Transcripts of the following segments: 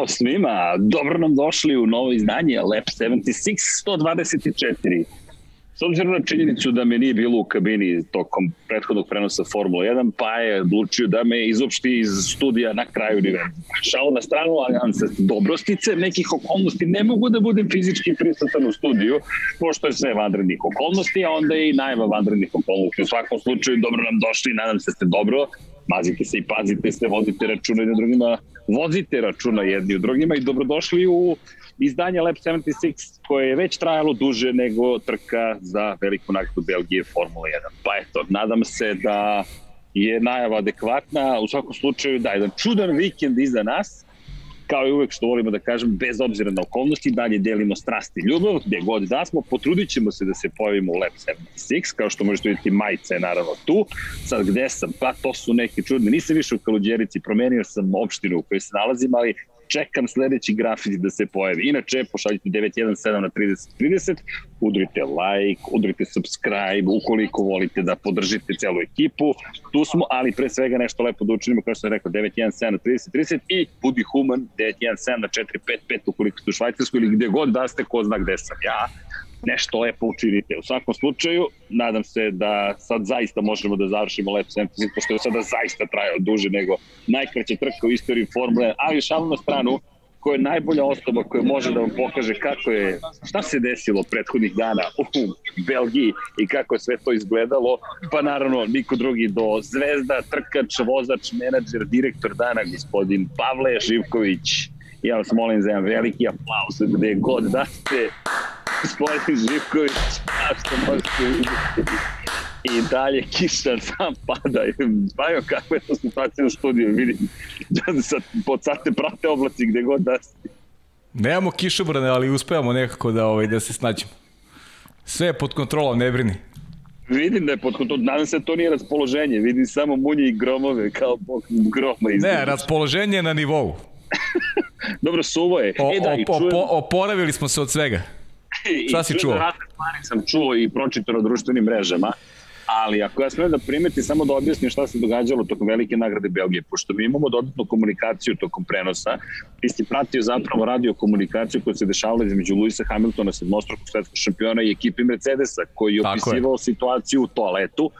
Ćao svima, dobro nam došli u novo izdanje Lab 76 124. S obzirom na činjenicu da me nije bilo u kabini tokom prethodnog prenosa Formula 1, pa je odlučio da me izopšti iz studija na kraju univerzuma. Šao na stranu, ali ja se dobrostice nekih okolnosti ne mogu da budem fizički prisutan u studiju, pošto je sve vanrednih okolnosti, a onda je i najva vanrednih okolnosti. U svakom slučaju, dobro nam došli, nadam se da ste dobro, mazite se i pazite se, vodite računa jedni drugima, vozite računa jedni u drugima i dobrodošli u izdanje Lab 76 koje je već trajalo duže nego trka za veliku nagradu Belgije Formula 1. Pa eto, nadam se da je najava adekvatna, u svakom slučaju da, jedan čudan vikend iza nas, kao i uvek što volimo da kažem, bez obzira na okolnosti, dalje delimo strast i ljubav, gde god da smo, potrudit ćemo se da se pojavimo u Lab 76, kao što možete vidjeti, majica je naravno tu. Sad gde sam? Pa to su neke čudne. Nisam više u Kaluđerici, promenio sam opštinu u kojoj se nalazim, ali čekam sledeći grafit da se pojavi. Inače, pošaljite 917 na 3030, udrite like, udrite subscribe, ukoliko volite da podržite celu ekipu. Tu smo, ali pre svega nešto lepo da učinimo, kao što sam rekao, 917 na 3030 i budi human 917 na 455 ukoliko ste u Švajcarskoj ili gde god da ste, ko zna gde sam ja nešto lepo učinite. U svakom slučaju, nadam se da sad zaista možemo da završimo Lab 76, pošto je sada zaista trajao duže nego najkraća trka u istoriji Formule, ali šalim na stranu, ko je najbolja osoba koja može da vam pokaže kako je, šta se desilo prethodnih dana u Belgiji i kako je sve to izgledalo, pa naravno niko drugi do zvezda, trkač, vozač, menadžer, direktor dana, gospodin Pavle Živković. Ja vas molim za jedan veliki aplauz gde god da ste gospodin Živković, a što možete vidjeti. I dalje kiša sam pada. Bajo, kakva je to situacija u studiju, vidim. Da sad, pod sate prate oblaci gde god da ste. Nemamo kišobrane, ali uspevamo nekako da, ovaj, da se snađemo. Sve je pod kontrolom, ne brini. Vidim da je pod kontrolom, nadam se da to nije raspoloženje, vidim samo munje i gromove kao bog groma. Izgleda. Ne, raspoloženje je na nivou. Dobro, suvo je. O, e, da, o, čujem... oporavili smo se od svega. Šta si čuo? Razne stvari sam čuo i pročitao na društvenim mrežama, ali ako ja smem da primeti, samo da objasnim šta se događalo tokom velike nagrade Belgije, pošto mi imamo dodatnu komunikaciju tokom prenosa, ti si pratio zapravo radio komunikaciju koja se dešavala između Luisa Hamiltona, sedmostrukog svetskog šampiona i ekipi Mercedesa, koji je opisivao je. situaciju u toaletu,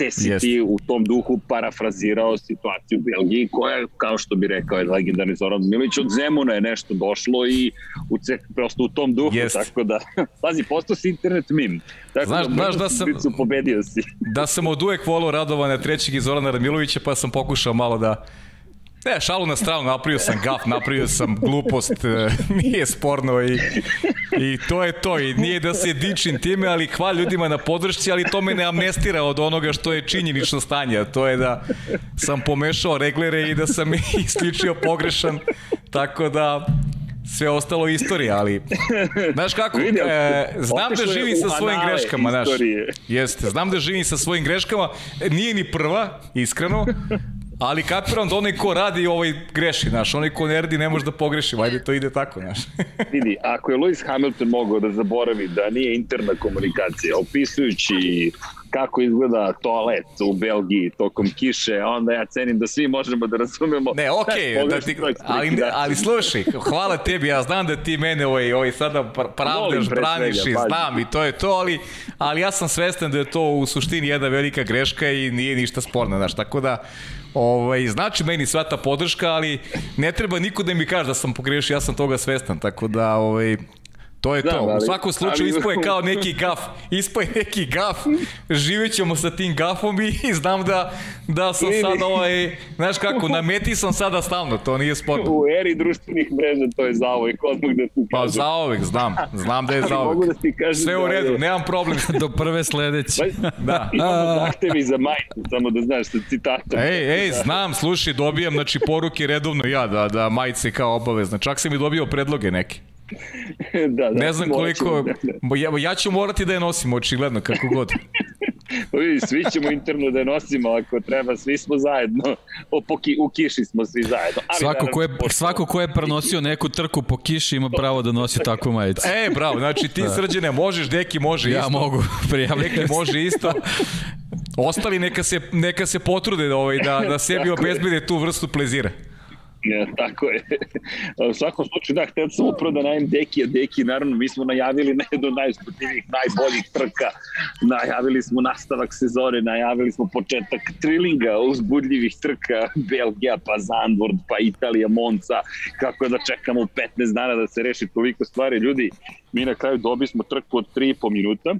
te si yes. ti u tom duhu parafrazirao situaciju u Belgiji, koja, kao što bi rekao je legendarni Zoran Milić, od Zemuna je nešto došlo i u, prosto u tom duhu, yes. tako da, pazi, postao si internet mim. Tako znaš, da, znaš da sam, pobedio si. da sam od uvek volao radovanja trećeg iz Zorana Ramilovića, pa sam pokušao malo da Ne, šalu na stranu, napravio sam gaf, napravio sam glupost, e, nije sporno i, i to je to. I nije da se dičim time, ali hvala ljudima na podršci, ali to me ne amnestira od onoga što je činjenično stanje, a to je da sam pomešao reglere i da sam isključio pogrešan, tako da sve ostalo istorija, ali znaš kako, e, znam da živim sa svojim greškama, znaš, jeste, znam da živim sa svojim greškama, nije ni prva, iskreno, Ali kapiram da onaj ko radi ovaj greši, znaš, onaj ko ne radi ne može da pogreši, vajde to ide tako, znaš. Vidi, ako je Lewis Hamilton mogao da zaboravi da nije interna komunikacija, opisujući kako izgleda toalet u Belgiji tokom kiše, onda ja cenim da svi možemo da razumemo. Ne, okej, okay, da ti, ali, ali slušaj, hvala tebi, ja znam da ti mene ovaj, ovaj sada pravdaš, braniš i znam i to je to, ali, ali ja sam svestan da je to u suštini jedna velika greška i nije ništa sporno, znaš, tako da Ovaj, znači meni sva ta podrška, ali ne treba niko da mi kaže da sam pogrešio, ja sam toga svestan, tako da ovaj, To je da, to. Ali, U svakom slučaju ali... ispoje kao neki gaf. Ispoje neki gaf. Živjet ćemo sa tim gafom i znam da, da sam sad ovaj, znaš kako, na meti sam sada stalno, to nije sporno. U eri društvenih mreža to je zaovek, odmah da ti kažem. Pa zaovek, znam. Znam da je zaovek. Mogu da ti kažem Sve u da redu, nemam problem. Do prve sledeće. Da. Imamo zahtevi za majicu, samo da znaš, sa citatom. Ej, ej, znam, slušaj, dobijam, znači, poruke redovno ja, da, da majice kao obavezno. Čak sam i dobio predloge neke. da, da, ne znam koliko, da, da. Ja, ja ću morati da je nosim, očigledno, kako god. Vidi, svi ćemo interno da je nosimo ako treba, svi smo zajedno, o, po ki, u kiši smo svi zajedno. Ali svako, ko je, svako ko je prenosio neku trku po kiši ima pravo da nosi takvu majicu. E, bravo, znači ti da. srđene možeš, Deki može ja isto. Ja mogu, prijavljam. Deki može isto. Ostali neka se, neka se potrude da, ovaj, da, da sebi obezbede tu vrstu plezira. Ja, tako je. U svakom slučaju, da, htio sam upravo da najem Deki, a Deki, naravno, mi smo najavili na jednu od najsportivijih, najboljih trka, najavili smo nastavak sezone, najavili smo početak trilinga, uzbudljivih trka, Belgija, pa Zandvoort, pa Italija, Monca, kako je da čekamo 15 dana da se reši toliko stvari. Ljudi, mi na kraju dobismo trku od 3,5 minuta,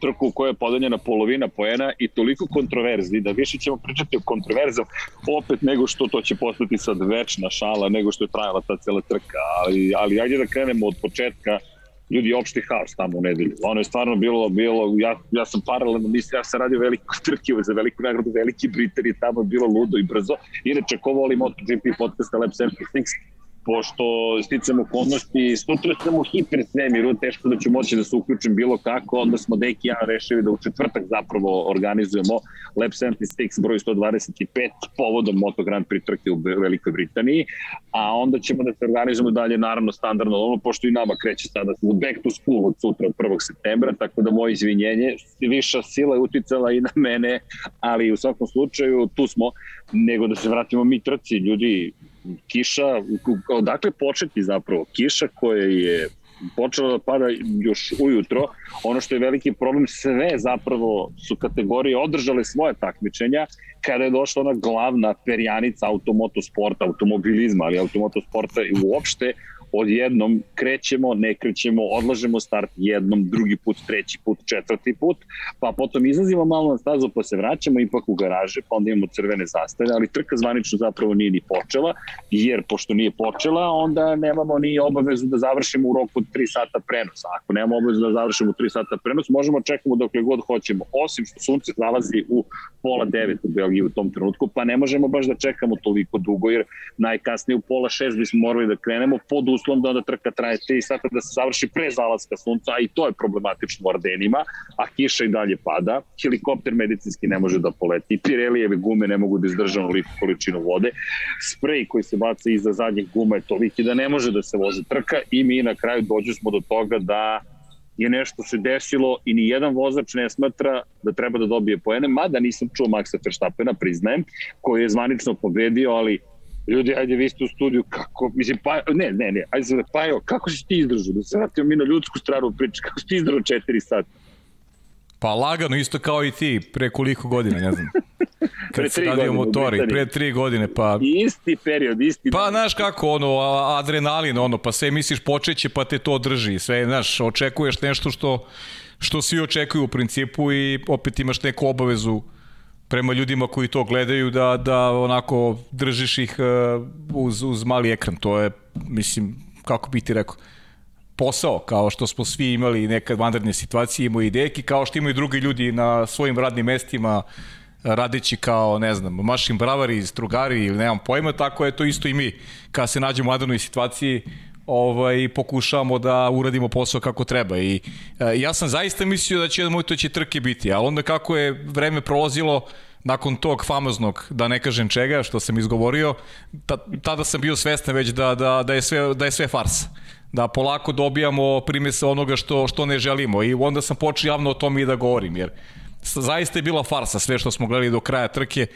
trku u kojoj je podeljena polovina poena i toliko kontroverzi da više ćemo pričati o kontroverzama opet nego što to će postati sad večna šala nego što je trajala ta cela trka ali, ali ajde da krenemo od početka ljudi opšti haos tamo u nedelju. Ono je stvarno bilo, bilo ja, ja sam paralelno, mislim, ja sam radio veliko trke za veliku nagradu Veliki Britanije, tamo je bilo ludo i brzo. Inače, ko voli MotoGP podcasta Lab 76, pošto sticam okolnosti, sutra sam u hipersvemiru, teško da ću moći da se uključim bilo kako, onda smo Deki i ja rešili da u četvrtak zapravo organizujemo Lab 76 broj 125 povodom Moto Grand Prix trke u Velikoj Britaniji, a onda ćemo da se organizujemo dalje naravno standardno, ono, pošto i nama kreće sada back to school od sutra od 1. septembra, tako da moje izvinjenje, viša sila je uticala i na mene, ali u svakom slučaju tu smo, nego da se vratimo mi trci, ljudi, kiša, odakle početi zapravo? Kiša koja je počela da pada još ujutro. Ono što je veliki problem, sve zapravo su kategorije održale svoje takmičenja kada je došla ona glavna perjanica automotosporta, automobilizma, ali automotosporta i uopšte odjednom krećemo, ne krećemo, odlažemo start jednom, drugi put, treći put, četvrti put, pa potom izlazimo malo na stazu pa se vraćamo ipak u garaže, pa onda imamo crvene zastave, ali trka zvanično zapravo nije ni počela, jer pošto nije počela, onda nemamo ni obavezu da završimo u roku od 3 sata prenosa. Ako nemamo obavezu da završimo u 3 sata prenos, možemo čekamo dokle god hoćemo, osim što sunce nalazi u pola devet u Belgiji u tom trenutku, pa ne možemo baš da čekamo toliko dugo, jer najkasnije u pola šest bismo morali da krenemo pod uslovom da onda trka traje 3 sata da se završi pre zalaska sunca, a i to je problematično u Ardenima, a kiša i dalje pada, helikopter medicinski ne može da poleti, Pirelijeve gume ne mogu da izdrža liku količinu vode, sprej koji se baca iza zadnjih guma je toliki da ne može da se voze trka i mi na kraju dođu smo do toga da je nešto se desilo i ni jedan vozač ne smatra da treba da dobije poene, mada nisam čuo Maxa Verstappena, priznajem, koji je zvanično pobedio, ali ljudi, ajde, vi ste u studiju, kako, mislim, pa, ne, ne, ne, ajde se, pa evo, kako si ti izdržao, da se vratimo mi na ljudsku stranu priče, kako si ti izdržao četiri sata? Pa lagano, isto kao i ti, pre koliko godina, ne znam. Kad se radio motori, pre tri godine, pa... Isti period, isti... Pa, znaš kako, ono, adrenalin, ono, pa sve misliš počeće, pa te to drži, sve, znaš, očekuješ nešto što, što svi očekuju u principu i opet imaš neku obavezu prema ljudima koji to gledaju da, da onako držiš ih uh, uz, uz mali ekran. To je, mislim, kako bi ti rekao, posao, kao što smo svi imali nekad vanredne situacije, imaju i deki, kao što imaju drugi ljudi na svojim radnim mestima, radeći kao, ne znam, mašin bravari, strugari ili nemam pojma, tako je to isto i mi. Kada se nađemo u vanrednoj situaciji, ovaj, pokušavamo da uradimo posao kako treba. I e, ja sam zaista mislio da će jedan to će trke biti, ali onda kako je vreme prolazilo nakon tog famoznog, da ne kažem čega, što sam izgovorio, ta, tada sam bio svestan već da, da, da, je, sve, da je sve farsa da polako dobijamo primese onoga što, što ne želimo. I onda sam počeo javno o tome i da govorim, jer zaista je bila farsa sve što smo gledali do kraja trke,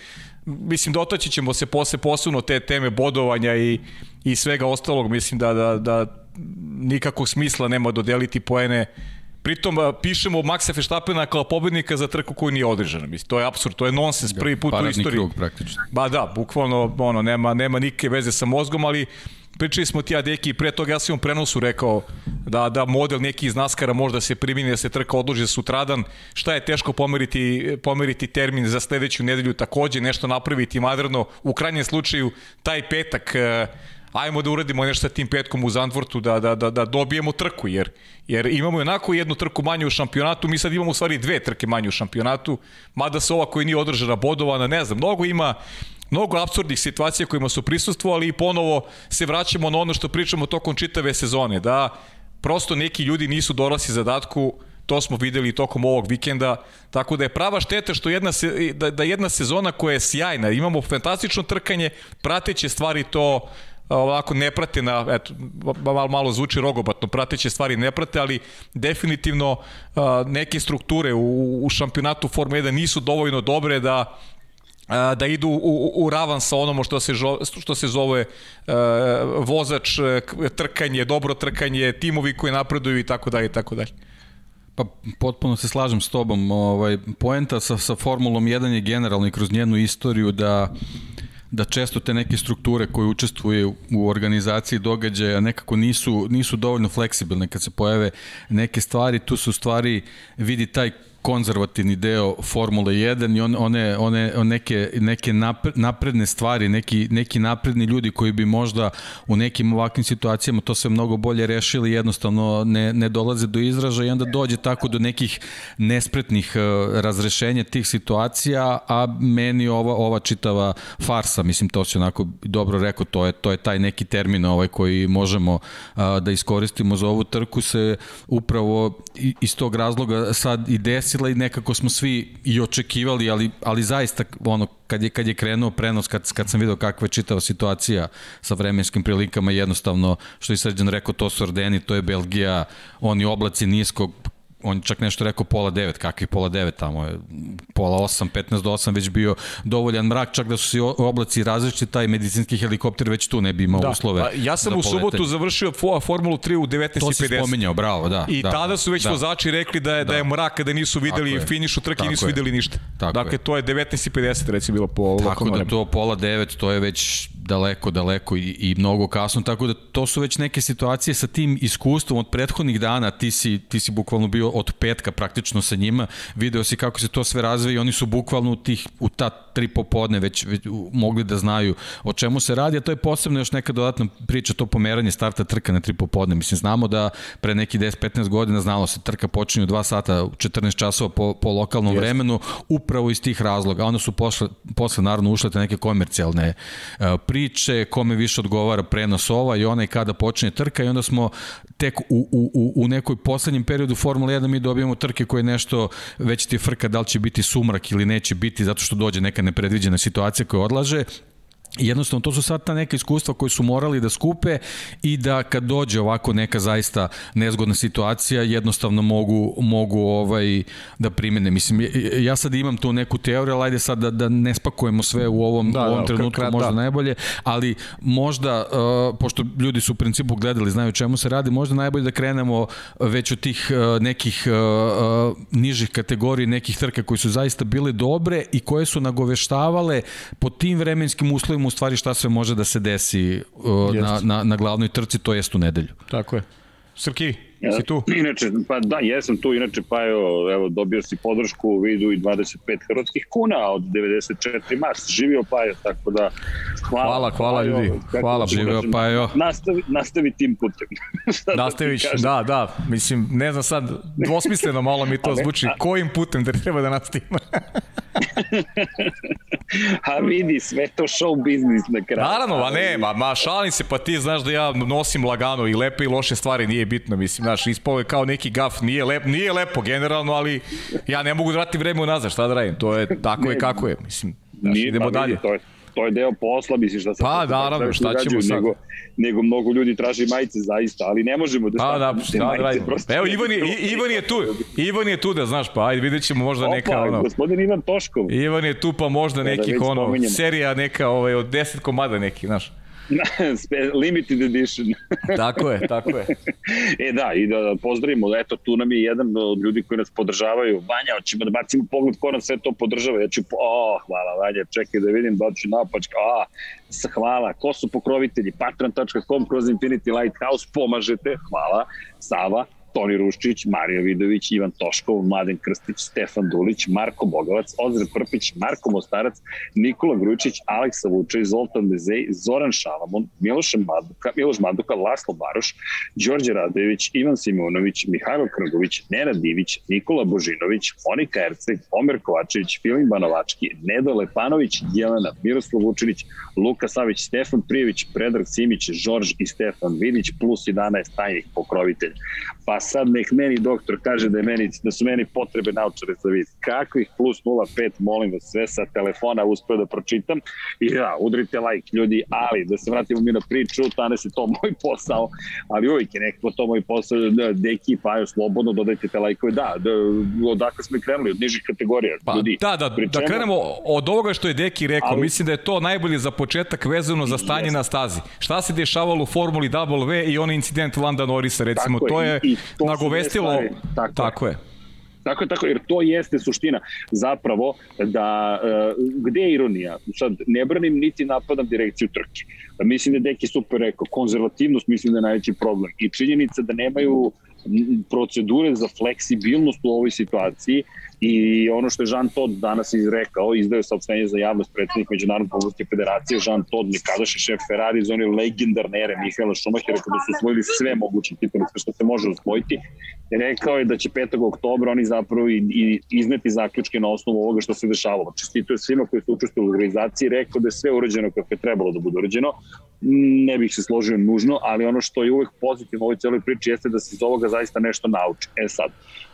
mislim dotaći ćemo se posle posebno te teme bodovanja i, i svega ostalog, mislim da, da, da nikakvog smisla nema dodeliti poene Pritom pišemo Maxa Feštapena kao pobednika za trku koju nije održana. Mislim, to je apsurd, to je nonsens prvi put u istoriji. krug praktično. Ba da, bukvalno ono, nema, nema nike veze sa mozgom, ali pričali smo ti ja deki pre toga ja sam u prenosu rekao da, da model neki iz Naskara možda se primini da se trka odloži za sutradan, šta je teško pomeriti, pomeriti termin za sledeću nedelju takođe, nešto napraviti madrno, u krajnjem slučaju taj petak ajmo da uradimo nešto sa tim petkom u Zandvortu, da, da, da, da dobijemo trku, jer, jer imamo onako jednu trku manje u šampionatu, mi sad imamo u stvari dve trke manje u šampionatu, mada se ova koja nije održana bodovana, ne znam, mnogo ima mnogo absurdnih situacija kojima su prisustvovali i ponovo se vraćamo na ono što pričamo tokom čitave sezone, da prosto neki ljudi nisu dorasli zadatku to smo videli tokom ovog vikenda, tako da je prava šteta što jedna, se, da, da jedna sezona koja je sjajna, imamo fantastično trkanje, prateće stvari to ovako ne prate na, eto, malo, malo zvuči rogobatno, prateće stvari ne prate, ali definitivno neke strukture u, u šampionatu Forma 1 nisu dovoljno dobre da da idu u, u, u ravan sa onomo što se, žo, što se zove uh, vozač, trkanje, dobro trkanje, timovi koji napreduju i tako dalje i tako dalje. Pa potpuno se slažem s tobom. Ovaj, poenta sa, sa Formulom 1 je generalno i kroz njenu istoriju da da često te neke strukture koje učestvuju u organizaciji događaja nekako nisu, nisu dovoljno fleksibilne kad se pojave neke stvari, tu su stvari vidi taj konzervativni deo Formule 1 i on, one, one, neke, neke napredne stvari, neki, neki napredni ljudi koji bi možda u nekim ovakvim situacijama to sve mnogo bolje rešili, jednostavno ne, ne dolaze do izražaja i onda dođe tako do nekih nespretnih uh, razrešenja tih situacija, a meni ova, ova čitava farsa, mislim to se onako dobro rekao, to je, to je taj neki termin ovaj koji možemo da iskoristimo za ovu trku se upravo iz tog razloga sad i desi desila i nekako smo svi i očekivali, ali, ali zaista ono, kad je, kad je krenuo prenos, kad, kad sam vidio kakva je čitava situacija sa vremenskim prilikama, jednostavno, što je Srđan rekao, to su Ordeni, to je Belgija, oni oblaci niskog, on čak nešto rekao pola devet, kakvi pola devet tamo je, pola osam, 15 do 8 već bio dovoljan mrak, čak da su se oblaci različiti, taj medicinski helikopter već tu ne bi imao da. uslove. Pa, ja sam da u subotu završio Formulu 3 u 19.50. To si spominjao, bravo, da. I da, tada su već da. vozači rekli da je, da. da je mrak, da nisu videli finišu trke, nisu je. videli ništa. Tako dakle, je. to je 19.50 recimo bilo po Tako da to pola devet, to je već daleko, daleko i, i mnogo kasno, tako da to su već neke situacije sa tim iskustvom od prethodnih dana, ti si, ti si bukvalno bio od petka praktično sa njima, video si kako se to sve razvije i oni su bukvalno u, tih, u ta tri popodne već, već mogli da znaju o čemu se radi, a to je posebno još neka dodatna priča, to pomeranje starta trka na tri popodne. Mislim, znamo da pre neki 10-15 godina znalo se trka počinju 2 sata, 14 časova po, po lokalnom Jest. vremenu, upravo iz tih razloga. Onda su posle, posle naravno ušle neke komercijalne uh, priče, kome više odgovara prenos ova i onaj kada počinje trka i onda smo tek u, u, u nekoj poslednjem periodu Formula 1 mi dobijamo trke koje nešto već ti frka da li će biti sumrak ili neće biti zato što dođe neka nepredviđena situacija koja odlaže Jednostavno, to su sad ta neka iskustva koje su morali da skupe i da kad dođe ovako neka zaista nezgodna situacija, jednostavno mogu, mogu ovaj, da primene. Mislim, ja sad imam tu neku teoriju, ali ajde sad da, da ne spakujemo sve u ovom, da, u ovom da, trenutku, krat, možda da. najbolje, ali možda, uh, pošto ljudi su u principu gledali, znaju čemu se radi, možda najbolje da krenemo već od tih uh, nekih uh, uh, nižih kategorija, nekih trka koji su zaista bile dobre i koje su nagoveštavale po tim vremenskim uslovima govorimo u stvari šta sve može da se desi uh, na, na, na glavnoj trci, to jest u nedelju. Tako je. Srki, si tu? Inače, pa da, jesam tu, inače pa evo, evo dobio si podršku u vidu i 25 hrvatskih kuna od 94 mars, živio Pajo, tako da hvala. Hvala, hvala Pajo, ljudi, hvala. Živio Pajo. Nastavi, nastavi tim putem. Nastavić, da, da, mislim, ne znam sad, dvosmisleno malo mi to zvuči, kojim putem da treba da nastavim? a vidi, sve to show biznis na kraju. Naravno, a ne, ma, ma šalim se, pa ti znaš da ja nosim lagano i lepe i loše stvari, nije bitno, mislim, znaš, ispao je kao neki gaf, nije, lep, nije lepo generalno, ali ja ne mogu da vratim vreme unazad, šta da radim, to je tako ne, je kako je, mislim, znaš, nije, idemo pa, dalje. To je, to je deo posla, misliš da se... Pa, naravno, šta ćemo sad? Nego, nego mnogo ljudi traži majice zaista, ali ne možemo da pa, da, šta da radimo. Evo, Ivan je, Ivan je tu, Ivan je tu da znaš, pa ajde vidjet ćemo možda Opa, neka ono... gospodin Ivan Toškov. Ivan je tu pa možda da, nekih da ono, spominjamo. serija neka ovaj, od 10 komada neki, znaš. limited edition. tako je, tako je. E da, i da pozdravimo, eto tu nam je jedan od ljudi koji nas podržavaju. Vanja, hoćemo da bacimo pogled ko nam sve to podržava. Ja ću, o, hvala Vanja, čekaj da vidim da ću napačka, a, hvala, ko su pokrovitelji, patron.com kroz Infinity Lighthouse, pomažete, hvala, Sava, Toni Ruščić, Mario Vidović, Ivan Toškov, Mladen Krstić, Stefan Dulić, Marko Bogovac, Ozir Prpić, Marko Mostarac, Nikola Grujičić, Aleksa Vučej, Zoltan Dezej, Zoran Šalamon, Miloš Maduka, Miloš Maduka, Laslo Baroš, Đorđe Radojević, Ivan Simonović, Mihajlo Krgović, Nenad Divić, Nikola Božinović, Monika Erceg, Omer Kovačević, Filip Banovački, Nedo Lepanović, Jelena, Miroslav Vučinić, Luka Savić, Stefan Prijević, Predrag Simić, Žorž i Stefan Vidić, plus 11 tajnih pokrovitelja. Pa sad nek meni doktor kaže da, je meni, da su meni potrebe naučare za vid. Kakvih plus 0,5, molim vas, sve sa telefona uspeo da pročitam. I ja, udrite like ljudi, ali da se vratimo mi na priču, danas je to moj posao, ali uvijek je nekako to moj posao, da, deki, pa jo, slobodno dodajte te lajkove, da, da, odakle smo krenuli, od nižih kategorija. Pa, ljudi, da, da, da krenemo od ovoga što je Deki rekao, ali, mislim da je to najbolje za početak vezano za stanje jest. na stazi. Šta se dešavalo u Formuli W i onaj incident Landa Norisa, recimo, tako to je, i, i to nagovestilo, tako, tako je. Tako je, tako, jer to jeste suština zapravo da, uh, gde je ironija? Sad, ne branim niti napadam direkciju trke. Mislim da je Deki super rekao, konzervativnost mislim da je najveći problem i činjenica da nemaju procedure za fleksibilnost u ovoj situaciji I ono što je Jean Todt danas izrekao, izdao saopštenje za javnost predsednik Međunarodne pomorske federacije, Jean Todt, nekadašnji šef Ferrari iz one legendarne ere Mihaela Šumahira, kada su osvojili sve moguće titule, sve što se može osvojiti, rekao je da će 5. oktobra oni zapravo i, i izneti zaključke na osnovu ovoga što se dešavalo. Čestito je svima koji su učestvili u organizaciji, rekao da je sve urađeno kako je trebalo da bude urađeno. Ne bih se složio nužno, ali ono što je uvek pozitivno u ovoj celoj priči jeste da se iz ovoga zaista nešto nauči. E sad,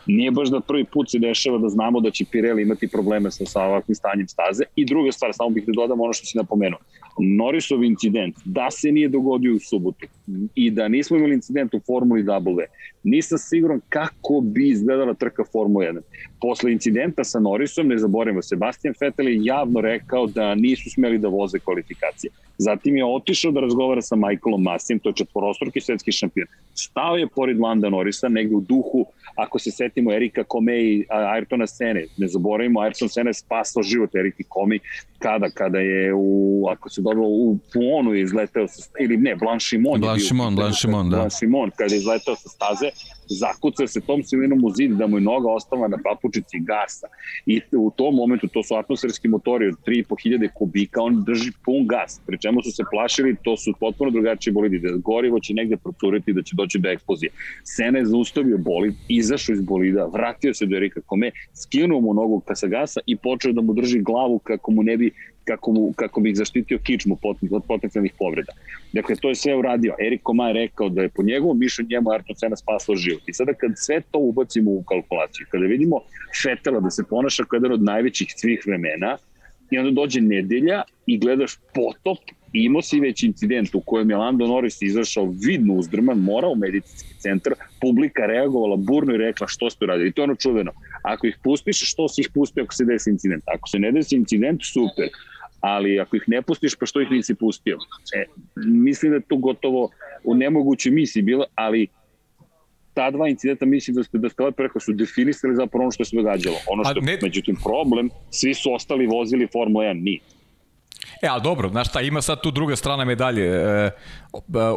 Nije baš da prvi put se dešava da znamo da će Pirelli imati probleme sa, sa ovakvim stanjem staze. I druga stvar, samo bih da dodam ono što si napomenuo. Norrisov incident, da se nije dogodio u subotu i da nismo imali incident u Formuli W, nisam siguran kako bi izgledala trka Formula 1. Posle incidenta sa Norrisom, ne zaboravimo, Sebastian Vettel je javno rekao da nisu smeli da voze kvalifikacije. Zatim je otišao da razgovara sa Michaelom Masijem, to je četvorostruki svetski šampion. Stao je pored Landa Norrisa, negde u duhu, ako se setimo Erika Kome i Ayrtona Sene, ne zaboravimo, Ayrton Sene je spasao život Eriki Komi, kada, kada je u, ako se dobro, u Puonu je izleteo, sa, ili ne, Blanchimon. Blanchimon, Blanchimon, da. Blanchimon, kada je izleteo sa staze, zakuca se tom silinom u zid da mu je noga ostala na papučici gasa. I u tom momentu, to su atmosferski motori od 3.500 kubika, on drži pun gas. Pri čemu su se plašili, to su potpuno drugačiji bolidi, da gorivo će negde procuriti, da će doći do eksplozije. Sena je zaustavio bolid, izašao iz bolida, vratio se do Erika Kome, skinuo mu nogu sa gasa i počeo da mu drži glavu kako mu ne bi kako, mu, kako bi zaštitio kičmu od potencijalnih povreda. Dakle, to je sve uradio. Erik Koma je rekao da je po njegovom mišljenju njemu Ayrton Senna spasao život. I sada kad sve to ubacimo u kalkulaciju, kada vidimo Fetela da se ponaša kao jedan od najvećih svih vremena, i onda dođe nedelja i gledaš potop i imao si već incident u kojem je Lando Norris izašao vidno uzdrman, morao u medicinski centar, publika reagovala burno i rekla što ste uradili. I to je ono čuveno. Ako ih pustiš, što si ih pustio ako se desi incident? Ako se ne desi incident, super ali ako ih ne pustiš, pa što ih nisi pustio? E, mislim da je to gotovo u nemogućoj misiji bilo, ali ta dva incidenta mislim da ste da ste lepo rekao su definisali zapravo ono što se događalo. Ono što ne... međutim problem, svi su ostali vozili Formula 1, nije. E, ali dobro, znaš šta, ima sad tu druga strana medalje. E,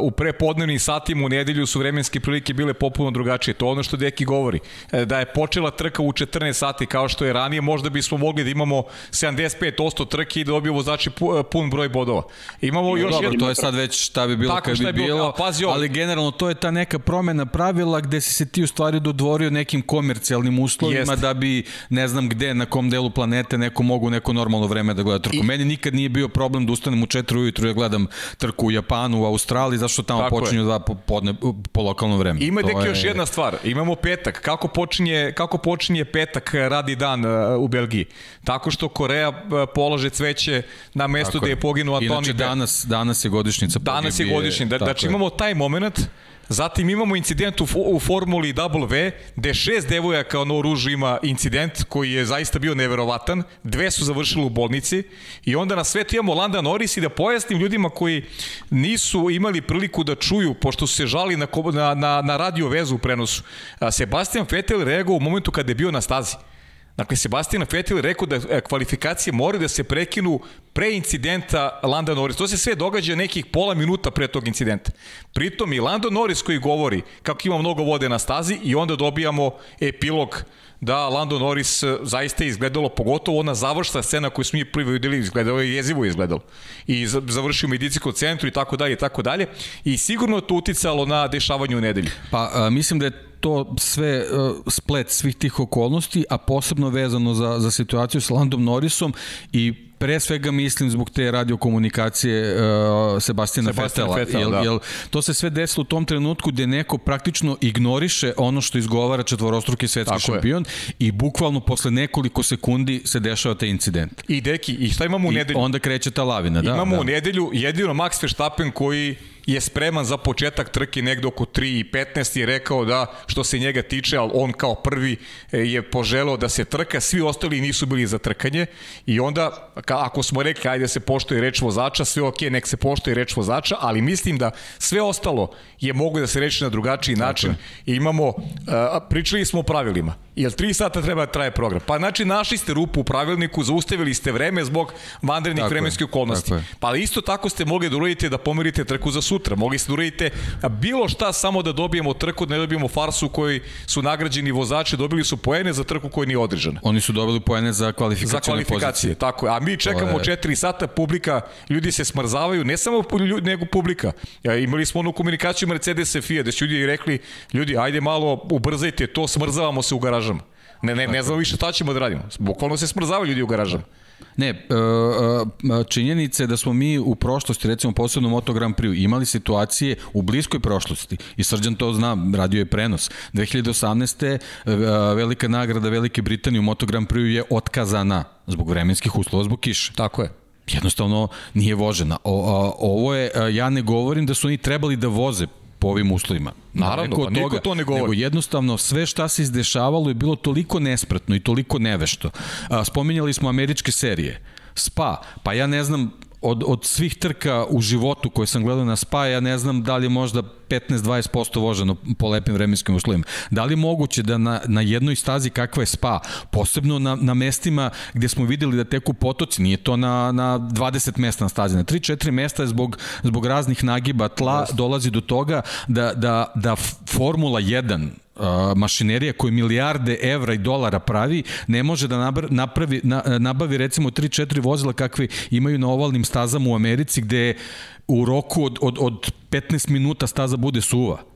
u prepodnevnim satima u nedelju su vremenske prilike bile popuno drugačije. To je ono što Deki govori. E, da je počela trka u 14 sati kao što je ranije, možda bismo mogli da imamo 75% trke i da dobijemo znači pun broj bodova. Imamo još dobro, to je sad već šta bi bilo kad bi bilo, bilo pazi ali generalno to je ta neka promena pravila gde si se ti u stvari dodvorio nekim komercijalnim uslovima Jest. da bi ne znam gde, na kom delu planete neko mogu neko normalno vreme da gleda trku. I... Meni nikad nije bio problem da ustanem u 4 ujutru da gledam trku u Japanu, u Australiji, zašto tamo Tako počinju dva po, po, po lokalnom vremenu. Ima neki je... još jedna stvar. Imamo petak. Kako počinje, kako počinje petak radi dan uh, u Belgiji? Tako što Koreja uh, polaže cveće na mesto gde je poginuo Tony Inače, danas, danas je godišnjica Danas je godišnjica. Da, znači imamo taj moment Zatim imamo incident u, u Formuli W, gde šest devojaka ono oružu ima incident koji je zaista bio neverovatan. Dve su završile u bolnici i onda na svetu imamo Landa Norris i da pojasnim ljudima koji nisu imali priliku da čuju, pošto su se žali na, na, na, na radio vezu u prenosu. Sebastian Vettel reagovao u momentu kada je bio na stazi. Dakle, Sebastian Vettel rekao da e, kvalifikacije moraju da se prekinu pre incidenta Landa Norris. To se sve događa nekih pola minuta pre tog incidenta. Pritom i Lando Norris koji govori kako ima mnogo vode na stazi i onda dobijamo epilog da Lando Norris e, zaista izgledalo, pogotovo ona završna scena koju smo mi prvi videli, izgledalo je jezivo izgledalo. I završio u medicinskom centru i tako dalje i tako dalje. I sigurno je to uticalo na dešavanje u nedelji. Pa a, mislim da je to sve uh, splet svih tih okolnosti, a posebno vezano za, za situaciju sa Landom Norrisom i Pre svega mislim zbog te radiokomunikacije uh, Sebastina Fetela. Fetel, jel, da. jel, to se sve desilo u tom trenutku gde neko praktično ignoriše ono što izgovara četvorostruki svetski Tako šampion je. i bukvalno posle nekoliko sekundi se dešava taj incident. I deki, i šta imamo u nedelju? I onda kreće ta lavina, da. Imamo da. u nedelju jedino Max Verstappen koji je spreman za početak trke negde oko 3 i 15 i rekao da što se njega tiče, ali on kao prvi e, je poželao da se trka, svi ostali nisu bili za trkanje i onda ako smo rekli ajde se poštuje reč vozača, sve ok, nek se poštuje reč vozača, ali mislim da sve ostalo je mogo da se reči na drugačiji način. I imamo, pričali smo o pravilima, Jel 3 sata treba da traje program? Pa znači našli ste rupu u pravilniku, zaustavili ste vreme zbog vanrednih vremenskih okolnosti. Pa isto tako ste mogli da uradite da pomerite trku za sutra. Mogli ste da uradite bilo šta samo da dobijemo trku, da ne dobijemo farsu koji su nagrađeni vozači, dobili su poene za trku koja nije održana. Oni su dobili poene za kvalifikacije. Za kvalifikacije, pozicije. tako je. A mi čekamo je... 4 sata, publika, ljudi se smrzavaju, ne samo ljudi, nego publika. Ja, imali smo onu komunikaciju Mercedes i Fiat, gde su ljudi rekli, ljudi, ajde malo ubrzajte to, smrzavamo se u garažu garažama. Ne, ne, ne znamo više šta ćemo da radimo. Bukvalno se smrzavaju ljudi u garažama. Ne, e, e, činjenica je da smo mi u prošlosti, recimo posebno Moto Grand Prix, imali situacije u bliskoj prošlosti i Srđan to zna, radio je prenos. 2018. E, velika nagrada Velike Britanije u Moto Grand Prix je otkazana zbog vremenskih uslova, zbog kiše. Tako je jednostavno nije vožena. O, ovo je, ja ne govorim da su oni trebali da voze po ovim uslovima. Naravno, pa niko to ne govori. Nego jednostavno sve šta se izdešavalo je bilo toliko nespretno i toliko nevešto. spominjali smo američke serije. Spa, pa ja ne znam, od, od svih trka u životu koje sam gledao na Spa, ja ne znam da li je možda 15-20% voženo po lepim vremenskim uslovima. Da li je moguće da na, na jednoj stazi kakva je Spa, posebno na, na mestima gde smo videli da teku potoci, nije to na, na 20 mesta na stazi, na 3-4 mesta je zbog, zbog raznih nagiba tla dolazi do toga da, da, da Formula 1 mašinerija koju milijarde evra i dolara pravi, ne može da napravi, na, nabavi recimo 3-4 vozila kakve imaju na ovalnim stazama u Americi gde u roku od, od, od 15 minuta staza bude suva.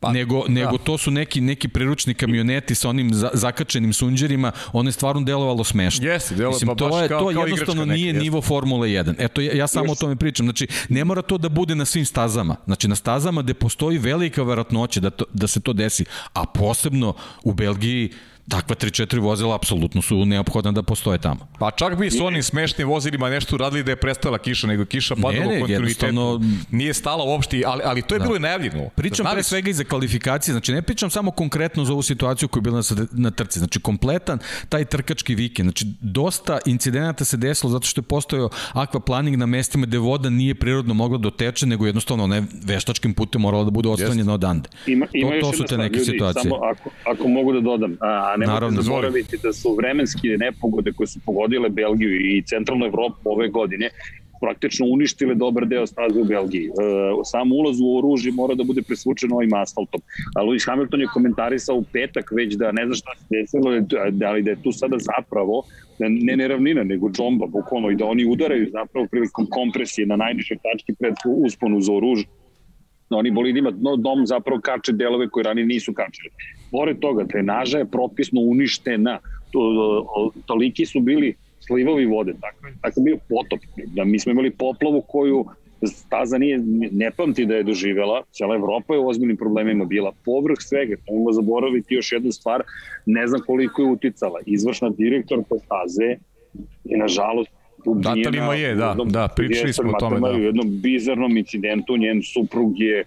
Pa, nego, da. nego to su neki neki priručni kamioneti sa onim za, zakačenim sunđerima, ono je stvarno delovalo smešno. Jeste, delovalo Mislim, pa to baš je, kao, to kao jednostavno neki, nije jeste. nivo Formule 1. Eto, ja, ja samo yes. o tome pričam. Znači, ne mora to da bude na svim stazama. Znači, na stazama gde postoji velika verovatnoća da, to, da se to desi, a posebno u Belgiji takva 3-4 vozila apsolutno su neophodna da postoje tamo. Pa čak bi s onim smešnim vozilima nešto uradili da je prestala kiša, nego kiša padala u kontinuitetu. Nije stala uopšte, ali, ali to je da. bilo i najavljeno. Pričam Znali pre svega i za kvalifikacije, znači ne pričam samo konkretno za ovu situaciju koja je bila na, na trci, znači kompletan taj trkački vikend, znači dosta incidenata se desilo zato što je postojao akvaplaning na mestima gde voda nije prirodno mogla doteče, nego jednostavno ne veštačkim putem morala da bude odstranjena odande. Ima, ima to, to su te neke ljudi, situacije. Samo ako, ako mogu da dodam, a, nemojte zaboraviti da su vremenske nepogode koje su pogodile Belgiju i centralnu Evropu ove godine praktično uništile dobar deo staze u Belgiji. E, sam ulaz u oružje mora da bude presvučen ovim asfaltom. A Lewis Hamilton je komentarisao u petak već da ne zna šta se desilo, da li da je tu sada zapravo ne neravnina, nego džomba, bukvalno, i da oni udaraju zapravo prilikom kompresije na najnižoj tački pred usponu za oružje oni bolidima no, dom zapravo kače delove koje ranije nisu kačili. Pored toga, trenaža je propisno uništena. To, toliki su bili slivovi vode, tako, tako bio potop. Da mi smo imali poplavu koju staza nije, ne pamti da je doživela, cijela Evropa je u ozbiljnim problemima bila. Povrh svega, možemo zaboraviti još jednu stvar, ne znam koliko je uticala. Izvršna direktorka staze je nažalost ubijena. je, da, da, pričali smo o tome. Da. U jednom bizarnom incidentu njen suprug je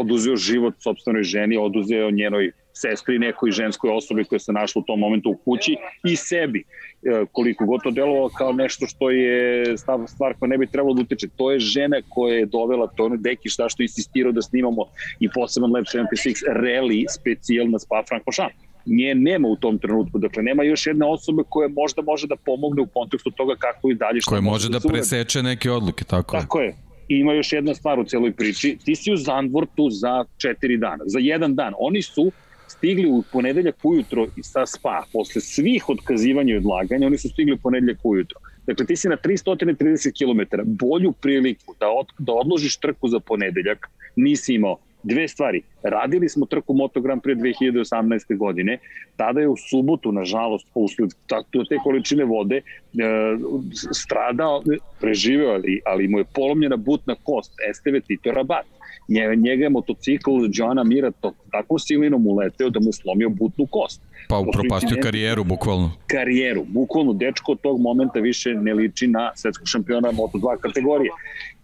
oduzeo život sobstvenoj ženi, oduzeo njenoj sestri, nekoj ženskoj osobi koja se našla u tom momentu u kući i sebi. E, koliko god to delovalo kao nešto što je stav, stvar koja ne bi trebalo da utiče. To je žena koja je dovela, to je ono deki šta što insistirao da snimamo i poseban Lab 76 rally specijal na Spa Francorchamps nje nema u tom trenutku. Dakle, nema još jedna osoba koja možda može da pomogne u kontekstu toga kako i dalje što koja može da, da preseče neke odluke, tako, tako je. je. I ima još jedna stvar u celoj priči. Ti si u Zandvortu za četiri dana, za jedan dan. Oni su stigli u ponedeljak ujutro sa spa, posle svih otkazivanja i odlaganja, oni su stigli u ponedeljak ujutro. Dakle, ti si na 330 km, bolju priliku da, od, da odložiš trku za ponedeljak nisi imao dve stvari. Radili smo trku Moto Grand Prix 2018. godine, tada je u subotu, nažalost, usled te količine vode, e, stradao, preživeo, ali, ali mu je polomljena butna kost, Esteve Tito Rabat. Njega je motocikl Joana Mira to, tako silinom uleteo da mu slomio butnu kost. Pa upropastio karijeru, bukvalno. Karijeru, bukvalno. Dečko od tog momenta više ne liči na svetskog šampiona Moto2 kategorije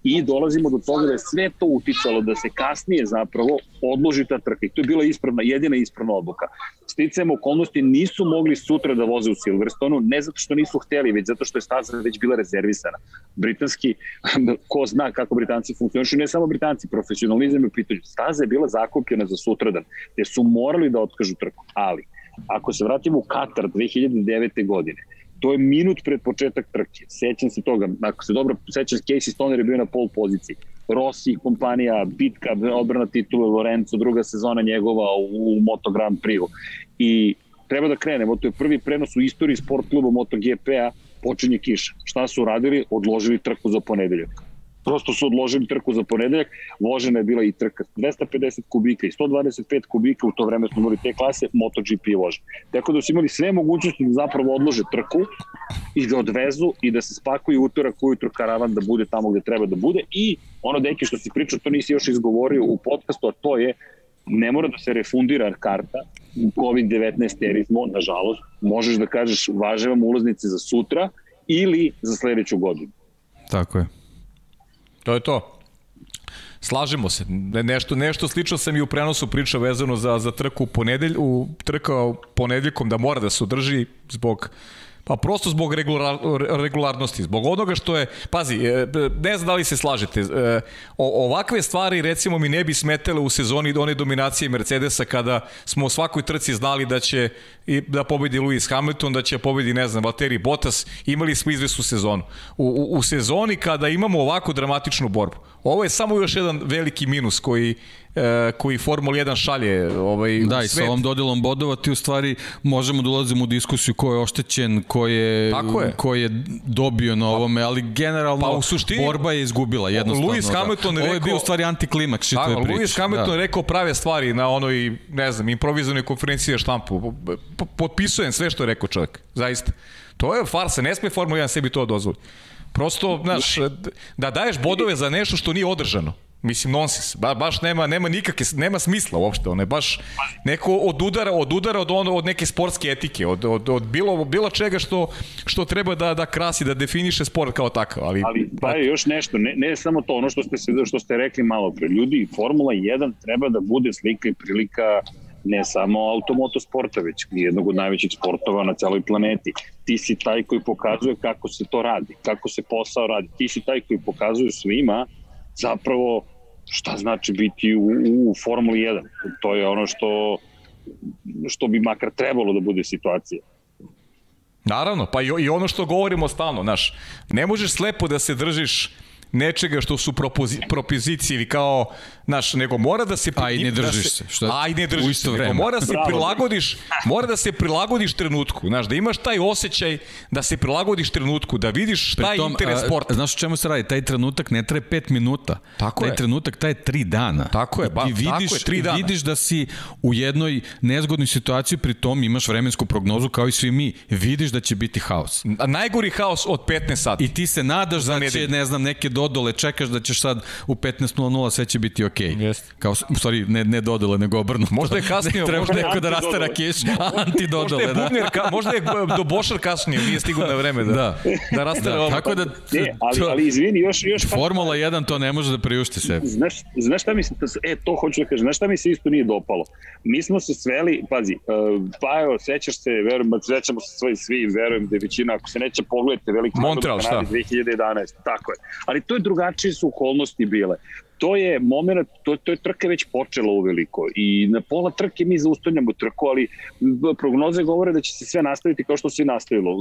i dolazimo do toga da je sve to uticalo da se kasnije zapravo odloži ta trka i to je bila ispravna, jedina ispravna odluka. Sticajem okolnosti nisu mogli sutra da voze u Silverstonu, ne zato što nisu hteli, već zato što je staza već bila rezervisana. Britanski, ko zna kako Britanci funkcionišu, ne samo Britanci, profesionalizam je u pitanju. Staza je bila zakupljena za sutradan, gde su morali da otkažu trku, ali ako se vratimo u Katar 2009. godine, to je minut pred početak trke. Sećam se toga, ako se dobro sećam, Casey Stoner je bio na pol poziciji. Rossi, kompanija, bitka, obrana titula, Lorenzo, druga sezona njegova u Moto Grand Prix-u. I treba da krenemo, to je prvi prenos u istoriji sport kluba MotoGP-a, počinje kiša. Šta su radili? Odložili trku za ponedeljak prosto su odložili trku za ponedeljak, vožena je bila i trka 250 kubika i 125 kubika, u to vreme smo imali te klase, MotoGP je vožen. Tako da su imali sve mogućnosti da zapravo odlože trku i da odvezu i da se spakuju utorak ujutro karavan da bude tamo gde treba da bude i ono deki što si pričao, to nisi još izgovorio u podcastu, a to je ne mora da se refundira karta, COVID-19 terizmo, nažalost, možeš da kažeš važe vam ulaznice za sutra ili za sledeću godinu. Tako je. To je to. Slažemo se. Nešto, nešto slično sam i u prenosu pričao vezano za, za trku u ponedelj, u trka ponedeljkom da mora da se održi zbog Pa prosto zbog regular, regularnosti, zbog onoga što je, pazi, e, ne znam da li se slažete, e, ovakve stvari recimo mi ne bi smetele u sezoni one dominacije Mercedesa kada smo u svakoj trci znali da će da pobedi Lewis Hamilton, da će pobedi, ne znam, Valtteri Bottas, imali smo izvesnu sezonu. U, u, u sezoni kada imamo ovako dramatičnu borbu, ovo je samo još jedan veliki minus koji e, koji Formula 1 šalje ovaj, Da, i sa ovom dodelom bodova ti u stvari možemo da ulazimo u diskusiju ko je oštećen, ko je, Tako je. ko je dobio na ovome, ali generalno pa, u suštini, borba je izgubila jednostavno. Lewis da. Hamilton da. rekao, Ovo je bio u stvari antiklimaks čitave priče. Lewis Hamilton da. rekao prave stvari na onoj, ne znam, improvizovanoj konferenciji štampu. Potpisujem sve što je rekao čovjek, zaista. To je farsa, ne sme Formula 1 sebi to dozvoliti. Prosto, znaš, da daješ bodove za nešto što nije održano. Mislim, nonsens. Ba, baš nema, nema nikakve, nema smisla uopšte. One baš neko od udara, od udara od, ono, od neke sportske etike, od, od, od bilo, bilo čega što, što treba da, da krasi, da definiše sport kao takav. Ali, ali pa je još nešto, ne, ne samo to, ono što ste, što ste rekli malo pre. Ljudi, Formula 1 treba da bude slika i prilika ne samo automoto sporta, već jednog od najvećih sportova na celoj planeti. Ti si taj koji pokazuje kako se to radi, kako se posao radi. Ti si taj koji pokazuje svima zapravo šta znači biti u, u Formuli 1. To je ono što, što bi makar trebalo da bude situacija. Naravno, pa i, i ono što govorimo stalno, znaš, ne možeš slepo da se držiš nečega što su propozi, propozicije ili kao, znaš, nego mora da se... A i ne da držiš da se. Što, a i ne držiš se. Nego mora da se Bravo. prilagodiš, mora da se prilagodiš trenutku. Znaš, da imaš taj osjećaj da se prilagodiš trenutku, da vidiš šta je interes sporta. Znaš o čemu se radi? Taj trenutak ne traje 5 minuta. Tako taj je. trenutak traje 3 dana. Tako je, ba, vidiš, tako je, 3 dana. Vidiš da si u jednoj nezgodnoj situaciji, pri tom imaš vremensku prognozu kao i svi mi. Vidiš da će biti haos. A najgori haos od 15 sati. I ti se nadaš da će, ne znam, neke dodole, čekaš da ćeš sad u 15.00 sve će biti okej. Okay. Yes. Kao, u stvari, ne, ne dodele, nego obrnuto. Možda je kasnije. ne, treba neko da rastara keš, antidodele. Možda je, bubnjer, ka, možda je do Bošar kasnije, nije stigao na vreme da, da. da rastara da, Tako da, ne, ali, ali izvini, još... još Formula 1 to ne može da priušti sebi. Znaš, znaš šta mi se, e, to hoću da kažem, znaš šta mi se isto nije dopalo? Mi smo se sveli, pazi, uh, pa evo, sećaš se, verujem, sećamo se svoji svi, verujem da je većina, ako se neće pogledati, veliki Montreal, šta? 2011, tako je. Ali to je drugačije su okolnosti bile to je moment, to, to je trka već počela uveliko i na pola trke mi zaustavljamo trku, ali prognoze govore da će se sve nastaviti kao što se nastavilo.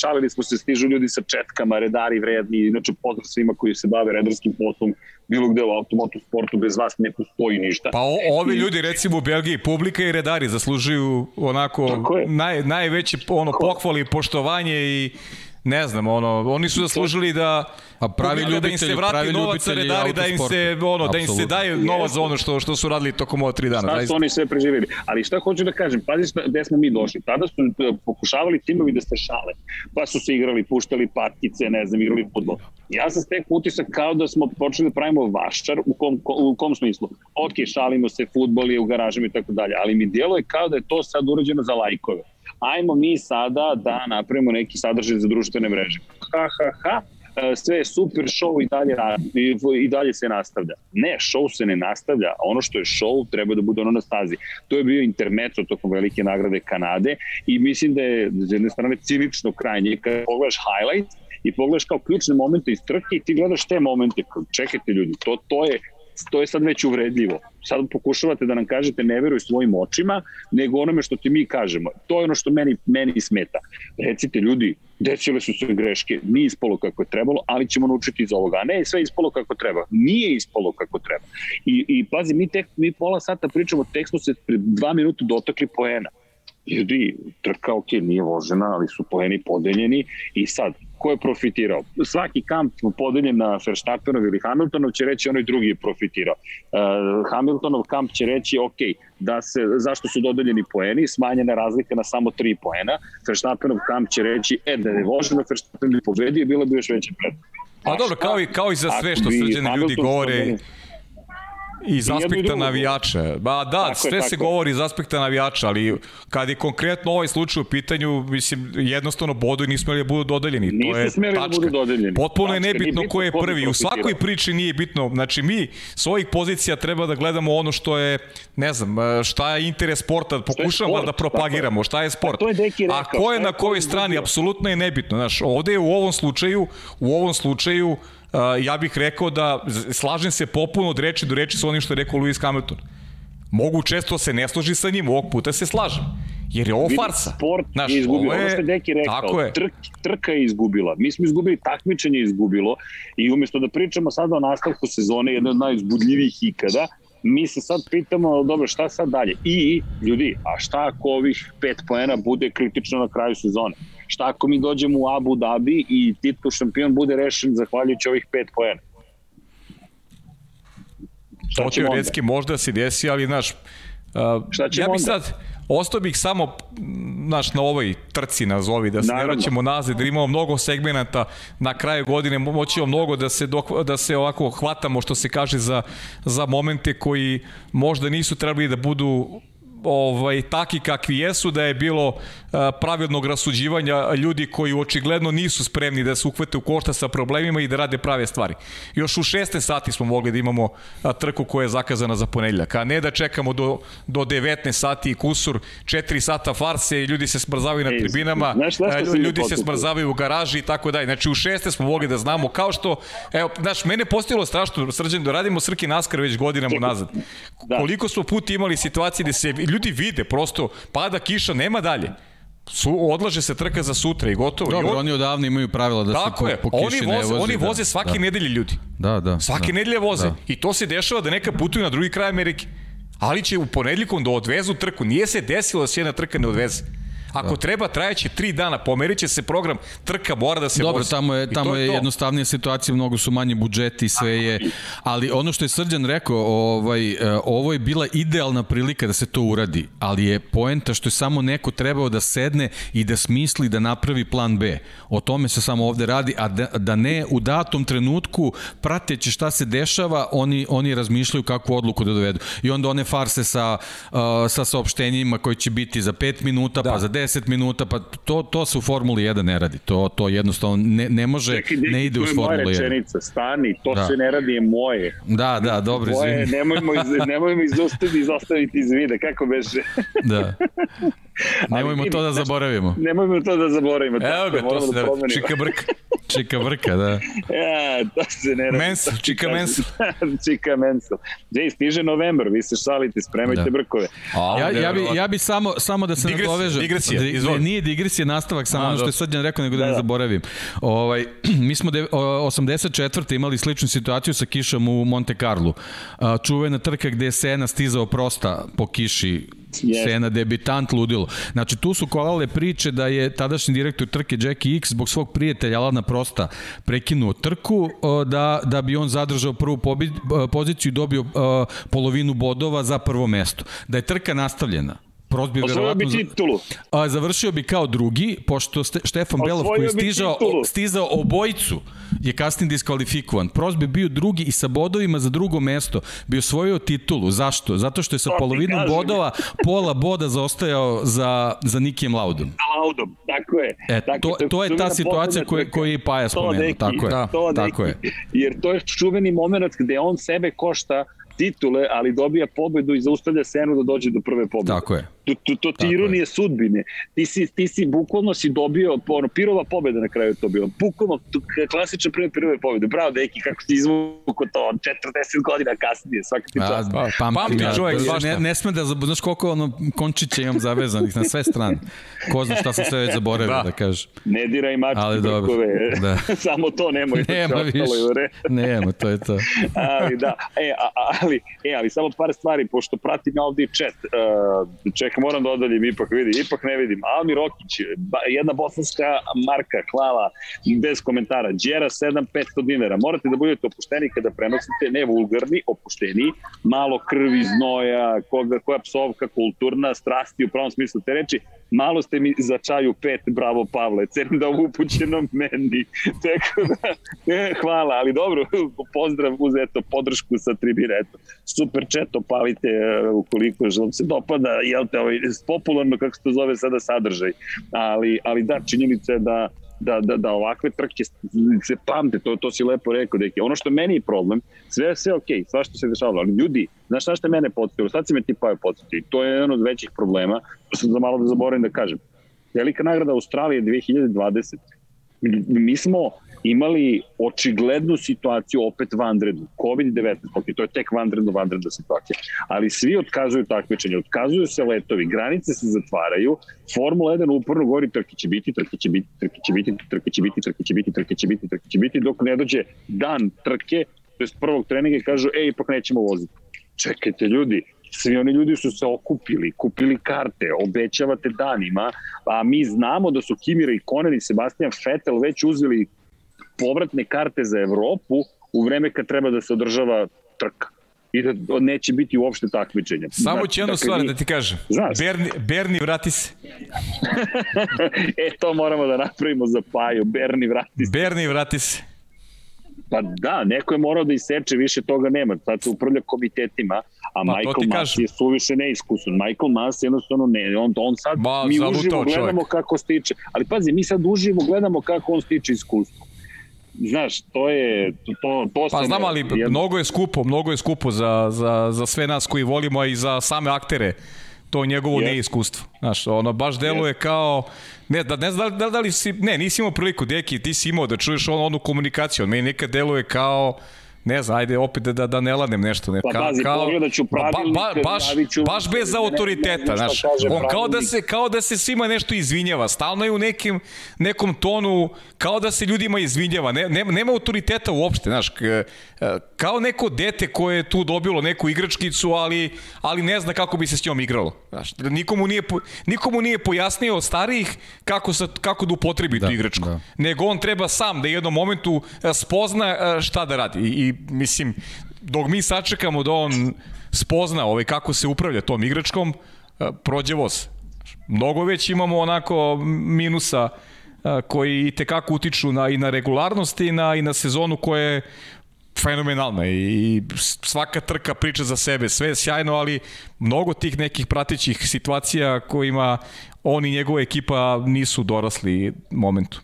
Šalili smo se, stižu ljudi sa četkama, redari vredni, inače pozdrav svima koji se bave redarskim poslom, bilo gde u automotu sportu bez vas ne postoji ništa. Pa o, ovi ljudi recimo u Belgiji, publika i redari zaslužuju onako naj, najveće ono, pohvali, poštovanje i ne znam, ono, oni su zaslužili da A pravi da im se ljubitelji- vrati pravi novac, a ne ljubitelji dali da im se, ono, da im se daje novac za ono što, što su radili tokom ova tri dana. Šta su oni sve preživjeli. Ali šta hoću da kažem, pazi šta, gde smo mi došli. Tada su e, pokušavali timovi da se šale. Pa su se igrali, puštali partice, ne znam, igrali futbol. Ja sam stekao utisak kao da smo počeli da pravimo vaščar u kom, u kom smislu. Ok, šalimo se, futbol je u garažama i tako dalje, ali mi djeluje kao da je to sad urađeno za lajkove. Ajmo mi sada da napravimo neki sadržaj za društvene mreže. Ha, ha, ha, e, sve je super, show i dalje, i, i dalje se nastavlja. Ne, show se ne nastavlja, ono što je show treba da bude ono na stazi. To je bio intermeco tokom velike nagrade Kanade i mislim da je s jedne strane cinično krajnje. Kad pogledaš highlight i pogledaš kao ključne momente iz trke i ti gledaš te momente, čekajte ljudi, to, to je to je sad već uvredljivo. Sad pokušavate da nam kažete ne veruj svojim očima, nego onome što ti mi kažemo. To je ono što meni, meni smeta. Recite ljudi, desile su se greške, nije ispalo kako je trebalo, ali ćemo naučiti iz ovoga. A ne, sve je ispalo kako treba. Nije ispalo kako treba. I, i pazi, mi, tek, mi pola sata pričamo, tek smo se pre dva minuta dotakli poena. Ljudi, trka, ok, nije vožena, ali su poeni podeljeni i sad, ko je profitirao? Svaki kamp podeljen na Verstappenov ili Hamiltonov će reći onaj drugi je profitirao. Uh, Hamiltonov kamp će reći, ok, da se, zašto su dodeljeni poeni, smanjena razlika na samo 3 poena. Verstappenov kamp će reći, e, da je voženo, Verstappen pobedio, bilo bi još veće pred. Pa dobro, kao i, kao i za sve što srđani ljudi govore iz i aspekta drugo. navijača. Ba da, Tako je, sve tako se je. govori iz aspekta navijača, ali kad je konkretno ovaj slučaj u pitanju, mislim, jednostavno bodovi nisu smeli da budu dodeljeni. to Nisu je smeli da tačka. budu dodeljeni. Potpuno je Tačka, nije nebitno bitno ko je prvi. U svakoj priči nije bitno. Znači, mi s ovih pozicija treba da gledamo ono što je, ne znam, šta je interes sporta, pokušamo sport, da propagiramo, šta je sport. Pa to je Deki rekao, A ko je na je ko kojoj strani, apsolutno je nebitno. Znaš, ovde je u ovom slučaju, u ovom slučaju, ja bih rekao da slažem se popuno od reči do reči sa onim što je rekao Lewis Hamilton. Mogu često se ne složi sa njim, ovog puta se slažem. Jer je ovo farsa. Sport Znaš, je izgubio. ovo Ono što je Deki rekao, Tako je. Trk, trka je izgubila. Mi smo izgubili, takmičenje je izgubilo i umjesto da pričamo sada o nastavku sezone, jedne od najuzbudljivijih ikada, mi se sad pitamo, dobro, šta sad dalje? I, ljudi, a šta ako ovih pet poena bude kritično na kraju sezone? Šta ako mi dođemo u Abu Dhabi i titul šampion bude rešen zahvaljujući ovih pet poena? Šta To onda? teoretski možda se desi, ali znaš, uh, Šta ja bih onda? sad, ostao bih samo, znaš, na ovoj trci nazovi, da se ne vraćamo nazad, jer imamo mnogo segmenata na kraju godine, mo- moćemo mnogo da se, dok, da se ovako hvatamo, što se kaže, za, za momente koji možda nisu trebali da budu ovaj taki kakvi jesu da je bilo a, pravilnog rasuđivanja ljudi koji očigledno nisu spremni da se uhvate u košta sa problemima i da rade prave stvari. Još u 16 sati smo mogli da imamo a, trku koja je zakazana za ponedjeljak, a ne da čekamo do, do 19 sati i kusur, 4 sata farse i ljudi se smrzavaju na tribinama, mi ljudi se smrzavaju u garaži i tako dalje. Znači u 16 smo mogli da znamo kao što, evo, znaš, mene postojilo strašno, srđan, da radimo Srki Naskar već godinama nazad. Da. Koliko smo puti imali situacije gde se ljudi vide, prosto pada kiša, nema dalje. Su, odlaže se trka za sutra i gotovo. I Dobro, on- oni odavno imaju pravila da Tako se po, po oni kiši ne voze, vozi. oni da, voze svake da. nedelje ljudi. Da, da. Svake da. nedelje voze. Da. I to se dešava da neka putuju na drugi kraj Amerike. Ali će u ponedljikom da odvezu trku. Nije se desilo da se jedna trka ne odveze. Ako treba, trajaće tri dana, pomerit će se program, trka mora da se Dobro, vozi. tamo je, tamo je to. jednostavnija situacija, mnogo su manji budžeti, sve je, ali ono što je Srđan rekao, ovaj, e, ovo je bila idealna prilika da se to uradi, ali je poenta što je samo neko trebao da sedne i da smisli da napravi plan B. O tome se samo ovde radi, a da, da ne u datom trenutku, prateći šta se dešava, oni, oni razmišljaju kakvu odluku da dovedu. I onda one farse sa, uh, sa saopštenjima koji će biti za 5 minuta, da. pa za 10 minuta, pa to, to se u Formuli 1 ne radi. To, to jednostavno ne, ne može, Čekaj, ne ide to uz je moja Formulu 1. rečenica, stani, to Da. se ne radi, je moje. Da, da, dobro, izvini. nemojmo, iz, nemojmo izostaviti, izostaviti iz vida, kako beše? Da. Nemojmo to da znaš- zaboravimo. Nemojmo to da zaboravimo. Evo ga, to moramo se da promenimo. Čika brk. Čika vrka, da. Ja, to se ne radi. Mensel, čika mensel. čika mensel. Dej, stiže novembar, vi se šalite, spremajte Da. brkove. A, Ja, ja bi, ja bi samo, samo da se Digresija, nadovežem. digresija, Di- izvoli. ne, nije digresija, nastavak, samo A, ono što je. Srđan rekao, nego da, Da, ne da. zaboravim. Ovaj, mi smo de, o, 84. imali sličnu situaciju sa kišom u Monte Carlo. Čuvena trka gde je Sena stizao prosta po kiši Yes. Sena debitant ludilo. Znači tu su kolale priče da je tadašnji direktor trke Jackie X zbog svog prijatelja Alana Prosta prekinuo trku da, da bi on zadržao prvu pobi, poziciju i dobio polovinu bodova za prvo mesto. Da je trka nastavljena Prost bi verovatno... bi titulu. A, završio bi kao drugi, pošto Ste, Štefan Belov koji je stižao, stizao obojicu je kasnije diskvalifikovan. Prost bi bio drugi i sa bodovima za drugo mesto bi osvojio titulu. Zašto? Zato što je sa polovinom bodova pola boda zaostajao za, za Nikijem Laudom. Laudom, tako je. E, tako, to, to je ta situacija koju, koju je Paja spomenuo. Tako je. Da, tako je. Jer to je čuveni moment gde on sebe košta titule, ali dobija pobedu i zaustavlja Senu da dođe do prve pobede. Tako je. To, to, to ti ironije je. sudbine. Ti si, ti si bukvalno si dobio, ono, pirova pobeda na kraju to bilo. Bukvalno, klasičan prve pirove pobede. Bravo, deki, kako si izvuko to 40 godina kasnije, svaka ti čast. Pa, pamti, pamti ja, čovjek, ne, ne sme da, znaš koliko ono, končića imam zavezanih na sve strane. Ko zna šta sam sve već zaboravio da, da kaže. Ne diraj mačke ali brkove. Da. Samo to nemoj. Nema više. Nema, to je to. ali da, e, a, ali, e, ali samo par stvari, pošto pratim ja ovdje chat, uh, čekaj, moram da odaljim, ipak vidi, ipak ne vidim. Almi Rokić, jedna bosanska marka, hvala, bez komentara. Đera 7500 dinara. Morate da budete opušteni kada prenosite, ne vulgarni, opušteni, malo krvi, znoja, koga, koja psovka, kulturna, strasti u pravom smislu te reči, malo ste mi za čaju pet, bravo Pavle, cenim da ovo upućeno meni. Tako da, e, hvala, ali dobro, pozdrav uz eto, podršku sa tribine, eto, super četo, palite e, ukoliko vam se dopada, jel te, ovaj, popularno, kako se to zove sada, sadržaj. Ali, ali da, činjenica je da da, da, da ovakve trke se pamte, to, to si lepo rekao, deki. Ono što meni je problem, sve sve okej, okay, sva što se dešavalo, ali ljudi, znaš šta što mene podsjetilo, sad si me ti pa podsjetio, to je jedan od većih problema, to sam za malo da zaboravim da kažem. Velika nagrada Australije 2020. Mi, mi smo imali očiglednu situaciju opet vanrednu, COVID-19, ok, to je tek vanredno vanredna situacija, ali svi otkazuju takmičenje, otkazuju se letovi, granice se zatvaraju, Formula 1 uporno govori trke će biti, trke će biti, trke će biti, trke će biti, trke će biti, trke će biti, trke će biti, dok ne dođe dan trke, to je prvog treninga i kažu, ej, ipak nećemo voziti. Čekajte ljudi, svi oni ljudi su se okupili, kupili karte, obećavate danima, a mi znamo da su Kimira i Konen i Sebastian Vettel već uzeli povratne karte za Evropu u vreme kad treba da se održava trka i da neće biti uopšte takmičenja. Samo znači, ću jednu dakle, stvar da ti kažem. Znaš. Berni, Berni, vrati se. e, to moramo da napravimo za Paju. Berni, vrati se. Berni, vrati se. Pa da, neko je morao da iseče, više toga nema. Sad se upravlja komitetima, a pa, Michael Mas je suviše neiskusan. Michael Mas jednostavno ne, on, on sad, ba, mi uživo gledamo čovjek. kako stiče. Ali pazi, mi sad uživo gledamo kako on stiče iskustvo znaš, to je, to, to Pa znam, ali jedno... mnogo je skupo, mnogo je skupo za, za, za sve nas koji volimo i za same aktere to njegovo yes. neiskustvo. Znaš, ono baš deluje yes. kao ne da ne znam da, da, da li si ne, nisi imao priliku deki, ti si imao da čuješ ono, onu komunikaciju. On meni nekad deluje kao ne znam, ajde opet da, da ne lanem nešto. Ne, pa kao, bazi, kao, ću pravilnik, ba, ba, baš, baš bez autoriteta, znaš. On kao da, se, kao da se svima nešto izvinjava, stalno je u nekim, nekom tonu, kao da se ljudima izvinjava, ne, nema, nema autoriteta uopšte, znaš, kao neko dete koje je tu dobilo neku igračkicu, ali, ali ne zna kako bi se s njom igralo. Znaš, nikomu nije, nikomu nije pojasnio od starijih kako, sa, kako da upotrebi da, tu igračku. Da. Nego on treba sam da u jednom momentu spozna šta da radi. I, mislim, dok mi sačekamo da on spozna ovaj, kako se upravlja tom igračkom, e, prođe voz. Mnogo već imamo onako minusa e, koji i tekako utiču na, i na regularnost i na, i na sezonu koja je fenomenalna i svaka trka priča za sebe, sve je sjajno, ali mnogo tih nekih pratićih situacija kojima on i njegova ekipa nisu dorasli momentu.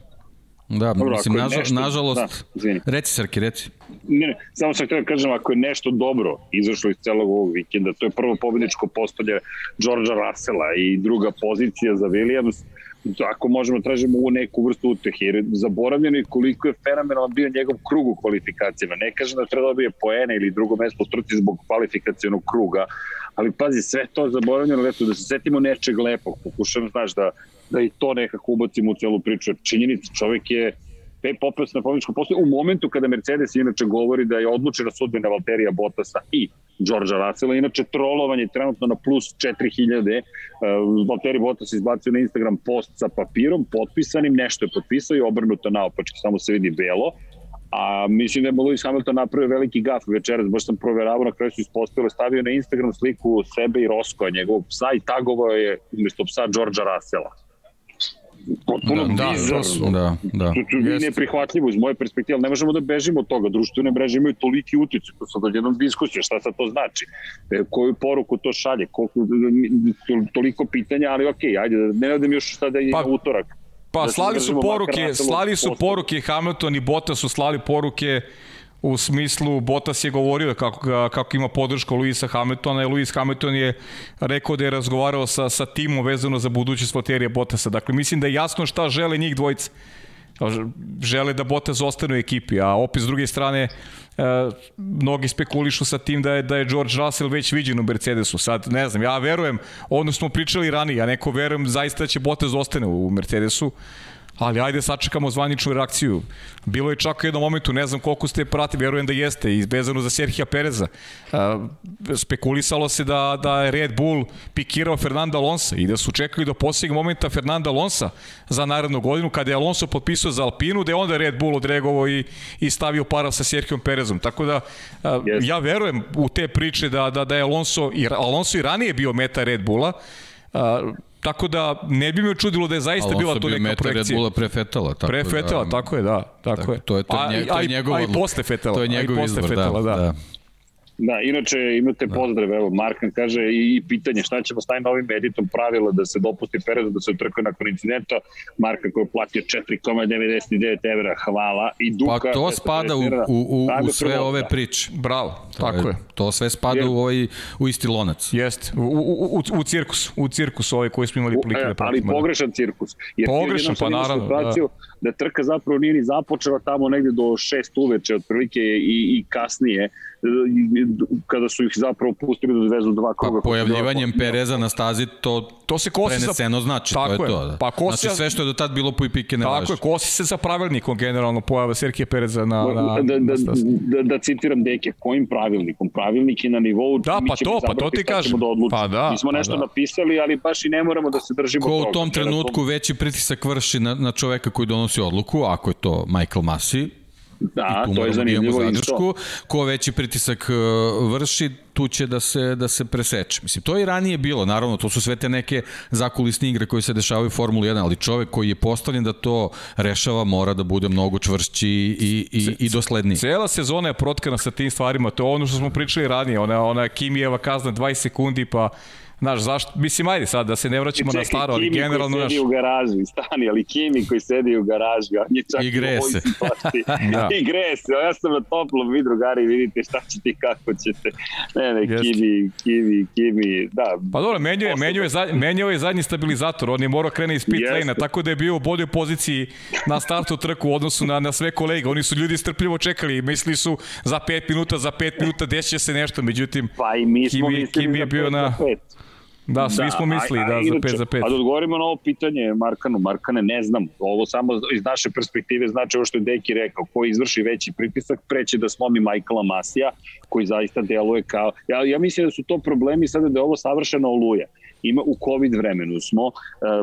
Da, Dobro, mislim, nažal, nešto, nažalost, da, reci Srki, reci. Ne, ne, samo sam htio da kažem, ako je nešto dobro izašlo iz celog ovog vikenda, to je prvo pobedničko postolje Georgea Russella i druga pozicija za Williams, ako možemo tražimo u neku vrstu utehe, jer zaboravljeno je koliko je fenomenalan bio njegov krug u kvalifikacijama. Ne kažem da treba da dobije poene ili drugo mesto u trci zbog kvalifikacijonog kruga, ali pazi, sve to zaboravljeno, leto, da se setimo nečeg lepog, pokušam, znaš, da, da i to nekako ubacimo u celu priču. Činjenica, čovek je popeo na pobjedičkom postoju u momentu kada Mercedes inače govori da je odlučena sudbina Valterija Bottasa i Đorđa Rasela. Inače, trolovanje je trenutno na plus 4000. Uh, Valtteri Bottas izbacio na Instagram post sa papirom, potpisanim, nešto je potpisao i obrnuto naopačke, samo se vidi belo. A mislim da je Lewis Hamilton napravio veliki gaf večeras, baš sam proveravao, na kraju su ispostavili, stavio na Instagram sliku sebe i Roskoja, njegovog psa i tagovao je umesto psa Đorđa Rasela potpuno da, da bizarno. Da, da, da. To, to je neprihvatljivo iz moje perspektive, ali ne možemo da bežimo od toga. Društvene mreže imaju toliki utice, to sad jednom diskusiju, šta sad to znači? E, koju poruku to šalje? Koliko, toliko pitanja, ali okej, okay, ajde, ne nadam još sada i pa, na utorak. Pa da slali su poruke, slali su poruke, Hamilton i Bottas su slali poruke u smislu Bottas je govorio kako, kako ima podršku Luisa Hamiltona i Luis Hamilton je rekao da je razgovarao sa, sa timom vezano za budućnost Valterija Bottasa. Dakle, mislim da je jasno šta žele njih dvojice. Žele da Bottas ostane u ekipi, a opet s druge strane e, mnogi spekulišu sa tim da je, da je George Russell već viđen u Mercedesu. Sad, ne znam, ja verujem, ono smo pričali ranije, ja neko verujem zaista da će Bottas ostane u Mercedesu ali ajde sačekamo zvaničnu reakciju. Bilo je čak u jednom momentu, ne znam koliko ste pratili, verujem da jeste, izbezano za Serhija Pereza. Spekulisalo se da, da je Red Bull pikirao Fernanda Alonso i da su čekali do posljednjeg momenta Fernanda Alonso za narednu godinu, kada je Alonso potpisao za Alpinu, da je onda Red Bull odregovao i, i stavio para sa Serhijom Perezom. Tako da, yes. ja verujem u te priče da, da, da je Alonso, i, Alonso i ranije bio meta Red Bulla, Tako da ne bi me čudilo da je zaista bila to neka projekcija. Red Bulla pre Fetela. Tako pre Fetela, da, tako je, da. Tako, tako je. To je, to je, to je njegov A i posle Fetela. To je njegov izbor, Fetela, da. da. Da. Da, inače imate da. pozdrav, evo, Markan kaže i, i pitanje šta ćemo s taj novim editom pravila da se dopusti Perezu da se utrkuje nakon incidenta, Markan koji je platio 4,99 evra, hvala, i Duka... Pa to spada u, u, u, u sve ove priče. Bravo, to tako je, je. To sve spada Jer, u, ovaj, u isti lonac. Jeste, u, u, u, u cirkus, u cirkus ovaj koji smo imali prilike da pratimo. Ali pogrešan cirkus. Jer pogrešan, pa naravno. Da. da trka zapravo nije ni započela tamo negde do šest uveče otprilike i, i kasnije kada su ih zapravo pustili da vezu dva kruga. Pa pojavljivanjem Pereza na stazi to, to se kosi preneseno znači, tako to je, je to. Da. Pa kosi znači sve što je do tad bilo po i pike ne Tako važi. je, kosi se sa pravilnikom generalno pojava Serkije Pereza na, na, da, da, da, da, da citiram Deke, kojim pravilnikom? Pravilnik je na nivou da, pa to, pa to ti kažem. Da pa da, Mi smo pa nešto da. napisali, ali baš i ne moramo da se držimo Ko toga. u tom trenutku veći pritisak vrši na, na čoveka koji donosi odluku, ako je to Michael Massey, Da, to je da zanimljivo zadršku. Ko veći pritisak e, vrši, tu će da se, da se preseče. Mislim, to je i ranije bilo, naravno, to su sve te neke zakulisne igre koje se dešavaju u Formuli 1, ali čovek koji je postavljen da to rešava mora da bude mnogo čvršći i, i, i dosledniji. Cela sezona je protkana sa tim stvarima, to je ono što smo pričali ranije, ona, ona Kimijeva kazna 20 sekundi, pa Znaš, zašto, mislim, ajde sad da se ne vraćamo čekaj, na staro, ali Kimi generalno... Kimi koji sedi naš... u garaži, stani, ali Kimi koji sedi u garaži, on je čak I gre se. da. I gre se, ja sam na toplom, vi drugari vidite šta ćete i kako ćete. Ne, ne, Jest. Kimi, Kimi, Kimi, da. Pa dobro, menjao je, menjao je, zadnji, menjao je zadnji stabilizator, on je morao krene iz pit lane tako da je bio u boljoj poziciji na startu trku u odnosu na, na sve kolege. Oni su ljudi strpljivo čekali, mislili su za 5 minuta, za 5 minuta desit se nešto, međutim, pa i mi smo Kimi, Kimi je bio na... 5 Da, svi da, smo mislili, a, a, da, za 5 za 5. A da odgovorimo na ovo pitanje Markanu. Markane, ne znam, ovo samo iz naše perspektive znači ovo što je Deki rekao, ko izvrši veći pritisak, preće da slomi Michaela Masija, koji zaista deluje kao... Ja, ja mislim da su to problemi sada da je ovo savršena oluja ima u COVID vremenu. Smo, uh,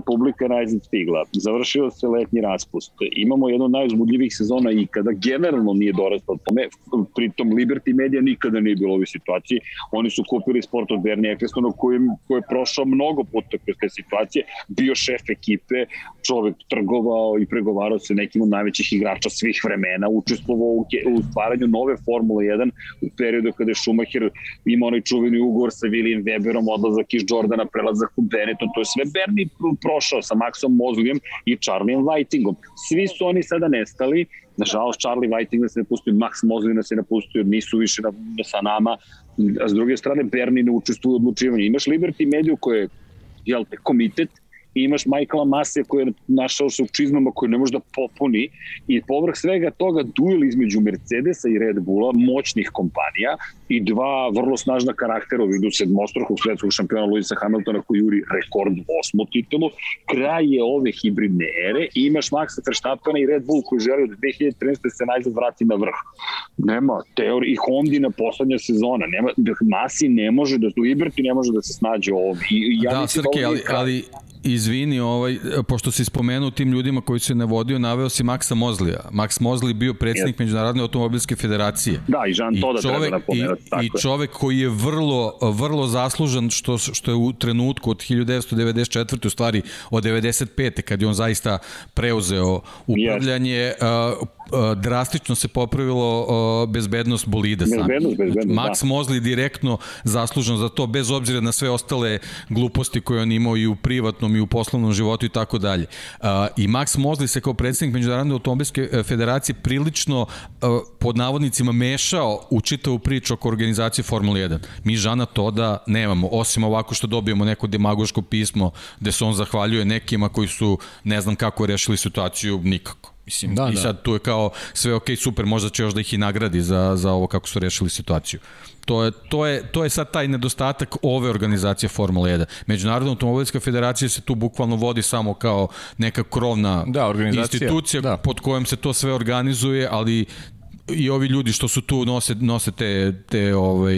publika najzad stigla, završio se letnji raspust, imamo jednu od najuzbudljivih sezona i kada generalno nije dorastao tome, pritom Liberty Media nikada nije bilo u ovoj situaciji, oni su kupili sport od Bernie Ecclestona koji, koji je prošao mnogo puta kroz te situacije, bio šef ekipe, čovek trgovao i pregovarao se nekim od najvećih igrača svih vremena, učestvovao u, u stvaranju nove Formule 1 u periodu kada je Schumacher imao onaj čuveni ugovor sa William Weberom, odlazak iz Jordana, prelazak u Benetton, to je sve Bernie prošao sa Maxom Mozugem i Charlieom Whitingom. Svi su oni sada nestali, nažalost Charlie Whiting nas ne pustio, Max Mozug nas je napustio, nisu više na, sa nama, a s druge strane Bernie ne učestvuje u odlučivanju. Imaš Liberty Media koja je jel te, komitet i imaš Michaela Masija koji je našao se u čizmama koji ne može da popuni i povrh svega toga duel između Mercedesa i Red Bulla, moćnih kompanija i dva vrlo snažna karaktera u vidu sedmostrukog svetskog šampiona Luisa Hamiltona koji juri rekord osmu titulu. Kraj je ove hibridne ere i imaš Maxa Verstappena i Red Bull koji želi od 2013. se najzad vrati na vrh. Nema teori i Hondina poslednja sezona. Nema, Masi ne može da, Liberty ne može da se snađe ovdje. I, ja da, Srke, ali, ali izvini, ovaj, pošto si spomenuo tim ljudima koji se navodio, naveo si Maksa Mozlija. Max Mozli bio predsednik yes. Međunarodne automobilske federacije. Da, i Jean Toda treba napomenuti. I, I čovek koji je vrlo, vrlo zaslužan što, što je u trenutku od 1994. u stvari od 95. kad je on zaista preuzeo upravljanje, yes. uh, drastično se popravilo bezbednost bolida sami. Bezbednost, bezbednost, Max da. Mosley direktno zaslužan za to, bez obzira na sve ostale gluposti koje on imao i u privatnom i u poslovnom životu i tako dalje. I Max Mosley se kao predsednik Međunarodne automobilske e, federacije prilično pod navodnicima mešao u čitavu priču oko organizacije Formule 1. Mi Žana to da nemamo, osim ovako što dobijemo neko demagoško pismo gde se on zahvaljuje nekima koji su ne znam kako rešili situaciju, nikako. Mislim, da, i da. sad tu je kao sve ok, super, možda će još da ih i nagradi za, za ovo kako su rešili situaciju. To je, to, je, to je sad taj nedostatak ove organizacije Formula 1. Međunarodna automobilska federacija se tu bukvalno vodi samo kao neka krovna da, institucija da. pod kojom se to sve organizuje, ali i ovi ljudi što su tu nose, nose te, te ovaj,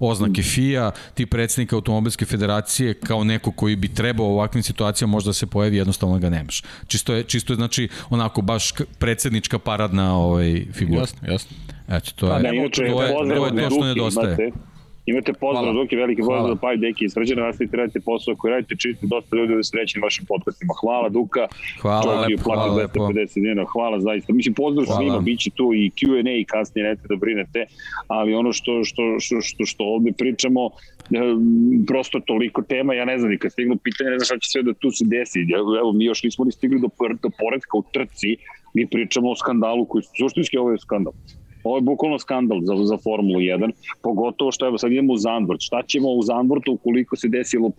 oznake FIA, ti predsednika automobilske federacije kao neko koji bi trebao u ovakvim situacijama možda se pojavi, jednostavno ga nemaš. Čisto je, čisto je znači onako baš predsednička paradna ovaj, figura. Jasno, jasno. Eto, to pa je, to je, to je, to je to što nedostaje. Imate, Imate pozdrav, Duki, veliki pozdrav za Pavi Deki iz Srđana, nastavite radite posao koji radite, čiste dosta ljudi da srećeni vašim podcastima. Hvala Duka, hvala, lepo, hvala, lepo. 250 dinara, hvala zaista. Mislim, pozdrav hvala. svima, bit će tu i Q&A i kasnije, nećete da brinete, ali ono što, što, što, što, što ovde pričamo, e, prosto toliko tema, ja ne znam, i kad stignu pitanje, ne znam šta će sve da tu se desi. Evo, mi još nismo ni stigli do, do poredka u trci, mi pričamo o skandalu koji, suštinski ovo je skandal Ovo je bukvalno skandal za, za Formulu 1, pogotovo što evo sad idemo u Zandvort. Šta ćemo u Zandvortu ukoliko se desilo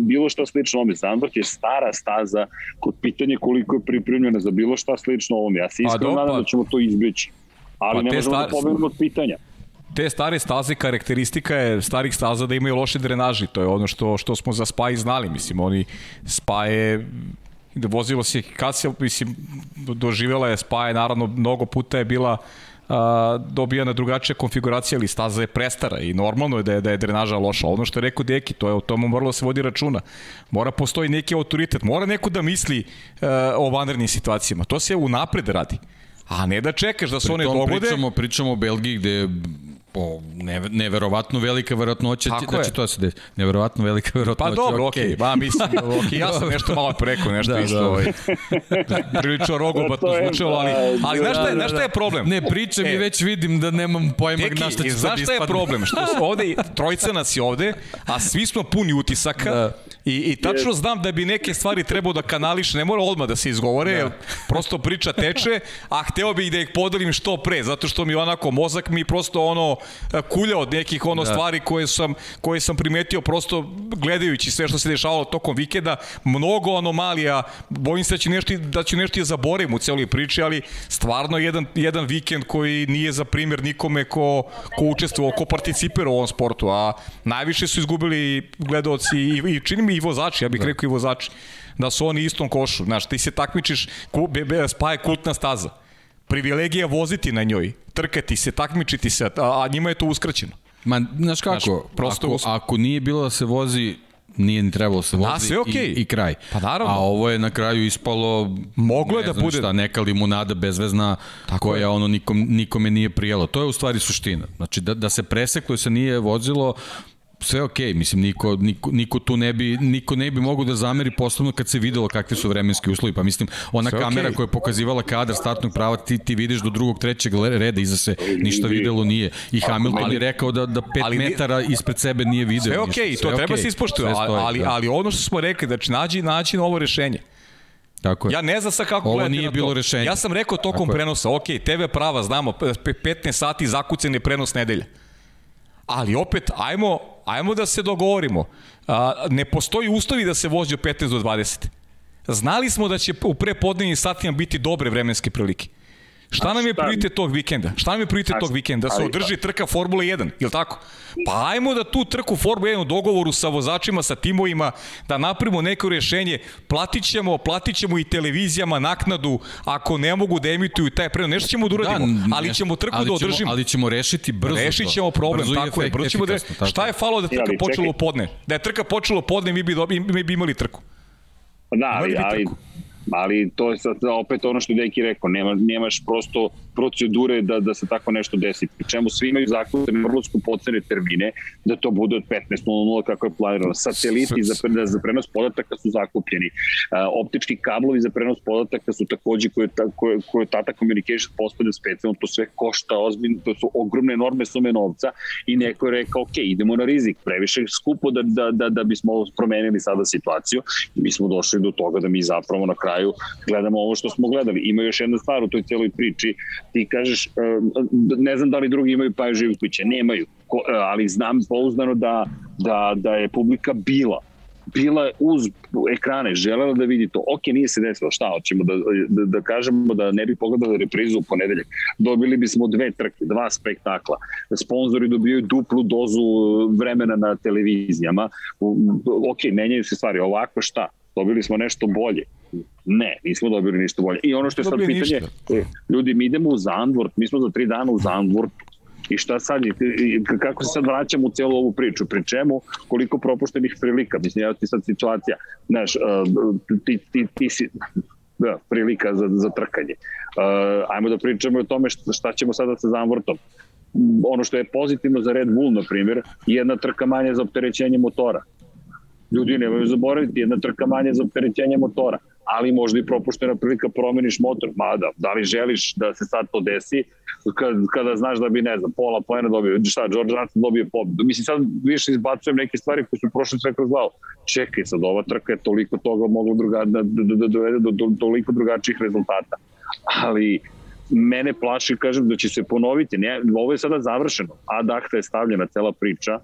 bilo šta slično ovome? Zandvort je stara staza kod pitanja koliko je pripremljena za bilo šta slično ovome. Ja se pa iskreno nadam da ćemo to izbjeći. Ali pa ne možemo da pobedimo od pitanja te stare staze karakteristika je starih staza da imaju loše drenaži, to je ono što što smo za Spa znali, mislim oni Spa je da vozilo se Kasel, mislim doživela je Spa je naravno mnogo puta je bila a, dobijana drugačija konfiguracija ili staza je prestara i normalno je da je, da je drenaža loša. Ono što je rekao Deki, to je o tomu moralo se vodi računa. Mora postoji neki autoritet, mora neko da misli a, o vanrednim situacijama. To se unapred radi. A ne da čekaš da se one dogode. Pričamo, pričamo o Belgiji gde po ne, neverovatno velika verovatnoća da će to se desi. Neverovatno velika verovatnoća. Pa dobro, okej, okay. ba mislim, okay, ja sam nešto malo preko, nešto da, isto da. ovaj. Prilično rogobatno zvučalo, ali ali znaš šta je, znaš šta je problem? Ne pričam e, i već vidim da nemam pojma na šta će Znaš šta je problem? Što su ovde trojica nas je ovde, a svi smo puni utisaka. Da. I, I tačno znam da bi neke stvari trebao da kanališ, ne mora odmah da se izgovore, da. prosto priča teče, a hteo bih da ih podelim što pre, zato što mi onako mozak mi prosto ono kulja od nekih ono da. stvari koje sam, koje sam primetio prosto gledajući sve što se dešavalo tokom vikenda, mnogo anomalija, bojim se da će nešto, da će nešto i zaborim u celoj priči, ali stvarno jedan, jedan vikend koji nije za primjer nikome ko, ko učestvovao, ko participira u ovom sportu, a najviše su izgubili gledaoci i, i čini mi i vozači, ja bih da. rekao i vozači, da su oni istom košu, znaš, ti se takmičiš, Spa je kultna staza, privilegija voziti na njoj, trkati se, takmičiti se, a, a njima je to uskraćeno. Ma, znaš kako, znaš, prosto ako, ako nije bilo da se vozi nije ni trebalo da se vozi da, sve okay. i, i kraj. Pa naravno. A ovo je na kraju ispalo moglo je da bude šta, neka limunada bezvezna Tako koja je. ono nikom, nikome nije prijelo. To je u stvari suština. Znači da, da se preseklo se nije vozilo sve okej, okay. mislim niko, niko, niko tu ne bi niko ne bi mogao da zameri posebno kad se videlo kakvi su vremenski uslovi, pa mislim ona sve kamera okay. koja je pokazivala kadar startnog prava ti ti vidiš do drugog trećeg reda iza se ništa videlo nije i Hamilton ali, je rekao da da 5 ali, metara ispred sebe nije video sve okej, okay, to sve treba okay. se ispoštuje, ali, ali, da. ali ono što smo rekli da nađi način ovo rešenje Tako je. Ja ne znam sa kako Ovo nije bilo rešenje. Ja sam rekao tokom Tako prenosa, ok, TV prava, znamo, 15 sati zakuceni prenos nedelja. Ali opet, ajmo ajmo da se dogovorimo. A, ne postoji uslovi da se vozi od 15 do 20. Znali smo da će u prepodnevnim satima biti dobre vremenske prilike. Šta nam je prioritet tog vikenda? Šta nam je prioritet tog vikenda? Da se održi trka Formule 1, je li tako? Pa ajmo da tu trku Formule 1 u dogovoru sa vozačima, sa timovima, da napravimo neko rešenje, platit ćemo, platit ćemo i televizijama naknadu ako ne mogu da emituju taj prenos. Nešto ćemo da uradimo, da, ali ćemo trku ali da održimo. Ali ćemo rešiti brzo Rešit ćemo problem, brzo tako je. Brzo ćemo da, šta je falo da trka počelo podne? Da je trka počelo podne, mi bi, mi bi imali trku. Da, ali, ali, ali to je sad opet ono što Deki rekao, nema, nemaš prosto procedure da, da se tako nešto desi. Pri čemu svi imaju zakonite vrlo skupocene termine, da to bude od 15.00 kako je planirano. Sateliti za, za prenos podataka su zakupljeni. Uh, optički kablovi za prenos podataka su takođe koje, ta, koje, koje Tata Communication postavlja specijalno, to sve košta ozbiljno, to su ogromne enorme sume novca i neko je rekao, ok, idemo na rizik, previše skupo da, da, da, da bismo promenili sada situaciju i mi smo došli do toga da mi zapravo na kraju gledamo ovo što smo gledali. Ima još jedna stvar u toj celoj priči, ti kažeš, ne znam da li drugi imaju Paju Živkovića, nemaju, e, ali znam pouzdano da, da, da je publika bila bila uz ekrane, želela da vidi to. Ok, nije se desilo, šta, hoćemo da, da, da kažemo da ne bi pogledali reprizu u ponedeljak. Dobili bismo dve trke, dva spektakla. Sponzori dobijaju duplu dozu vremena na televizijama. Ok, menjaju se stvari. Ovako šta? Dobili smo nešto bolje. Ne, nismo dobili ništa bolje. I ono što je sad pitanje, ništa. E, ljudi, mi idemo u Zandvort, mi smo za tri dana u Zandvort, I šta sad, kako se sad vraćamo u celu ovu priču, pri čemu, koliko propuštenih prilika, mislim, ja ti sad situacija, znaš, ti, ti, ti si, da, prilika za, za trkanje. Uh, ajmo da pričamo o tome šta, šta ćemo sada sa Zandvortom. Ono što je pozitivno za Red Bull, na primjer, jedna trka manje za opterećenje motora. Ljudi nemaju zaboraviti, jedna trka manje za opterećenje motora ali možda i propuštena prilika promeniš motor, mada, da li želiš da se sad to desi, kada, kada znaš da bi, ne znam, pola poena dobio, šta, George Russell dobio pobedu. Mislim, sad više izbacujem neke stvari koje su prošle sve kroz glavu. Čekaj, sad ova trka je toliko toga moglo druga, da, da, da, da dovede do, do, do toliko drugačijih rezultata. Ali, mene plaši, kažem, da će se ponoviti. Ne, ovo je sada završeno. Ad acta je stavljena cela priča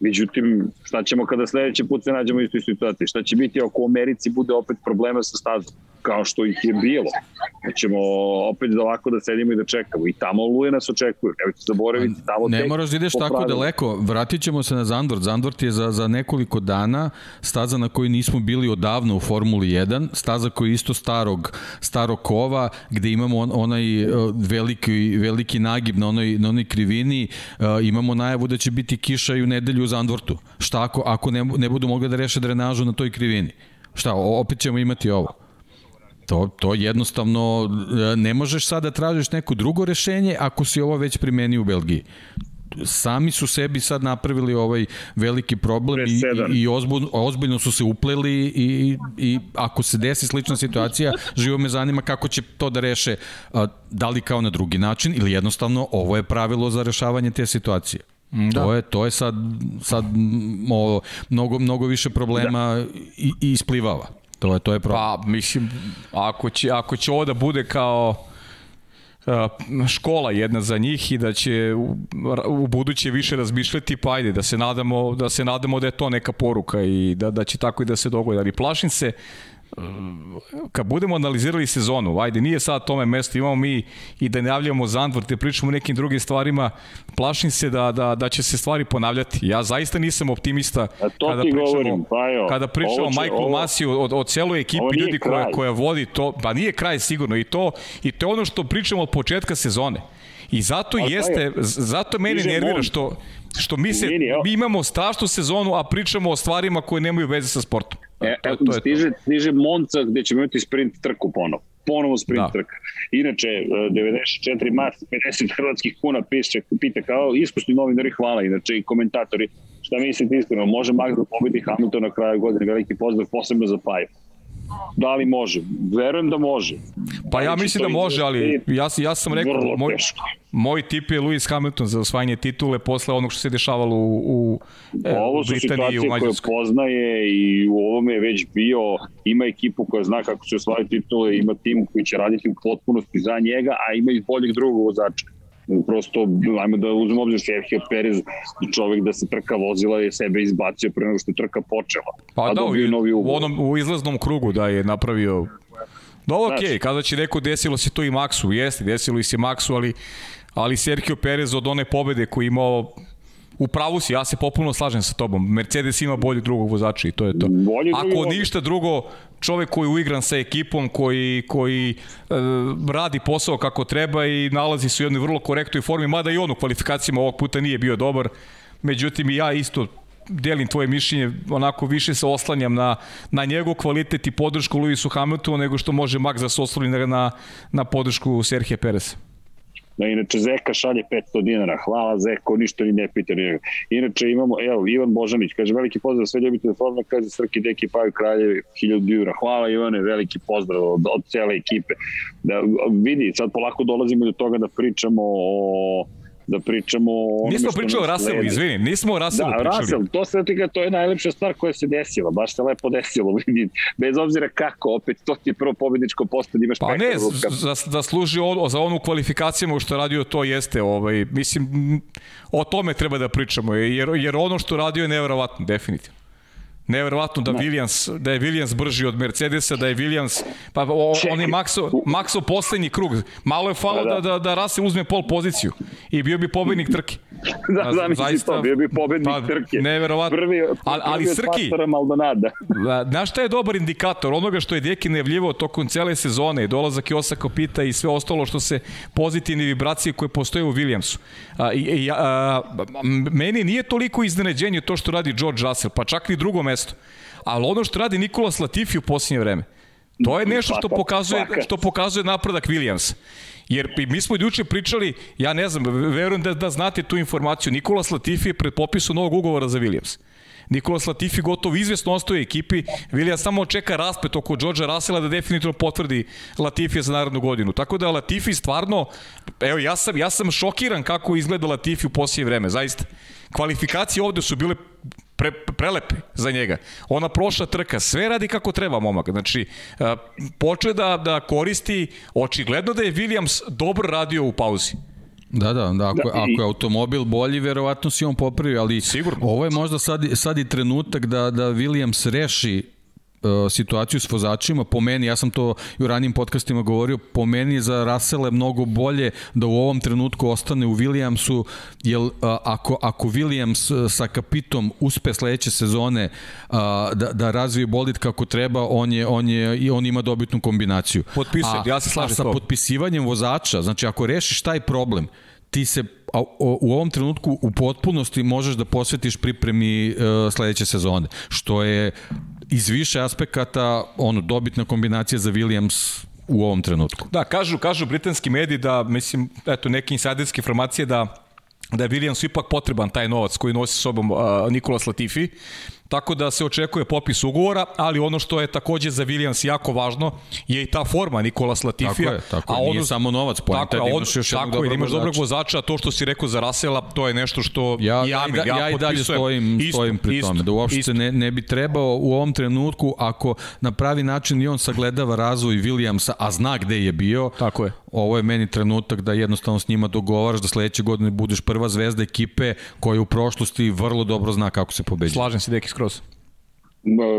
Međutim, šta ćemo kada sledeći put se nađemo u istoj situaciji? Šta će biti ako u Americi bude opet problema sa stazom? Kao što ih je bilo. Da ćemo opet da ovako da sedimo i da čekamo. I tamo oluje nas očekuju. Nemojte zaboraviti tamo Ne moraš da ideš tako daleko. Vratit ćemo se na Zandvort. Zandvort je za, za nekoliko dana staza na kojoj nismo bili odavno u Formuli 1. Staza koja je isto starog, starog kova, gde imamo on, onaj e, veliki, veliki nagib na onoj, na onoj krivini. Uh, imamo najavu da će biti kiša i u nedelju u Zandvortu. Šta ako, ako ne, ne budu mogli da reše drenažu na toj krivini? Šta, opet ćemo imati ovo. To, to jednostavno e, ne možeš sad da tražiš neko drugo rešenje ako si ovo već primenio u Belgiji sami su sebi sad napravili ovaj veliki problem i, i, i ozbiljno, ozbiljno su se upleli i, i ako se desi slična situacija, živo me zanima kako će to da reše, da li kao na drugi način ili jednostavno ovo je pravilo za rešavanje te situacije. Mm, da. To je to je sad sad o, mnogo mnogo više problema da. i, i isplivava. To je to je problem. Pa mislim ako će ako će ovo da bude kao škola jedna za njih i da će u, u buduće više razmišljati, pa ajde, da se nadamo da se nadamo da je to neka poruka i da da će tako i da se dogodi. Ali plašim se kad budemo analizirali sezonu, ajde, nije sad tome mesto, imamo mi i da najavljamo Zandvort, te pričamo o nekim drugim stvarima, plašim se da, da, da će se stvari ponavljati. Ja zaista nisam optimista kada pričamo, govorim, pa jo, kada pričamo o Michael Masiju, o, o celoj ekipi ljudi koja, koja vodi to, pa nije kraj sigurno i to, i to je ono što pričamo od početka sezone. I zato Ali jeste, zato mene nervira što, što mi, se, mi imamo strašnu sezonu, a pričamo o stvarima koje nemaju veze sa sportom. E, to, to stiže, to. stiže Monca gde ćemo imati sprint trku ponovo. Ponovo sprint da. trka. Inače, 94 e, mart, 50 hrvatskih kuna piše, pita kao iskusni novinari, hvala. Inače i komentatori, šta mislite iskreno, može Max da pobedi Hamilton na kraju godine, veliki pozdrav, posebno za Paju. Da li može? Verujem da može. Pa ja mislim da može, ali ja, ja sam rekao, moj, moj tip je Lewis Hamilton za osvajanje titule posle onog što se dešavalo u, u, e, Ovo su situacije koje poznaje i u ovome je već bio, ima ekipu koja zna kako se osvajaju titule, ima tim koji će raditi u potpunosti za njega, a ima i boljeg drugog vozača. Prosto, ajmo da uzmemo obzir Sergio Perez, čovek da se trka vozila je sebe izbacio pre nego što je trka počela. Pa da, u, novi u, onom, u izlaznom krugu da je napravio Da, okej, okay, kada će neko desilo se to i Maxu, jeste, desilo i se Maxu, ali, ali Sergio Perez od one pobede koji imao U pravu si, ja se popuno slažem sa tobom. Mercedes ima bolji drugog vozača i to je to. Bolji Ako ništa drugo, čovek koji je uigran sa ekipom, koji, koji e, radi posao kako treba i nalazi se u jednoj vrlo korektoj formi, mada i on u kvalifikacijama ovog puta nije bio dobar. Međutim, i ja isto delim tvoje mišljenje, onako više se oslanjam na, na njegov kvalitet i podršku Luisu Hamiltonu nego što može Max da se osloni na, na podršku Serhije Peresa. Da, inače, Zeka šalje 500 dinara. Hvala Zeko, ništa ni ne pita. Inače, imamo, evo, Ivan Božanić, kaže, veliki pozdrav sve ljubitelje forma, kaže, Srki, Deki, Paju, Kraljevi, 1000 dinara. Hvala Ivane, veliki pozdrav od, od cele ekipe. Da, vidi, sad polako dolazimo do toga da pričamo o da pričamo o onome Nismo pričali o Russellu, izvini, nismo o Russellu da, pričali. Russell, to se tika, to je najlepša stvar koja se desila, baš se lepo desilo, vidi, bez obzira kako, opet to ti je prvo pobedničko postad, imaš Pa ne, da, da služi o, za onu kvalifikacijama što radio to jeste, ovaj, mislim, o tome treba da pričamo, jer, jer ono što radio je nevjerovatno, definitivno. Neverovatno da Williams da je Williams brži od Mercedesa, da je Williams pa o, on je Maxo Maxo poslednji krug. Malo je falo da, da, da, da Russell uzme pol poziciju i bio bi pobednik trke. da, da, zaista, to, bio bi pobednik pa, trke. Neverovatno. Prvi, ali, ali Srki, da, znaš šta je dobar indikator? Onoga što je Deki najavljivao tokom cele sezone i dolazak Josa Kopita i sve ostalo što se pozitivne vibracije koje postoje u Williamsu. A, i, a, meni nije toliko iznenađenje to što radi George Russell, pa čak i drugo mesto. Ali ono što radi Nikola Latifi u posljednje vreme, to je nešto što pokazuje, što pokazuje napredak Williams. Jer mi smo juče pričali, ja ne znam, verujem da, da znate tu informaciju, Nikola Latifi je pred popisom novog ugovora za Williams. Nikola Latifi gotovo izvesno ostaje ekipi, Williams samo čeka raspet oko Georgea Russella da definitivno potvrdi Latifi za narodnu godinu. Tako da Latifi stvarno, evo ja sam, ja sam šokiran kako izgleda Latifi u poslije vreme, zaista. Kvalifikacije ovde su bile pre, prelepe za njega. Ona prošla trka, sve radi kako treba momak. Znači, počeo da, da koristi, očigledno da je Williams dobro radio u pauzi. Da, da, da, ako, da, ako je automobil bolji, verovatno si on popravio, ali Sigurno. ovo je možda sad, sad i trenutak da, da Williams reši situaciju s vozačima, po meni, ja sam to i u ranijim podcastima govorio, po meni za Russell je mnogo bolje da u ovom trenutku ostane u Williamsu, jer e, ako, ako Williams e, sa kapitom uspe sledeće sezone da, da razvije bolid kako treba, on, je, on, je, i on ima dobitnu kombinaciju. Potpisujem, ja se slažem A sa to. potpisivanjem vozača, znači ako rešiš taj problem, ti se a, o, u ovom trenutku u potpunosti možeš da posvetiš pripremi uh, sledeće sezone, što je iz više aspekata ono dobitna kombinacija za Williams u ovom trenutku. Da, kažu, kažu britanski mediji da, mislim, eto, neke insajderske informacije da da je Williams ipak potreban taj novac koji nosi sobom uh, Nikolas Latifi Tako da se očekuje popis ugovora, ali ono što je takođe za Williams jako važno je i ta forma Nikola Latifija. Tako je, tako a ono, nije samo novac, pojenta je da imaš još jednog dobrog imaš dobrog vozača, to što si rekao za Rasela, to je nešto što ja, ja, ja, ja, ja i dalje stojim, isto, stojim pri isto, tome, da uopšte isto. ne, ne bi trebao u ovom trenutku, ako na pravi način i on sagledava razvoj Williamsa, a zna gde je bio, Tako je. ovo je meni trenutak da jednostavno s njima dogovaraš da sledeće godine budeš prva zvezda ekipe koja u prošlosti vrlo dobro zna kako se pobeđuje. Slažem se, Deki, Кросс.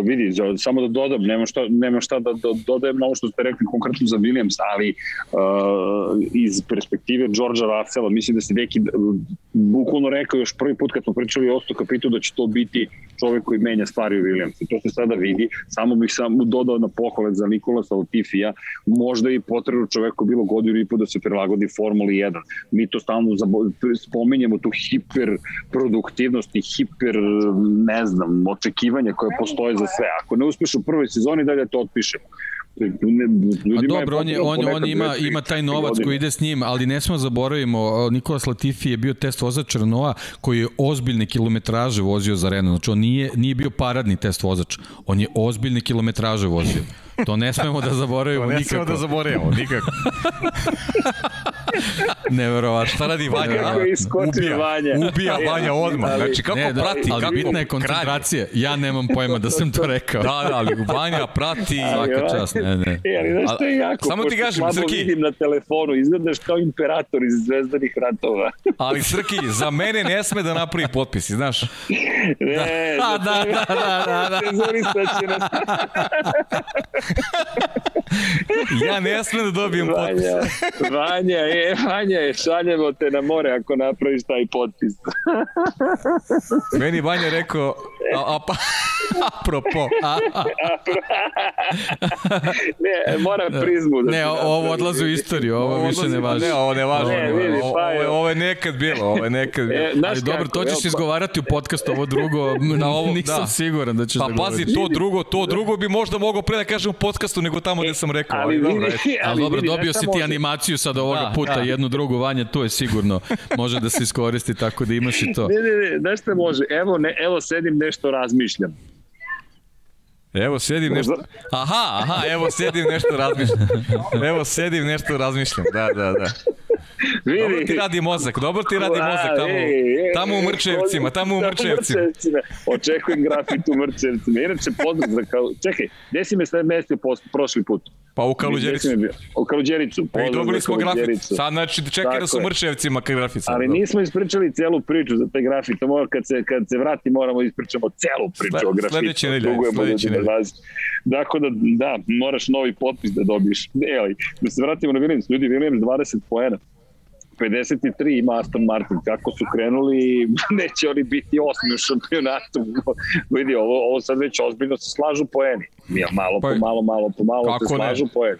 Vidi, samo da dodam, nema šta, nema šta da, da dodajem na ovo što ste rekli konkretno za Williams, ali uh, iz perspektive Georgea Russella, mislim da se neki bukvalno rekao još prvi put kad smo pričali o Osto Kapitu da će to biti čovek koji menja stvari u Williamsu. To se sada vidi. Samo bih samo dodao na pohvalet za Nikola Salatifija. Možda i potrebno čoveku bilo godinu i po da se prilagodi Formuli 1. Mi to stalno spomenjemo, tu hiperproduktivnost i hiper, ne znam, očekivanja koje postoje za sve. Ako ne uspeš u prvoj sezoni, dalje to otpišemo. A dobro, on, je, on, on ima, ima taj novac koji ide s njim, ali ne smo zaboravimo, Nikolas Latifi je bio test vozač Renaulta koji je ozbiljne kilometraže vozio za Renault. Znači on nije, nije bio paradni test vozač, on je ozbiljne kilometraže vozio. To ne smemo da zaboravimo nikako. To ne smemo da zaboravimo nikako. Neverovatno. Šta radi Vanja? Kako je iskočio ubija, Vanja. ubija Vanja odmah. Ali- Znači, kako Ne, da, prati, ali kako bitna je kralje. koncentracija. Ja nemam pojma da sam to rekao. Da, da, ali Vanja prati... Svaka čast, ne, ne. E, ali znaš što je jako? Samo ti kažem, Srki. vidim na telefonu, izgledaš kao imperator iz zvezdanih ratova. Ali Srki, za mene ne sme da napravi potpisi, znaš? Ne, A, da, da, da, da, da. Cenzurisat će nas Ja ne smem da dobijem potpis. Vanja, Vanja, e, Vanja, je, šaljemo te na more ako napraviš taj potpis. Meni Vanja rekao, a, a pa, apropo, a, a, Ne, mora prizmu da Ne, ovo odlazi u istoriju, ovo više ne važi. Ne, ovo ne važi. Ne, ovo, vidi, ovo, pa ovo, je. ovo je nekad bilo, ovo je nekad bilo. E, Ali dobro, kako, to ćeš evo, pa- izgovarati u podcastu, ovo drugo, na ovo nisam da. siguran da ćeš Pa da pazi, to drugo, to drugo bi možda mogao pre da kažem u podcastu nego tamo gde sam rekao. Ali dobro, vidi, ajde. Ali dobro, dobio si ti animaciju sad ovoga Da, puta, da. jednu drugu vanje, to je sigurno. Može da se iskoristi tako da imaš i to. Ne, ne, ne, znaš šta može? Evo, ne, evo sedim nešto razmišljam. Evo sedim nešto. Aha, aha, evo sedim nešto razmišljam. Evo sedim nešto razmišljam. Da, da, da. Vidi, Dobro ti radi mozak, dobro ti radi mozak tamo, A, ej, ej, tamo u Mrčevcima, tamo u Mrčevcima. Očekujem grafit u Mrčevcima. Inače, pozdrav za kao... Čekaj, gde si me sve mestio prošli put? Pa u Kaluđericu. U Kaluđericu. I dobili smo grafit. Sad znači čekaj Tako da su. Mrčevcima grafit. sad, Ali nismo ispričali celu priču za taj grafit. To mora, kad, se, kad se vrati moramo ispričamo celu priču Sle- o grafitu. sledeće nedelje, Dugujemo sledeće nedelje. Dakle, da, da, moraš novi potpis da dobiješ. Ne, ali, da se vratimo na Williams. Ljudi, Williams 20 poena. 53 ima Aston Martin. Kako su krenuli, neće oni biti osmi u šampionatu. Vidi, ovo, ovo sad već ozbiljno se slažu poeni. Ja, malo Pa po malo, malo po malo Kako se ne? slažu poeni.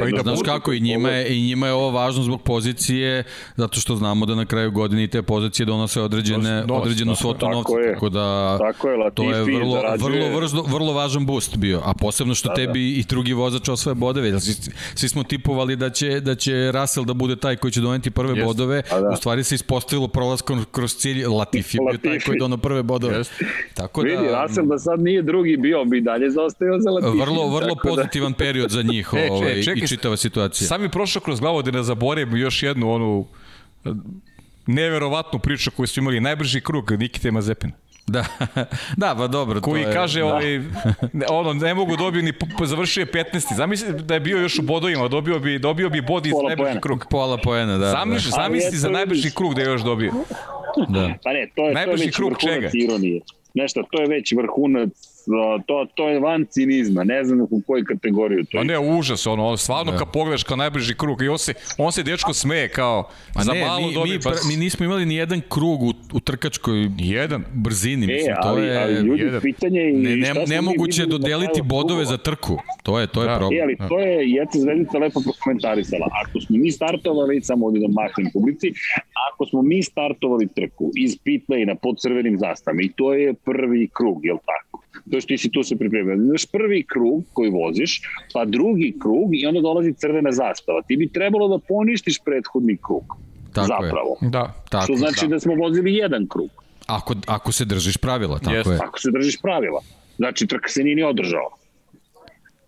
Pa i da Znaš kako, i njima, je, i njima je ovo važno zbog pozicije, zato što znamo da na kraju godine i te pozicije donose određene, donose, određenu tako svotu Tako novca, je. tako da Tako je, to je vrlo, zarađuje- vrlo, vrlo, vrlo važan boost bio, a posebno što tebi i drugi vozač osvoje bodove, jer svi, svi smo tipovali da će, da će Russell da bude taj koji će doneti prve Jest. bodove, A da. u stvari se ispostavilo prolaskom kroz cilj, Latifi je bio taj koji je donao prve bodove. Jest. Tako Vidi, da, Russell da sad nije drugi bio, bi dalje zaostajao za Latifi. vrlo, vrlo da- pozitivan period za njih E, ovaj, čekaj, čekaj, i čitava situacija. Sad mi je prošlo kroz glavu da ne zaboravim još jednu onu eh, neverovatnu priču koju su imali najbrži krug Nikite Mazepina. Da, da, pa dobro. koji to je, kaže da. ovaj, ne, ono, ne mogu dobio ni, završio je 15. Zamisli da je bio još u bodovima, dobio bi, dobio bi bod iz Pola najbrži krug. Pola poena, da. Zamisli, Ali zamisli za najbrži krug da je još dobio. da. da. Pa ne, to je, to je Najbrži već krug vrhunac čega? ironije. Nešto, to je već vrhunac, to, to je van cinizma, ne znam u koju kategoriju to je. ne, užas, ono, ono stvarno Da. kad pogledaš kao najbrži krug i on se, on se dečko smeje kao Pa za ne, malo mi, dobije, mi, pa mi nismo imali ni jedan krug u, u trkačkoj jedan. brzini, E, mislim, to ali, je... ali ljudi, jedan. pitanje je ne, i ne, nemoguće dodeliti bodove za trku. To je, to je Da. problem. E, ali to je Jeca Zvezdica lepo prokomentarisala. Ako smo mi startovali, samo ovdje da mahnem publici, ako smo mi startovali trku iz pit lane pod crvenim zastavama i to je prvi krug, jel tako? To je što ti si tu se pripremio. Znaš prvi krug koji voziš, pa drugi krug i onda dolazi crvena zastava. Ti bi trebalo da poništiš prethodni krug. Tako zapravo. Da. Tako, Što znači da. smo vozili jedan krug, Ako, ako se držiš pravila, tako Jeste. je. ako se držiš pravila. Znači, trka se nije ni održala.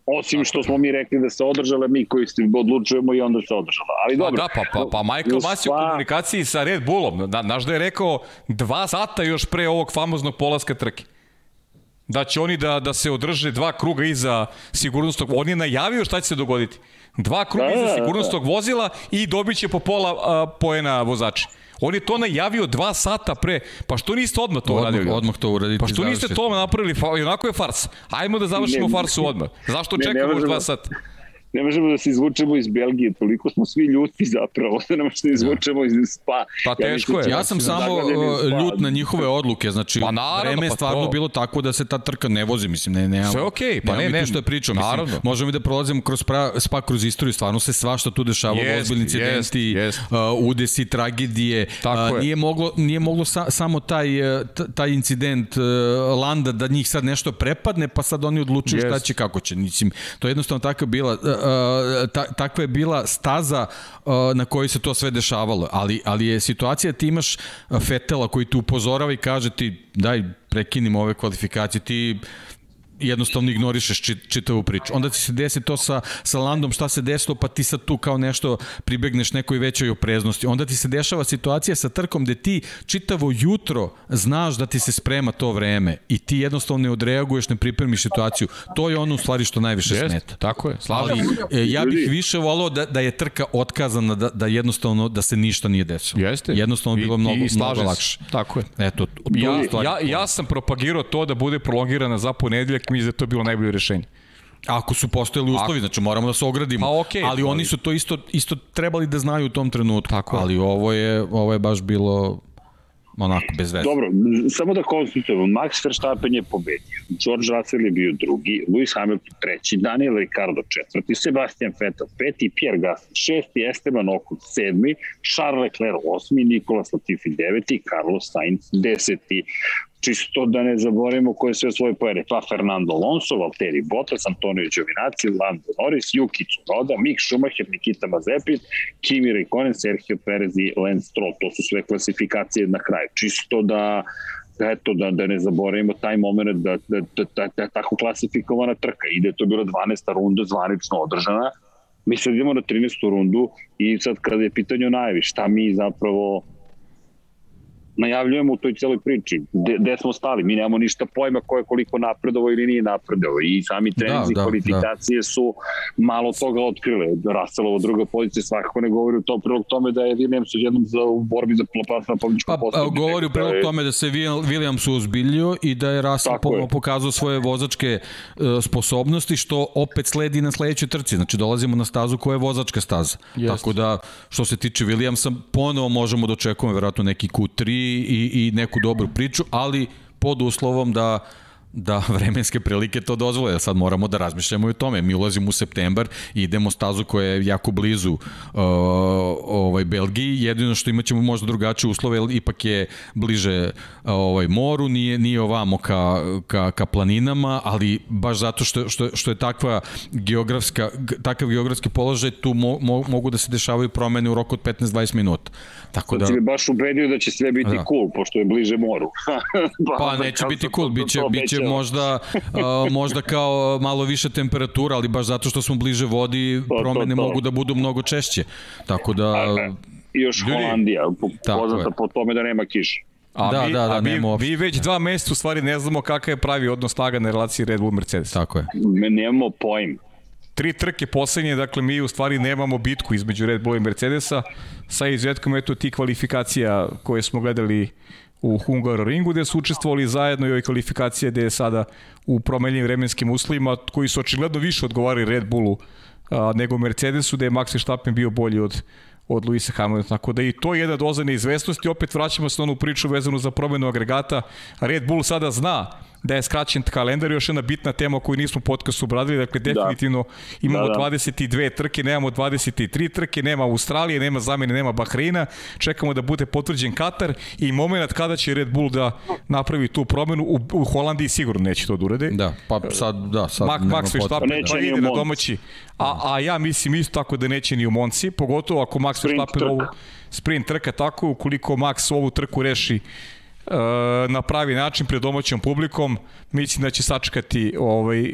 Osim što smo mi rekli da se održala, mi koji se odlučujemo i onda se održala. Ali dobro. da, pa, pa, pa Michael Masi u komunikaciji sa Red Bullom, da, znaš da je rekao dva sata još pre ovog famoznog polaska trke. Da će oni da, da se održe dva kruga iza sigurnosnog, on je najavio šta će se dogoditi. Dva kruga Da, da, iza da. sigurnosnog vozila i dobit će po pola a, poena vozači. On je to najavio dva sata pre, pa što niste odmah to uradili? Odmah, odmah to uraditi. Pa što niste to napravili? I onako je fars. Ajmo da završimo Ne, farsu odmah. Zašto ne, ne čekamo još možemo. dva sata? Ne možemo da se izvučemo iz Belgije, toliko smo svi ljuti zapravo, da ne možemo da izvučemo iz Spa. Pa teško je. Ja sam mislim da samo Spa. ljut na njihove odluke, znači Pa naravno, vreme je pa stvarno to. bilo tako da se ta trka ne vozi, mislim, ne, ne, Sve je okej, pa ne, ne, ne, što je pričao, mislim, naravno. možemo i da prolazimo kroz pra, spa kroz istoriju, stvarno se svašta tu dešavalo, Jest, ozbiljni incidenti, jest, jest. uh, udesi, tragedije, Tako uh, je. nije moglo, nije moglo sa, samo taj, t- taj incident uh, Landa da njih sad nešto prepadne, pa sad oni odlučuju šta Jest. će, kako će, mislim, to je jednostavno takva bila, ta, takva je bila staza uh, na kojoj se to sve dešavalo, ali, ali je situacija, ti imaš uh, Fetela koji te upozorava i kaže ti, daj, prekinimo ove kvalifikacije, ti jednostavno ignorišeš čit, čitavu priču. Onda ti se desi to sa, sa Landom, šta se desilo, pa ti sad tu kao nešto pribegneš nekoj većoj opreznosti. Onda ti se dešava situacija sa trkom gde ti čitavo jutro znaš da ti se sprema to vreme i ti jednostavno ne odreaguješ, ne pripremiš situaciju. To je ono u stvari što najviše Jest, smeta. Tako je, slažem. Ali e, ja bih više volao da, da je trka otkazana, da, da jednostavno da se ništa nije desilo. Jeste. Jednostavno bilo mnogo, mnogo slažem se. lakše. Tako je. Eto, to Ja, je stvar. ja, ja sam propagirao to da bude prolongirana za ponedeljak, mi da je to bilo najbolje rešenje. Ako su postojali uslovi, znači moramo da se ogradimo. Pa okej, ali oni su to isto isto trebali da znaju u tom trenutku. Tako ali ovo je ovo je baš bilo onako bez veze. Dobro, samo da konstatujemo, Max Verstappen je pobedio, George Russell je bio drugi, Lewis Hamilton treći, Daniel Ricciardo četvrti, Sebastian Vettel peti, Pierre Gasly šesti, Esteban Ocon sedmi, Charles Leclerc osmi, Nikolas Latifi deveti, Carlos Sainz deseti. Čisto da ne zaboravimo ko je sve svoje pojere. Pa Fernando Alonso, Valtteri Bottas, Antonio Giovinazzi, Lando Norris, Yuki Tsunoda, Mick Schumacher, Nikita Mazepin, Kimi Raikkonen, Sergio Perez i Lance Stroll. To su sve klasifikacije na kraju. Čisto da eto, da, da ne zaboravimo taj moment da, da, da, da, da tako klasifikovana trka. Ide to je bila 12. runda zvanično održana. Mi sad idemo na 13. rundu i sad kada je pitanje o najavi, šta mi zapravo najavljujemo u toj celoj priči. Gde, gde smo stali? Mi nemamo ništa pojma ko je koliko napredovo ili nije napredovo. I sami treninzi Da, da, kvalifikacije da. su malo toga otkrile. Russellovo druga pozicija svakako ne govori u tom prilog tome da je Williams jednom za, u borbi za plas na pobjedičkom Pa, postoju. pa govori u prilog tome da se Wil- Williams uzbiljio i da je Russell Tako po, je. pokazao svoje vozačke uh, sposobnosti, što opet sledi na sledećoj trci. Znači, dolazimo na stazu koja je vozačka staza. Jeste. Tako da, što se tiče Williamsa, ponovo možemo da očekujemo verovatno neki Q3 i, i neku dobru priču, ali pod uslovom da da vremenske prilike to dozvole. Sad moramo da razmišljamo i o tome. Mi ulazimo u septembar i idemo stazu koja je jako blizu uh, ovaj Belgiji. Jedino što imaćemo možda drugačije uslove, jer ipak je bliže ovaj moru, nije nije ovamo ka, ka, ka planinama, ali baš zato što što što je takva geografska takav geografski položaj tu mo, mo, mogu da se dešavaju promene u roku od 15-20 minuta. Tako da Da. Si me baš ubedio da će sve biti Da. cool, pošto je bliže moru. Pa neće biti cool, to- biće, to biće možda, uh, možda kao malo više temperatura, ali baš zato što smo bliže vodi, to, promene to. mogu da budu mnogo češće. Tako da, I još Ljudi, Holandija, poznata po tome da nema kiše. A Da, mi, da, da, a mi, uopšte. mi već dva meseca u stvari ne znamo kakav je pravi odnos snaga na relaciji Red Bull Mercedes. tako je. Me nemamo pojma. Tri trke poslednje, dakle mi u stvari nemamo bitku između Red Bulla i Mercedesa, sa izuzetkom eto ti kvalifikacija koje smo gledali u Hungaroringu gde su učestvovali zajedno i ove kvalifikacije gde je sada u promenljivim vremenskim uslovima koji su očigledno više odgovarali Red Bullu a, nego Mercedesu gde je Max Verstappen bio bolji od od Luisa Hamiltona, tako da i to je jedna doza neizvestnosti, opet vraćamo se na onu priču vezanu za promenu agregata, Red Bull sada zna da je skraćen kalendar, još jedna bitna tema koju nismo u podcastu obradili, dakle definitivno imamo Da, da. 22 trke, nemamo 23 trke, nema Australije, nema zamene, nema Bahreina, čekamo da bude potvrđen Katar i moment kada će Red Bull da napravi tu promenu, u, u Holandiji sigurno neće to da urade. Da, pa sad, da, sad Mak, nema Max. Verstappen Pa neće ni ide u na Monci. domaći. A, a ja mislim isto tako da neće ni u Monci, pogotovo ako Max Verstappen ovu sprint trka tako, ukoliko Max ovu trku reši na pravi način pred domaćom publikom, mislim da će sačekati ovaj, e,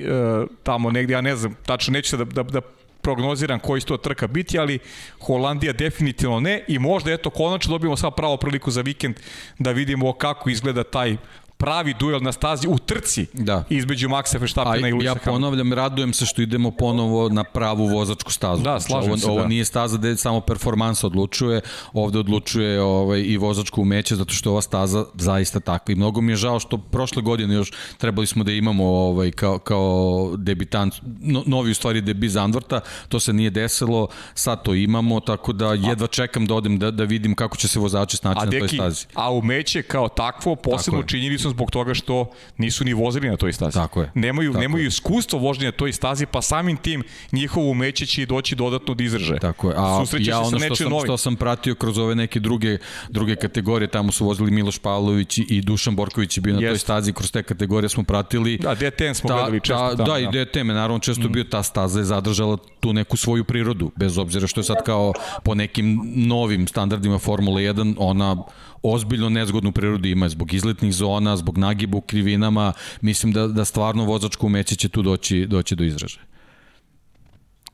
tamo negdje, ja ne znam, tačno neću da, da, da prognoziram koji će to trka biti, ali Holandija definitivno ne i možda eto konačno dobijemo sad pravo priliku za vikend da vidimo kako izgleda taj pravi duel na stazi u trci Da. između Maxa Verstappena i Luisa ja ponavljam, radujem se što idemo ponovo na pravu vozačku stazu. Da, Znači, slažem ovo, se, Ovo da. nije staza gde samo performansa odlučuje, ovde odlučuje ovaj, i vozačko umeće, zato što je ova staza zaista takva. I mnogo mi je žao što prošle godine još trebali smo da imamo ovaj, kao, kao debitant, no, novi u stvari debi Zandvorta, to se nije desilo, sad to imamo, tako da jedva čekam da odem da, da vidim kako će se vozači snaći A na toj stazi. a umeće kao takvo posebno Tako su zbog toga što nisu ni vozili na toj stazi. Tako je. Nemaju, Tako nemaju je. iskustvo vožnje na toj stazi, pa samim tim njihovo umeće će doći dodatno da izraže. Tako je. A Susreće ja ono što sam, novim. što sam pratio kroz ove neke druge, druge kategorije, tamo su vozili Miloš Pavlović i Dušan Borković je bio na toj Jeste. stazi, kroz te kategorije smo pratili. Da, DTM smo Ta, gledali često ta, tamo. da, i DTM je naravno često mm. bio ta staza je zadržala tu neku svoju prirodu, bez obzira što je sad kao po nekim novim standardima Formule 1, ona, ozbiljno nezgodnu prirodu ima, zbog izletnih zona, zbog nagibu u krivinama, mislim da, da stvarno vozačko umeće će tu doći, doći do izražaja.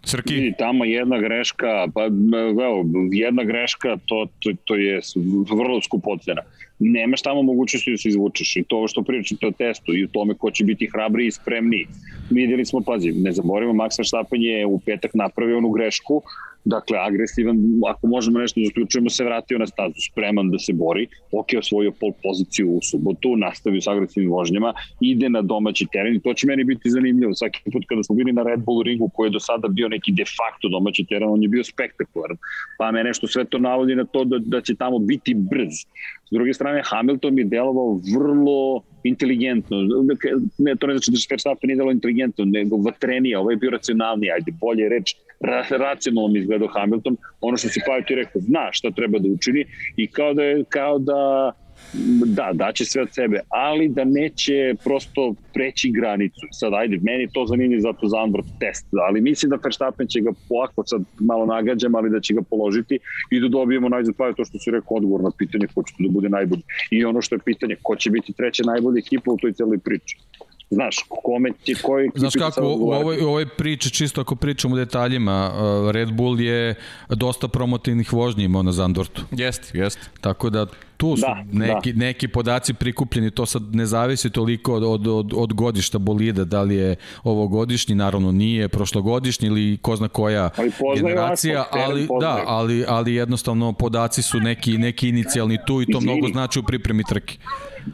Srki? I tamo jedna greška, pa evo, jedna greška, to, to, to je vrlo skupocena. Nemaš tamo mogućnosti da se izvučeš i to što pričate o testu i u tome ko će biti hrabriji i spremniji. Vidjeli smo, pazi, ne zaboravimo, Max Verstappen je u petak napravio onu grešku, dakle agresivan, ako možemo nešto da zaključujemo, se vratio na stazu, spreman da se bori, ok, osvojio pol poziciju u subotu, nastavio sa agresivnim vožnjama, ide na domaći teren i to će meni biti zanimljivo. Svaki put kada smo bili na Red Bull ringu koji je do sada bio neki de facto domaći teren, on je bio spektakularan. Pa me nešto sve to navodi na to da, da će tamo biti brz. S druge strane, Hamilton je delovao vrlo inteligentno. Ne, to ne znači da se Verstappen nije delo inteligentno, nego vatrenija, ovo je bio racionalniji, ajde, bolje reč, ra, racionalno mi izgledao Hamilton. Ono što si Pavio ti rekao, zna šta treba da učini i kao da, je, kao da da, daće sve od sebe, ali da neće prosto preći granicu. Sad, ajde, meni to zanimljivo zato za Android test, ali mislim da Verstappen će ga polako, sad malo nagađam, ali da će ga položiti i da dobijemo najzad to što si rekao odgovor na pitanje ko će da bude najbolji. I ono što je pitanje, ko će biti treća najbolja ekipa u toj celoj priči znaš, kome će, koji... Znaš kako, u ovoj, u ovoj priči, čisto ako pričamo u detaljima, uh, Red Bull je dosta promotivnih vožnji imao na Zandvortu. Jeste, jeste. Tako da tu su da, neki, da. neki podaci prikupljeni, to sad ne zavisi toliko od, od, od, od godišta bolida, da li je ovogodišnji, naravno nije, prošlogodišnji ili ko zna koja ali generacija, Asfalt, ali, da, ali, ali jednostavno podaci su neki, neki inicijalni tu i to Izvini. mnogo znači u pripremi trke.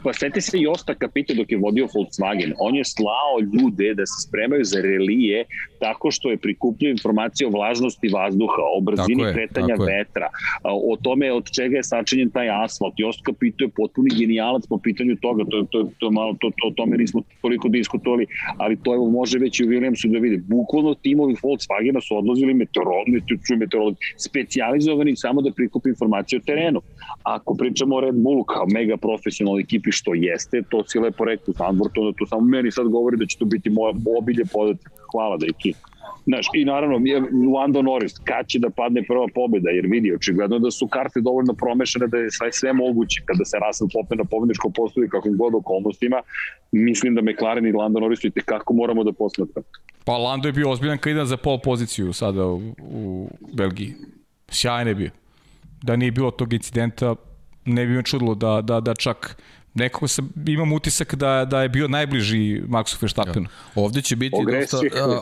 Pa sveti se i Osta Kapite dok je vodio Volkswagen. On je slao ljude da se spremaju za relije tako što je prikupljio informacije o vlažnosti vazduha, o brzini je, kretanja vetra, o tome od čega je sačinjen taj asfalt. Osta Kapito je potpuni genijalac po pitanju toga, to, to, to, malo, to, to, o tome nismo toliko diskutovali, ali to evo može već i u Williamsu da vidi. Bukvalno timovi Volkswagena su odlazili meteorologi, meteorologi, specializovani samo da prikupi informacije o terenu. Ako pričamo o Red Bullu kao mega profesionalni ekip ekipi što jeste, to si lepo rekao Zandvortu, onda to samo meni sad govori da će to biti moja obilje podatak. Hvala da ekipa. Znaš, i naravno, Lando Norris, kad će da padne prva pobeda, jer vidi, očigledno da su karte dovoljno promešane da je sve, sve moguće. Kada se Russell popne na pobedničkom postoji kakvim god okolnostima, mislim da McLaren i Lando Norris i kako moramo da posmatramo. Pa Lando je bio ozbiljan kandidat za pol poziciju sada u, u Belgiji. Sjajan je bio. Da nije bilo tog incidenta, ne bi me čudilo da, da, da čak nekako sam, imam utisak da, da je bio najbliži Maxu Verstappenu. Ja. Ovde će biti dosta,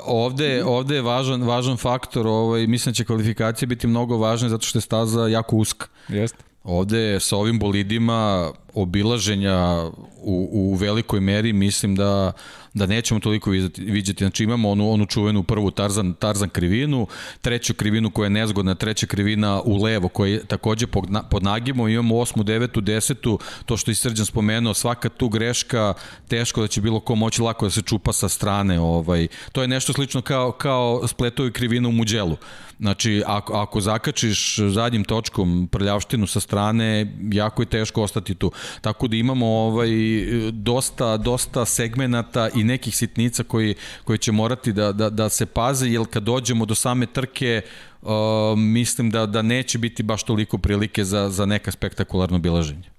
ovde, ovde je važan, važan faktor, ovaj, mislim da će kvalifikacije biti mnogo važne zato što je staza jako uska. Jeste. Ovde sa ovim bolidima obilaženja u, u velikoj meri mislim da da nećemo toliko vidjeti. Znači imamo onu, onu čuvenu prvu Tarzan, Tarzan krivinu, treću krivinu koja je nezgodna, treća krivina u levo koja je takođe pod, pod nagimo, imamo osmu, devetu, desetu, to što je Srđan spomenuo, svaka tu greška teško da će bilo ko moći lako da se čupa sa strane. Ovaj. To je nešto slično kao, kao spletovi krivina u muđelu. Znači, ako, ako zakačiš zadnjim točkom prljavštinu sa strane, jako je teško ostati tu. Tako da imamo ovaj, dosta, dosta segmenata i nekih sitnica koji, koji će morati da, da, da se paze, jer kad dođemo do same trke, uh, mislim da, da neće biti baš toliko prilike za, za neka spektakularno bilaženje.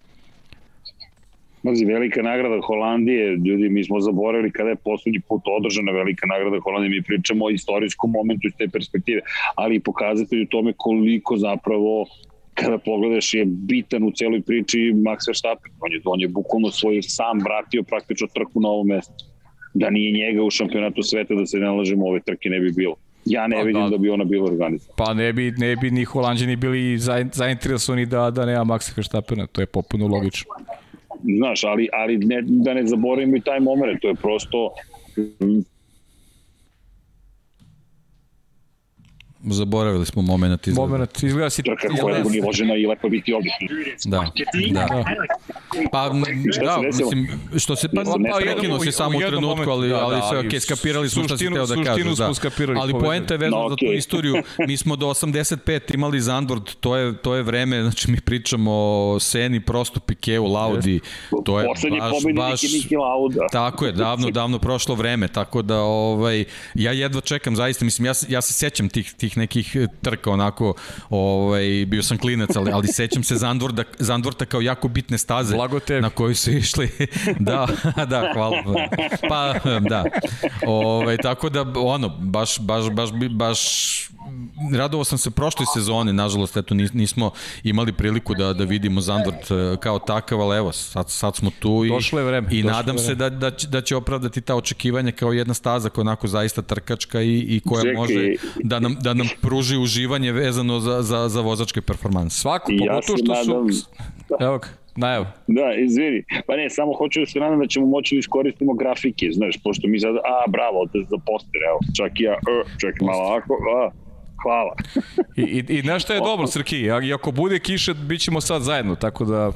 Mazi, velika nagrada Holandije, ljudi, mi smo zaboravili kada je poslednji put održana velika nagrada Holandije, mi pričamo o istorijskom momentu iz te perspektive, ali i pokazatelju tome koliko zapravo kada pogledaš je bitan u celoj priči Max Verstappen. On je, on je bukvalno svoj sam vratio praktično trku na ovo mesto. Da nije njega u šampionatu sveta da se ne lažemo ove trke ne bi bilo. Ja ne pa, vidim da, da bi ona bila organizovana. Pa ne bi, ne bi ni Holandjani bili zainteresovani da, da nema Maxa Verstappena, to je popuno logično. Znaš, ali, ali ne, da ne zaboravimo i taj moment, to je prosto Zaboravili smo moment izgleda. Moment izgleda si... Trka koja je uniložena i lepo biti ovdje. Da, da. Pa, da, mislim, što se, pa, pa prekinuo se samo u trenutku, ali, da, ali da, sve, ok, skapirali smo šta si teo da kažeš. Da. Ali poenta je vezana za tu istoriju. Mi smo do 85 imali Zandvort, to je, to je vreme, znači mi pričamo o Seni, prosto Pikeu, Laudi. To je baš, baš, tako je, davno, davno prošlo vreme, tako da ovaj, ja jedva čekam, zaista, mislim, ja, ja se sećam tih, tih takvih nekih trka onako, ovaj, bio sam klinac, ali, ali sećam se Zandvorta, Zandvorta kao jako bitne staze na koju su išli. da, da, hvala. Pa, da. Ovaj, tako da, ono, baš, baš, baš, baš radovao sam se prošle sezone, nažalost, eto, nismo imali priliku da, da vidimo Zandvort e, kao takav, ali evo, sad, sad smo tu i, vreme, i nadam vreme. se da, da, će, da će opravdati ta očekivanja kao jedna staza koja je onako zaista trkačka i, i koja Čekaj. može da nam, da nam pruži uživanje vezano za, za, za vozačke performanse. Svako, pogotovo ja što nadam... su... Evo ga. Najav. Da, izvini. Pa ne, samo hoću da se nadam da ćemo moći da iskoristimo grafike, znaš, pošto mi sad, a, bravo, te za poster, evo, čak i ja, uh, čak malo ako, a, hvala. I, i, i nešto je dobro, Srki, i ako bude kiše, bit ćemo sad zajedno, tako da...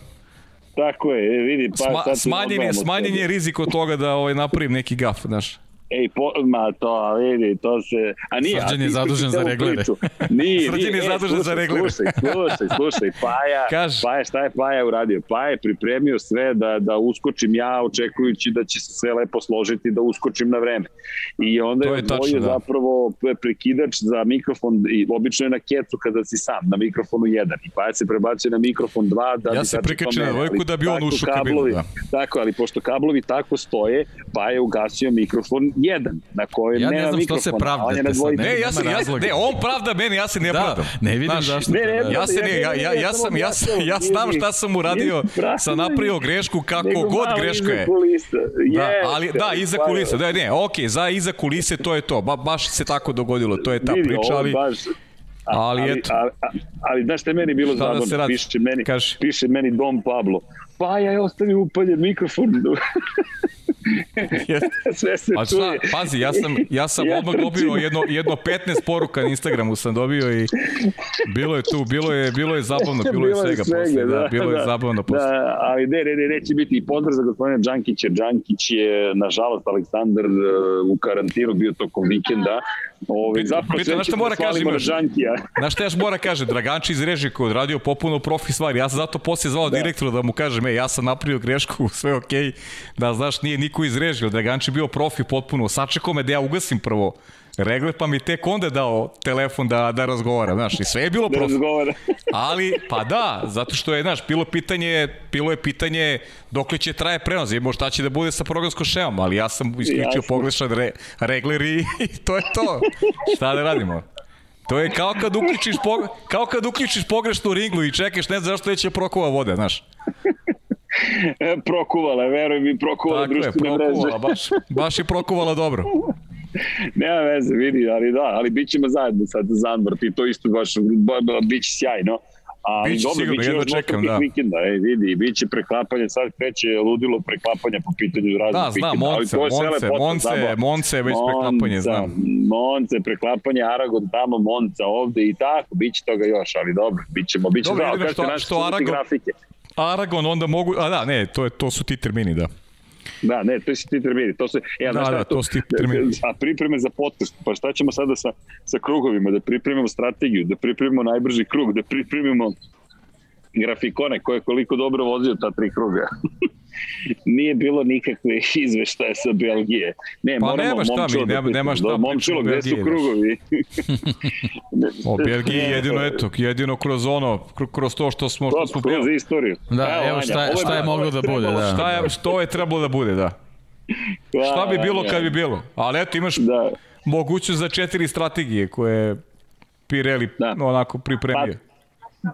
Tako je, vidi, pa Sma, sad smanjen je, smanjen je rizik od toga da ovaj, napravim neki gaf, znaš. Ej, po, ma to, vidi, to se... A nije, Srđan je zadužen za reglere. Nije, Srđan nije, je zadužen za reglere. Slušaj, slušaj, slušaj, Paja, Kaž. Paja, šta je Paja uradio? Paja je pripremio sve da, da uskočim ja, očekujući da će se sve lepo složiti, da uskočim na vreme. I onda je, je odvojio da. zapravo prekidač za mikrofon, i obično je na kecu kada si sam, na mikrofonu 1. I Paja se prebacio na mikrofon 2 da ja se prikačio na dvojku da bi on ušao kablovi, kabinu. Da. Tako, ali pošto kablovi tako stoje, Paja je ugasio mikrofon jedan, na kojoj ja nema mikrofona. Ja ne znam što se pravdate sad. Ne, ja se, ja, ne, on pravda meni, ja se ne da, pravdam. Ne vidim Znaš, zašto. Ne, ne, ja, se ne, ja, ja, ja, sam, ja, sam, ja znam šta sam uradio, sam napravio grešku kako god greška je. Da, ali da, iza kulisa, da, ne, okej, za iza kulise to je to, ba, baš se tako dogodilo, to je ta priča, ali... Ali, ali, eto. Ali, ali, ali znaš šta je meni bilo da zabavno? Piše meni, piše meni Dom Pablo. Pa ja je ostavio upaljen mikrofon. Sve se A šta, pazi, ja sam, ja sam ja odmah dobio jedno, jedno 15 poruka na Instagramu sam dobio i bilo je tu, bilo je, bilo je zabavno, bilo, je svega, svega posle, da, da, bilo da, je zabavno posle. Da, ali ne, ne, ne, neće biti i pozdrav za gospodina Đankića. Đankić je, nažalost, Aleksandar uh, u karantinu bio tokom vikenda. Ove, zapravo, Pita, na šta mora kaže imaš? Na šta još mora kaže? Draganči iz režije koji odradio popuno profi stvari. Ja sam zato poslije zvao da. direktora da mu kažem, ej, ja sam napravio grešku, sve okej, okay, da znaš, nije niko iz režije. Draganči bio profi potpuno. Sačekao me da ja ugasim prvo regle, pa mi tek onda dao telefon da, da razgovara, znaš, i sve je bilo da profi. razgovara. Ali, pa da, zato što je, znaš, bilo pitanje, bilo je pitanje dok li će traje prenos, imamo šta će da bude sa programskom šemom, ali ja sam isključio pogrešan re, regler i, i to je to. Šta da radimo? To je kao kad uključiš, po, kao kad uključiš pogrešnu ringlu i čekaš ne znaš zašto neće prokuva vode, znaš. prokuvala, veruj mi, prokuvala društvene mreže. Prokuvala, baš, baš je prokuvala dobro. Nema veze, vidi, ali da, ali bit ćemo zajedno sad za Zandvort i to isto baš bit će sjajno. A, biće dobro, sigurno, jedno čekam, da. Vikenda, ej, vidi, bit će preklapanje, sad kreće ludilo preklapanja po pitanju raznih da, vikenda. Monce, Monce, Monce, Monce, već preklapanje, znam. Monce, preklapanje, Aragon tamo, Monca ovde i tako, bit će toga još, ali dobro, bit ćemo, bit će dobro, da, što Aragon, grafike. Aragon onda mogu, a da, ne, to, je, to su ti termini, da. Da, ne, to su ti termini. To se, ja, da, da, to, to su ti termini. A pripreme za podcast, pa šta ćemo sada sa, sa krugovima, da pripremimo strategiju, da pripremimo najbrži krug, da pripremimo grafikone koje koliko dobro vozio ta tri kruga. nije bilo nikakve izveštaje sa Belgije. Ne, pa nema šta mi, nema, nema šta. Momčilo, gde su krugovi? o Belgiji jedino, eto, jedino kroz ono, kroz to što smo, što smo kroz bili. istoriju. Da, evo, evo šta, je, šta je moglo da bude, da. Šta je, što je trebalo da bude, da. Šta bi bilo kad bi bilo? Ali eto, imaš da. mogućnost za četiri strategije koje Pirelli da. onako pripremio. Pa,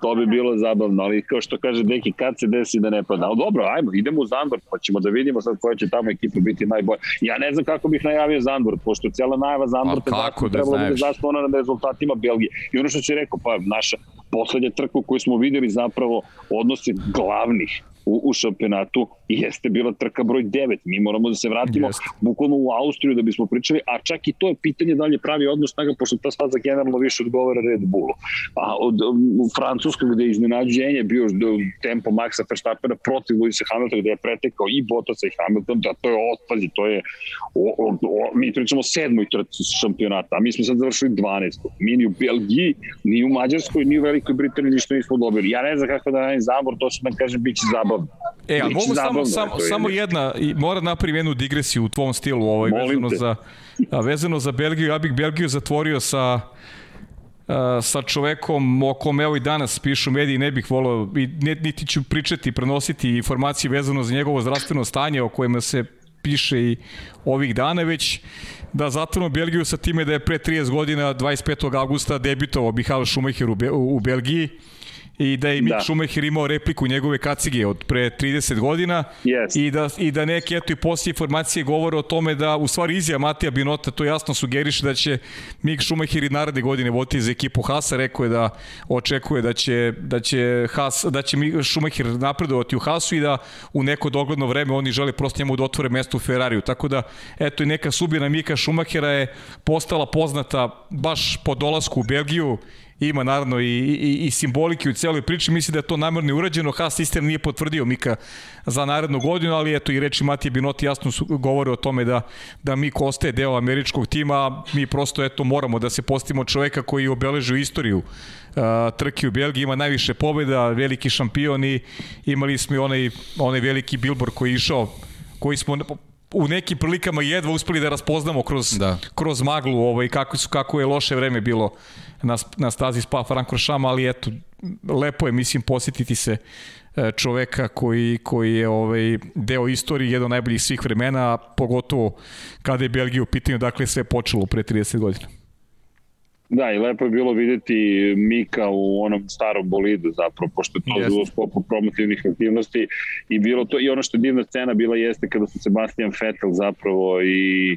to bi bilo zabavno, ali kao što kaže neki kad se desi da ne pada. Ali dobro, ajmo, idemo u Zandvort, pa ćemo da vidimo sad koja će tamo ekipa biti najbolja. Ja ne znam kako bih najavio Zandvort, pošto cijela najava Zandvorta da trebalo da bude zasnovana na rezultatima Belgije. I ono što će rekao, pa naša poslednja trka koju smo videli zapravo odnosi glavnih u, u šampionatu jeste bila trka broj 9. Mi moramo da se vratimo Jeste. bukvalno u Austriju da bismo pričali, a čak i to je pitanje da li je pravi odnos snaga, pošto ta staza generalno više odgovara Red Bullu. A od, u Francuskoj gde je iznenađenje bio tempo Maxa Verstappena protiv Luisa Hamiltona gde je pretekao i Bottasa i Hamilton, da to je otpazi, to je o, o, o, mi pričamo sedmoj trci šampionata, a mi smo sad završili 12. Mi ni u Belgiji, ni u Mađarskoj, ni u Velikoj Britaniji ništa nismo dobili. Ja ne znam kako da radim zabor, to što da kažem, bit će E, a mogu samo, samo, samo jedna, i mora napravim jednu digresiju u tvom stilu, ovaj, vezano za, a, vezano za Belgiju, ja bih Belgiju zatvorio sa sa čovekom o kome evo i danas pišu mediji, ne bih volao, niti ću pričati, prenositi informacije vezano za njegovo zdravstveno stanje o kojima se piše i ovih dana, već da zatvorimo Belgiju sa time da je pre 30 godina, 25. augusta, debitovao Mihael Schumacher u, Be u Belgiji i da je Mick da. Schumacher imao repliku njegove kacige od pre 30 godina yes. i, da, i da neke eto i poslije informacije govore o tome da u stvari izija Matija Binota to jasno sugeriše da će Mick Schumacher i naredne godine voditi za ekipu Hasa, rekao je da očekuje da će, da će, Has, da će Mick Schumacher napredovati u Hasu i da u neko dogledno vreme oni žele prosto njemu da otvore mesto u Ferrariju, tako da eto i neka subina Mika Schumachera je postala poznata baš po dolasku u Belgiju ima naravno i, i, i simbolike u celoj priči, mislim da je to namjerno urađeno, Haas istina nije potvrdio Mika za narednu godinu, ali eto i reči Matije Binoti jasno su, govore o tome da, da Mik ostaje deo američkog tima, mi prosto eto moramo da se postimo čoveka koji obeležio istoriju uh, trke u Belgiji, ima najviše pobjeda, veliki šampion i imali smo i onaj, onaj veliki Bilbor koji je išao koji smo u nekim prilikama jedva uspeli da raspoznamo kroz, da. kroz maglu ovaj, kako, su, kako je loše vreme bilo na, na stazi Spa Frankoršama, ali eto, lepo je, mislim, posjetiti se e, čoveka koji, koji je ovaj, deo istorije, jedan od najboljih svih vremena, pogotovo kada je Belgija u pitanju, dakle sve počelo pre 30 godina. Da, i lepo je bilo videti Mika u onom starom bolidu zapravo, pošto je to yes. bilo sklopu promotivnih aktivnosti i bilo to, i ono što je divna scena bila jeste kada su Sebastian Vettel zapravo i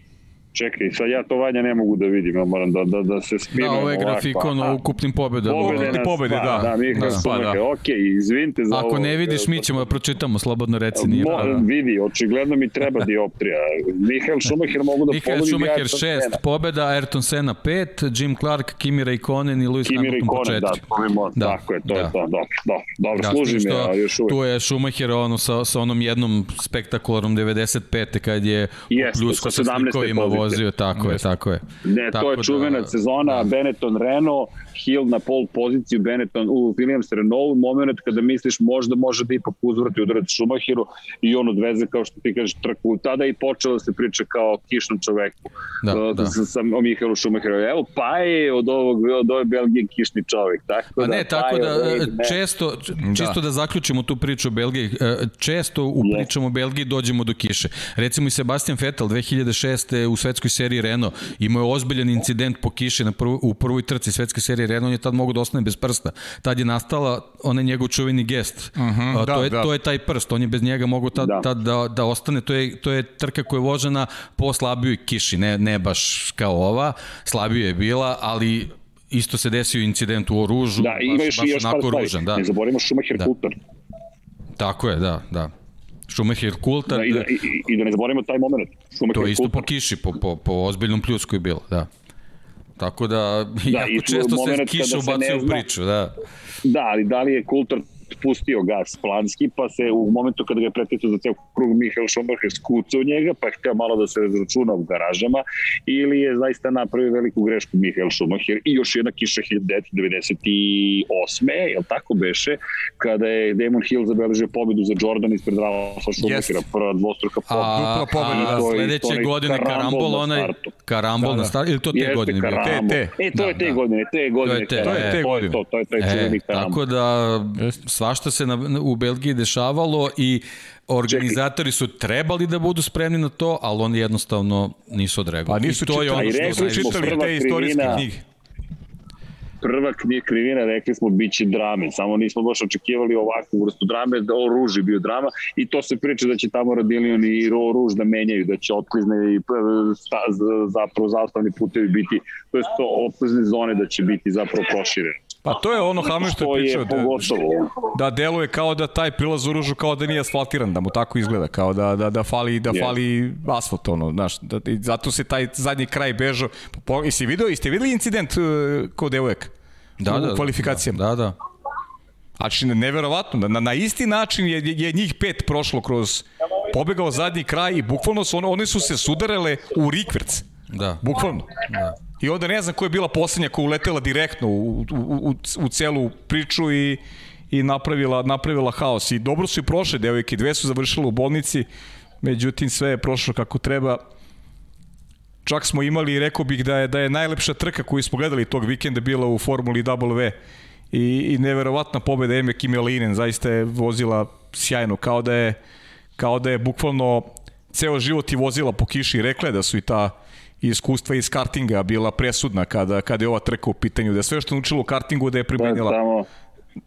Čekaj, sad ja to vanja ne mogu da vidim, ja moram da, da, da se spinujem Da, ovo je grafikon o ukupnim pobedama. Pobede na pobede, da. Da, mi da, spa, da. ok, izvinite za Ako ovo. Ako ne vidiš, mi ćemo da pročitamo, slobodno reci. Nije Mo, vidi, očigledno mi treba dioptrija. Mihael Schumacher mogu da Michael pogodim Schumacher 6 pobeda, Ayrton Senna 5, Jim Clark, Kimi Raikkonen i Lewis Hamilton po 4. Da, to mi da. Tako je, to da. je to. Dobro, dobro, dobro da, služi mi, ja, još uvijek. Tu je Schumacher ono, sa, sa onom jednom spektakularnom 95. kad je Jeste, u pljusku sa slikovima vozio, tako je, tako je. Ne, tako to je čuvena da, sezona, da. Benetton Renault, Hill na pol poziciju, Benetton u Williams Renault, moment kada misliš možda može da ipak uzvrati udarac Schumacheru i on odveze kao što ti kažeš trku. Tada i počela se priča kao kišnom čoveku da, uh, da. Sa, sa, o Mihaelu Schumacheru. Evo, pa je od, ovog, od ove Belgije kišni čovek. Tako pa da, ne, tako da, ne. često, čisto da. da zaključimo tu priču o Belgiji, e, često u yes. pričama o Belgiji dođemo do kiše. Recimo i Sebastian Vettel 2006. u svetskoj seriji Renault imao je ozbiljan incident po kiši na prvu, u prvoj trci svetske serije Renault, on je tad mogu da ostane bez prsta. Tad je nastala onaj njegov čuveni gest. Uh mhm, -huh, da, to, je, da. to je taj prst, on je bez njega mogu tad, da. tad da, da ostane. To je, to je trka koja je vožena po slabijoj kiši, ne, ne baš kao ova, slabije je bila, ali isto se desio incident u Oružu, da, baš, još, baš još onako ružan. Da. Ne zaboravimo Schumacher da. Kultar. Tako je, da, da. Schumacher Kultar. Da, i, da, i, I da ne zaboravimo taj moment. Schumacher to je isto Kultar. po kiši, po, po, po ozbiljnom pljusku je bilo, da. Tako da, da jako često se kiša ubacuje u priču, da. Da, ali da li je Kultar pustio gas planski, pa se u momentu kada ga je preticao za ceo krug Mihael Schumacher skucao njega, pa je htio malo da se razračuna u garažama, ili je zaista napravio veliku grešku Mihael Schumacher i još jedna kiša 1998. je li tako beše, kada je Damon Hill zabeležio pobedu za Jordan ispred Ralfa Schumachera, yes. prva dvostruka pobeda. A, pobeda, da, sledeće godine karambol, onaj karambol da, da. na startu, ili to te Jeste, godine? Te, te. E, to da, je te da. godine, te godine. To je te, to je te godine. To, to je taj čuveni karambol. Tako da, svašta se na, u Belgiji dešavalo i organizatori su trebali da budu spremni na to, ali oni jednostavno nisu odreagovali. Pa nisu čitali, ono što čitali te istorijske knjige prva knjiga krivina, rekli smo, bit će drame. Samo nismo baš očekivali ovakvu vrstu drame, da o ruži bio drama i to se priča da će tamo Radilion i o ruž da menjaju, da će otklizne i zapravo zastavni putevi biti, to je to otklizne zone da će biti zapravo proširene. Pa to je ono Hamilton što je pričao. Da, da deluje kao da taj prilaz u ružu kao da nije asfaltiran, da mu tako izgleda, kao da, da, da fali, da yeah. fali asfalt, ono, znaš, da, i zato se taj zadnji kraj bežao. Po, jeste video, jeste videli incident uh, kod devojaka? Da, da, u kvalifikacijama. Da, da. Znači, neverovatno, na, na isti način je, je njih pet prošlo kroz pobegao zadnji kraj i bukvalno su, one, one su se sudarele u rikverc. Da. Bukvalno. Da. I onda ne znam ko je bila poslednja koja uletela direktno u, u, u, u celu priču i, i napravila, napravila haos. I dobro su i prošle devojke, dve su završile u bolnici, međutim sve je prošlo kako treba. čak smo imali, rekao bih da je, da je najlepša trka koju smo gledali tog vikenda bila u Formuli W i, i neverovatna pobeda Eme Kimelinen, zaista je vozila sjajno, kao da je, kao da je bukvalno ceo život i vozila po kiši, rekla je da su i ta iskustva iz kartinga bila presudna kada, kada je ova trka u pitanju, da je sve što je učilo u kartingu da je primenila. Da, tamo,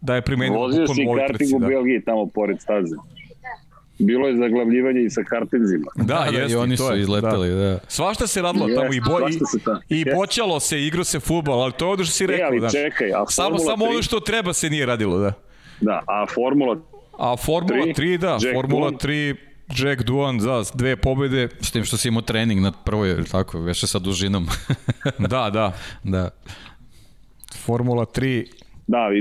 da je primenila. Vozio si karting u da. Belgiji tamo pored staze. Bilo je zaglavljivanje i sa kartinzima. Da, da, da i oni su je, izleteli, da. da. Svašta se radilo tamo i, bo, i, i boćalo se, igro se futbol, ali to je ono što si rekao. E, ali čekaj, a samo, samo ono što treba se nije radilo, da. Da, a Formula A Formula 3, 3 da, Jack Formula 3 Jack Duan za dve pobede. S tim što si imao trening na prvoj, tako, veše sa dužinom. da, da. Da. Formula 3. Da, i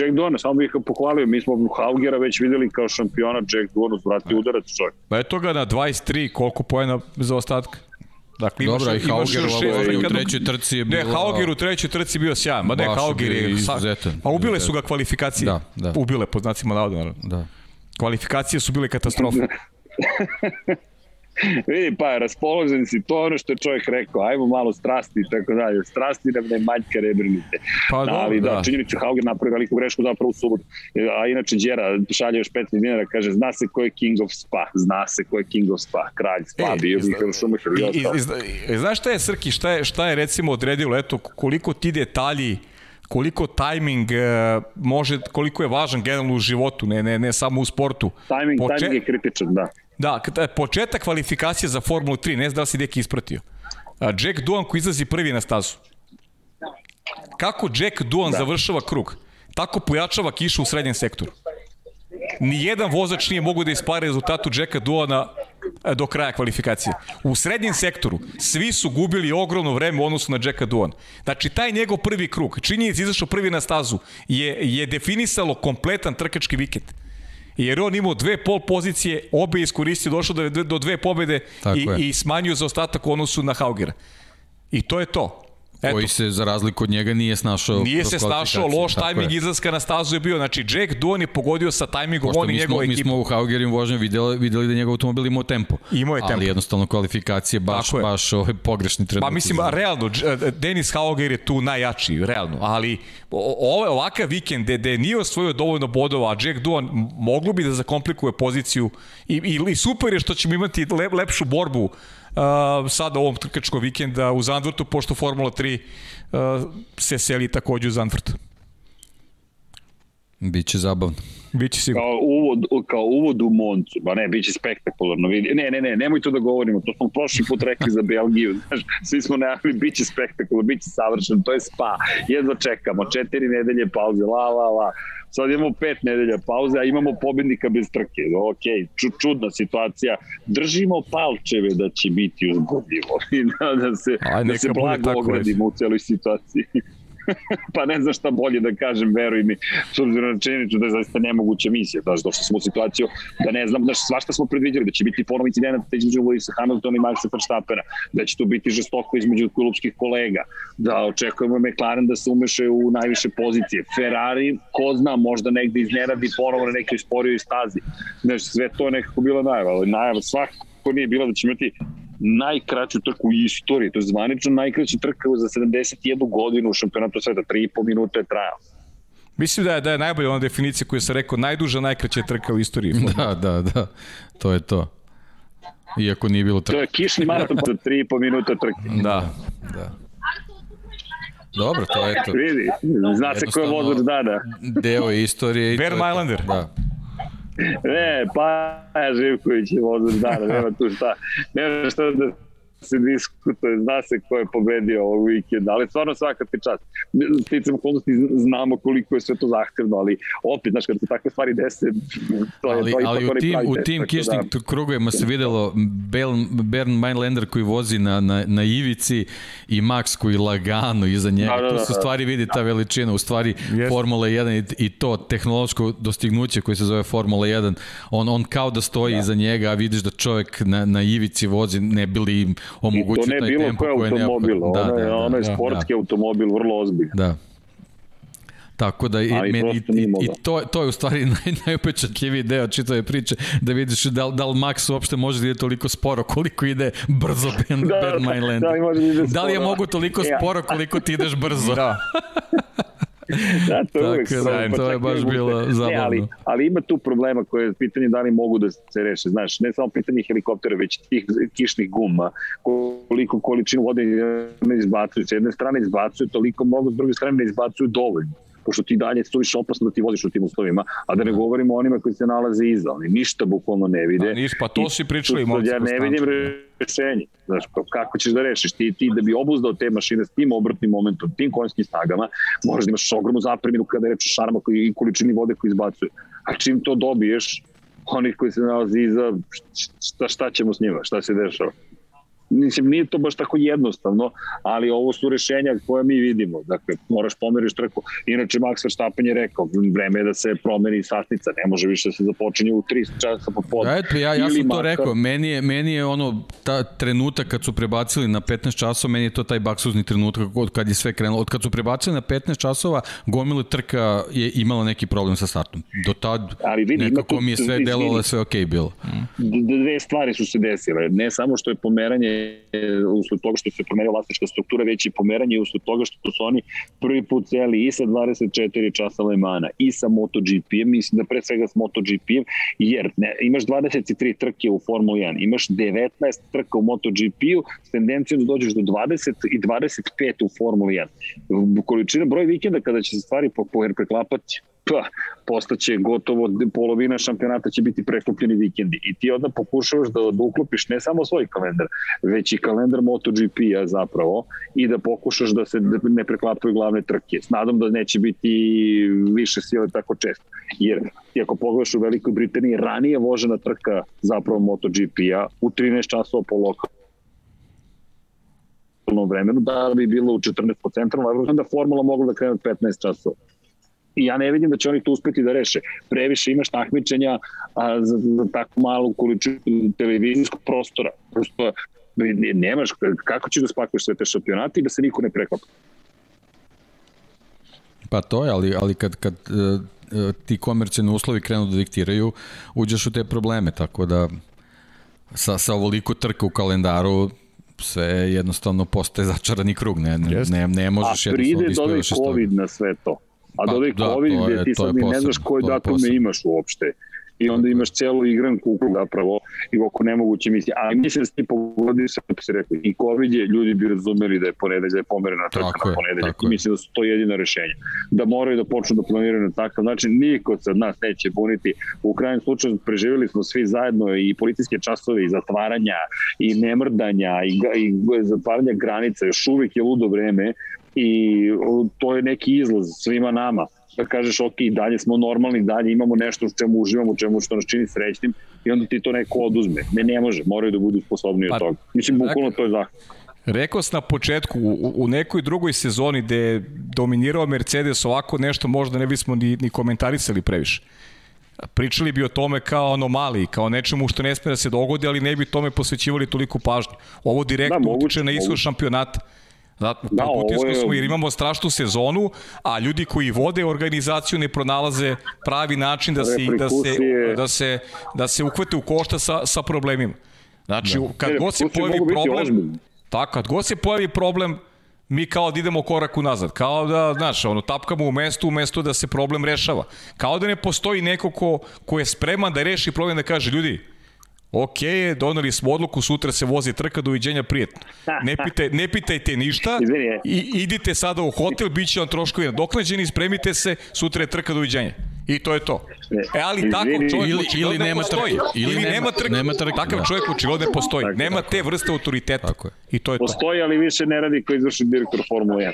Jack Duan, samo bih pohvalio, mi smo Haugera već videli kao šampiona Jack Duan, uzvrati udarac čovjek. Pa eto ga na 23, koliko poena za ostatak? Dakle, imaš, Dobro, i Hauger u, u trećoj trci je bilo... Ne, Hauger u trećoj trci bio sjajan, ma ne, Hauger je... Izuzetan. Pa ubile su ga kvalifikacije. Da, da. Ubile, po znacima navoda, Da. Kvalifikacije su bile katastrofa. Vidi, pa, raspoložen si, to ono što je čovjek rekao, ajmo malo strasti i tako dalje. Strasti nam ne manjka rebrnite. Pa, da, ali da, da činjenicu Hauger napravi veliku grešku zapravo u subotu. A inače, Đera šalje još 15 dinara, kaže, zna se ko je King of Spa, zna se ko je King of Spa, kralj Spa, e, bio bih Šumacher i, i, i, Znaš šta je, Srki, šta je, šta je recimo odredilo, eto, koliko ti detalji koliko tajming e, može, koliko je važan generalno u životu, ne, ne, ne samo u sportu. Tajming, Poče... tajming je kritičan, da. Da, početak kvalifikacije za Formulu 3, ne znam da li si deki ispratio. Jack Duan koji izlazi prvi na stazu. Kako Jack Duan da. završava krug, tako pojačava kišu u srednjem sektoru. Nijedan vozač nije mogu da ispare rezultatu Jacka Duana do kraja kvalifikacije. U srednjem sektoru svi su gubili ogromno vreme u odnosu na Jacka Duan. Znači, taj njegov prvi krug, činjenic izašao prvi na stazu, je, je definisalo kompletan trkački vikend. Jer on imao dve pol pozicije, obe iskoristio, došao do, do dve pobede i, i smanjio za ostatak u odnosu na Haugera. I to je to. Eto. koji se za razliku od njega nije snašao Nije se snašao, loš tajming izlaska na stazu je bio. Znači, Jack Duan je pogodio sa tajmingom, on i njegova ekipa. Mi smo u Haugerim vožnju videli, videli da njegov automobil imao tempo. Imao je tempo. Ali jednostavno kvalifikacije baš, baš ove pogrešni trenutak. Pa mislim, realno, Denis Hauger je tu najjači, realno. Ali ovo je ovakav vikend gde, gde nije osvojio dovoljno bodova, a Jack Duan moglo bi da zakomplikuje poziciju i, i, i super je što ćemo imati lep, lepšu borbu uh, sada ovom trkačkog vikenda u Zandvortu, pošto Formula 3 uh, se seli takođe u Zandvort. Biće zabavno. Biće sigurno. Kao uvod, kao uvod u Moncu, ba ne, biće spektakularno. Ne, ne, ne, nemoj to da govorimo, to smo prošli put rekli za Belgiju, znaš, svi smo najavili, biće spektakularno, biće savršeno, to je spa, jedva čekamo, četiri nedelje pauze, la, la, la. Sad imamo pet nedelja pauze, a imamo pobednika bez trke. Ok, čudna situacija. Držimo palčeve da će biti uzgodljivo i da, da se, Aj, da se blago ogradimo u celoj situaciji. pa ne znam šta bolje da kažem, veruj mi, s obzirom na činjenicu da je zaista nemoguća misija. Znaš, došli smo u situaciju da ne znam, znaš, svašta smo predviđali, da će biti ponovo incident između Luisa Hamiltona i Maxa Verstappena, da će to biti žestoko između klubskih kolega, da očekujemo McLaren da se umeše u najviše pozicije. Ferrari, ko zna, možda negde iznenadi ponovo na nekoj sporijoj stazi. Znaš, sve to je nekako bila najava, ali najava svakako nije bila da će imati najkraću trku u istoriji, to je zvanično najkraća trka za 71 godinu u šampionatu sveta, 3,5 minuta je trajao. Mislim da je, da je najbolja ona definicija koju sam rekao, najduža, najkraća trka u istoriji. Da, da, da, to je to. Iako nije bilo trka. To je kišni maraton za 3,5 minuta trke. Da, da. Dobro, to je to. Vidi, zna se ko je vozač dana. Deo istorije. Bear Mylander. Da. Ne, pa Živković je vozač dana, nema tu šta. Nema šta da se diskutuje, zna se ko je pobedio ovog vikenda, ali stvarno svaka ti čast. Sticam okolnosti znamo koliko je sve to zahtevno, ali opet, znaš, kada se takve stvari dese, to je ali, to ali u tim, u tim kišnim da. krugovima se videlo Bern, Bern Meinlander koji vozi na, na, na ivici i Max koji lagano iza njega. Da, da, da, tu se stvari vidi ta veličina, u stvari yes. Formula 1 i, i to tehnološko dostignuće koje se zove Formula 1, on, on kao da stoji da. iza njega, a vidiš da čovjek na, na ivici vozi, ne bili im omogućiti taj tempo koje je automobil, da, ono, je, da, ono je da, sportski da. automobil, vrlo ozbiljno. Da. Tako da i, Ali meni, i, i mogao. to, to je u stvari naj, najupečatljiviji deo čitave priče, da vidiš da, li- da li Max uopšte može da ide toliko sporo koliko ide brzo Ben, Da, Ben da, da da ide da li je mogu toliko Ja. sporo koliko ti ideš brzo? Da. Da, to je Tako da, pa to je baš bilo Ne, zabavno. ali, ali ima tu problema koje je pitanje da li mogu da se reše. Znaš, ne samo pitanje helikoptera, već tih kišnih guma, koliko količinu vode ne izbacuju. S jedne strane izbacuju toliko mnogo, s druge strane ne izbacuju dovoljno pošto ti dalje suviše opasno da ti voziš u tim uslovima, a da ne govorimo o onima koji se nalaze iza, oni ništa bukvalno ne vide. Da, niš, pa to si pričali, momci, Ja ne vidim rešenje. Znaš, pa kako ćeš da rešiš? Ti, ti da bi obuzdao te mašine s tim obratnim momentom, tim konjskim snagama, moraš da imaš ogromnu zapreminu kada je reč o šarma koji, i količini vode koji izbacuje. A čim to dobiješ, onih koji se nalazi iza, šta, šta ćemo s njima? Šta se dešava? Mislim, nije to baš tako jednostavno, ali ovo su rešenja koje mi vidimo. Dakle, moraš pomeriš trku. Inače, Max Verstappen je rekao, vreme je da se promeni satnica, ne može više da se započinje u 3 časa popodne. Ja, eto, ja, ja sam to makar- rekao, meni je, meni je ono, ta trenutak kad su prebacili na 15 časova, meni je to taj baksuzni trenutak od kad je sve krenulo. Od kad su prebacili na 15 časova, gomile trka je imala neki problem sa startom. Do tad Ali vidi, nekako tu- mi je sve izvini. da je sve okej bilo. D- dve stvari su se desile. Ne samo što je pomeranje e, usled toga što se promenila vlasnička struktura, već i pomeranje usled toga što su oni prvi put celi i sa 24 časa Lemana i sa MotoGP-em, mislim da pre svega s MotoGP-em, jer ne, imaš 23 trke u Formuli 1, imaš 19 trka u MotoGP-u s tendencijom da dođeš do 20 i 25 u Formuli 1. Količina, broj vikenda kada će se stvari preklapati, pa, postaće gotovo polovina šampionata će biti preklopljeni vikendi i ti onda pokušavaš da, da uklopiš ne samo svoj kalendar, već i kalendar MotoGP-a zapravo i da pokušaš da se ne preklapaju glavne trke. S nadom da neće biti više sile tako često. Jer ti ako pogledaš u Velikoj Britaniji, ranije vožena trka zapravo MotoGP-a u 13 časova po lokalnom vremenu, da bi bilo u 14 po centralnom, onda formula mogla da krene od 15 časova i ja ne vidim da će oni to uspeti da reše. Previše imaš takmičenja a, za, za tako malu količinu televizijskog prostora. Prosto nemaš, kako ćeš da spakuješ sve te šampionate i da se niko ne preklapa. Pa to je, ali, ali kad, kad uh, uh, ti komercijalni uslovi krenu da diktiraju, uđeš u te probleme, tako da sa, sa ovoliko trka u kalendaru sve jednostavno postaje začarani krug, ne, ne, ne, ne A možeš jednostavno pride da dodaje ispevaš iz toga. COVID na sve to. A Pa, dodaje da, COVID gde je- ti sad ne znaš je datume imaš uopšte. I onda imaš celu igranku zapravo i oko nemoguće misli. A mislim da se ti pogodi se, kako se rekao, i COVID je, ljudi bi razumeli da je ponedelj, da je pomerena trka na ponedeljak. I mislim da su to jedina rešenja. Da moraju da počnu da planiraju na takav način. Niko se od nas neće buniti. U krajnjem slučaju preživjeli smo svi zajedno i policijske časove i zatvaranja i nemrdanja i, i zatvaranja granica. Još uvijek je ludo vreme i to je neki izlaz svima nama da kažeš ok, dalje smo normalni, dalje imamo nešto u čemu uživamo, u čemu što nas čini srećnim i onda ti to neko oduzme. Ne, ne može, moraju da budu sposobni Pa, od toga. Mislim, bukvalno to je zakon. Rekao sam na početku, u, u nekoj drugoj sezoni gde je dominirao Mercedes ovako nešto možda ne bismo ni, ni komentarisali previše. Pričali bi o tome kao anomaliji, kao nečemu što ne sme da se dogodi, ali ne bi tome posvećivali toliko pažnju. Ovo direktno Da, moguće, utiče na ishod šampionata. Zato, Da, da, ovo je- smo jer imamo strašnu sezonu, a ljudi koji vode organizaciju ne pronalaze pravi način da se, da se, da se, da se uhvate u košta sa, sa problemima. Znači, da. kad god se pojavi problem. Tako, kad god se pojavi problem, mi kao da idemo korak unazad. Kao da, znaš, ono, tapkamo u mestu, u mestu da se problem rešava. Kao da ne postoji neko ko, ko je spreman da reši problem da kaže, ljudi, ok, doneli smo odluku, sutra se vozi trka, doviđenja prijetno. Ne, pitaj, ne pitajte ništa i idite sada u hotel, bit će vam troškovi nadoknađeni, spremite se, sutra je trka, doviđenja. I to je to. E, ali Izvini, takav čovjek ili- ili ne nema postoji. trke. Ili, Ili nema, nema- trke. nema trke, Takav da. čovjek očigledno ne postoji. Tako, nema tako. te vrste autoriteta. Tako je. I to je to. Postoji, ali više ne radi kao izvršni direktor Formule 1.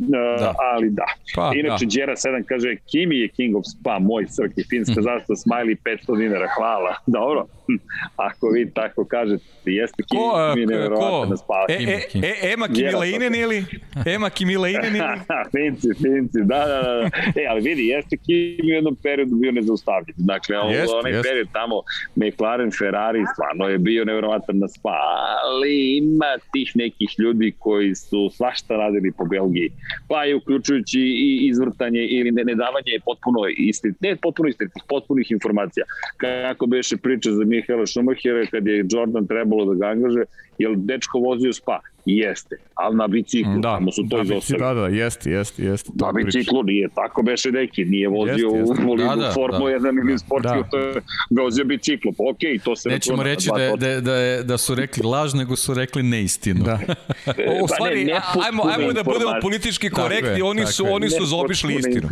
Uh, Da. Ali da. Pa, Inače, da. Đera 7 kaže, Kimi je King of Spa, moj crk i finska zastava, smiley 500 dinara, hvala. Dobro, Hm. ako vi tako kažete, jeste Kimi, Ko, a, Kimi je nevjerovatan ko? na spa. E, e, e, Ema Kimilainen ili? Ema Kimilainen ili? finci, finci, da, da, da. E, ali vidi, jeste Kimi u jednom periodu bio nezaustavljiv. Dakle, Jest, onaj jest. period tamo, McLaren, Ferrari, stvarno je bio nevjerovatan na spa, ali ima tih nekih ljudi koji su svašta radili po Belgiji, pa je uključujući i izvrtanje ili ne, nedavanje potpuno istit, ne potpuno istinitih, potpunih informacija. Kako beše priča za Mihaela Schumachera kad je Jordan trebalo da ga angaže, jel dečko vozio spa? Jeste, ali na biciklu, Da, tamo su to da, izostavili. da, da, jeste, jeste, jeste. Na biciklu nije tako beše neki, nije vozio Jeste, jeste. u bolidu Da, da, Formu da. 1 ili sportski, Da. to je vozio biciklu, pa okej, to se Nećemo računa reći da, je- da, je- da, je, da su rekli laž, nego su rekli neistinu. Da. E, O, u pa stvari, ne, a- ajmo, nepotpune ajmo da budemo politički korektni, oni su, oni su zaobišli istinu.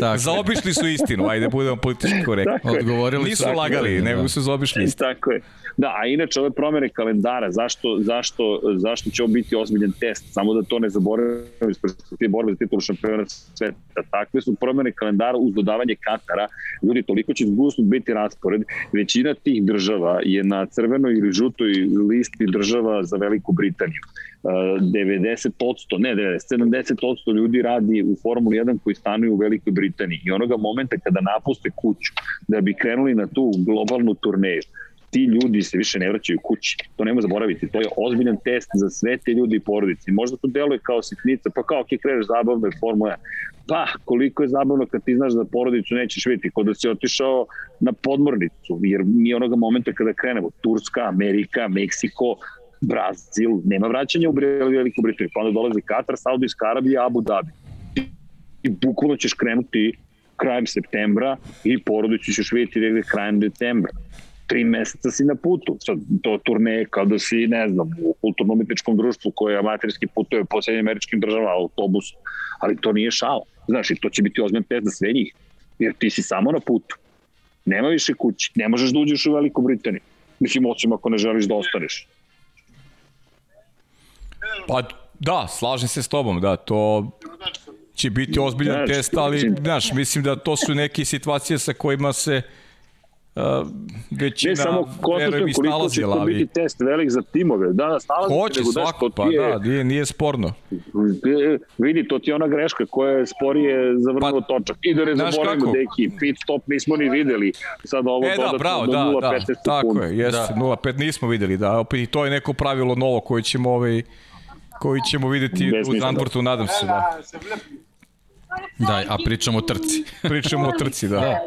Tako. Zaobišli su istinu, ajde budemo politički korektni. Odgovorili Nisu su. lagali, Da. nego su zaobišli istinu. Tako je. Da, a inače ove promene kalendara, zašto, zašto, zašto će ovo biti ozbiljan test? Samo da to ne zaboravimo iz perspektive borbe za titulu šampiona sveta. Takve su promene kalendara uz dodavanje Katara. Ljudi, toliko će zgusnut biti raspored. Većina tih država je na crvenoj ili žutoj listi država za Veliku Britaniju. Uh, 90%, ne 90, 70% ljudi radi u Formuli 1 koji stanuju u Velikoj Britaniji i onoga momenta kada napuste kuću da bi krenuli na tu globalnu turneju ti ljudi se više ne vraćaju kući. To nema zaboraviti. To je ozbiljan test za sve te ljudi i porodice. Možda to deluje kao sitnica, pa kao ok, kreneš zabavno je Formula 1. Pa, koliko je zabavno kad ti znaš da porodicu nećeš vidjeti, kod da si otišao na podmornicu, jer mi onoga momenta kada krenemo, Turska, Amerika, Meksiko, Brazil, nema vraćanja u Veliku Britaniju, pa onda dolazi Katar, Saudijska Arabija, Abu Dhabi. I bukvalno ćeš krenuti krajem septembra i porodicu ćeš vidjeti negde krajem decembra tri meseca si na putu. Sad, to turneje kao da si, ne znam, u kulturno-umetničkom društvu koje amaterski putuje po Sjedinjim američkim državama, autobus, ali to nije šao. Znaš, i to će biti ozbiljan test za sve njih, jer ti si samo na putu. Nema više kući, ne možeš da uđeš u Veliku Britaniju. Mislim, osim ako ne želiš da ostaneš. Pa da, slažem se s tobom, da, to će biti ozbiljan test, ali, znaš, mislim da to su neke situacije sa kojima se uh, većina Ne samo konstatujem koliko će to ali biti test velik za timove. Da, da, snalazi hoće nego, svako, to pa je- da, nije, nije sporno. E, vidi, to ti je ona greška koja je sporije zavrnuo Pa, točak. I da ne zaboravimo, deki, pit stop nismo ni videli. Sad ovo E da, bravo, do da, 0,15 da, tako sekundi. je, jeste, Da. 0,5 nismo videli, da, opet i to je neko pravilo novo koje ćemo ovaj, koji ćemo videti u Besmisleno. Zandvortu, nadam se, da. Da, a pričamo o trci. Pričamo o trci, da.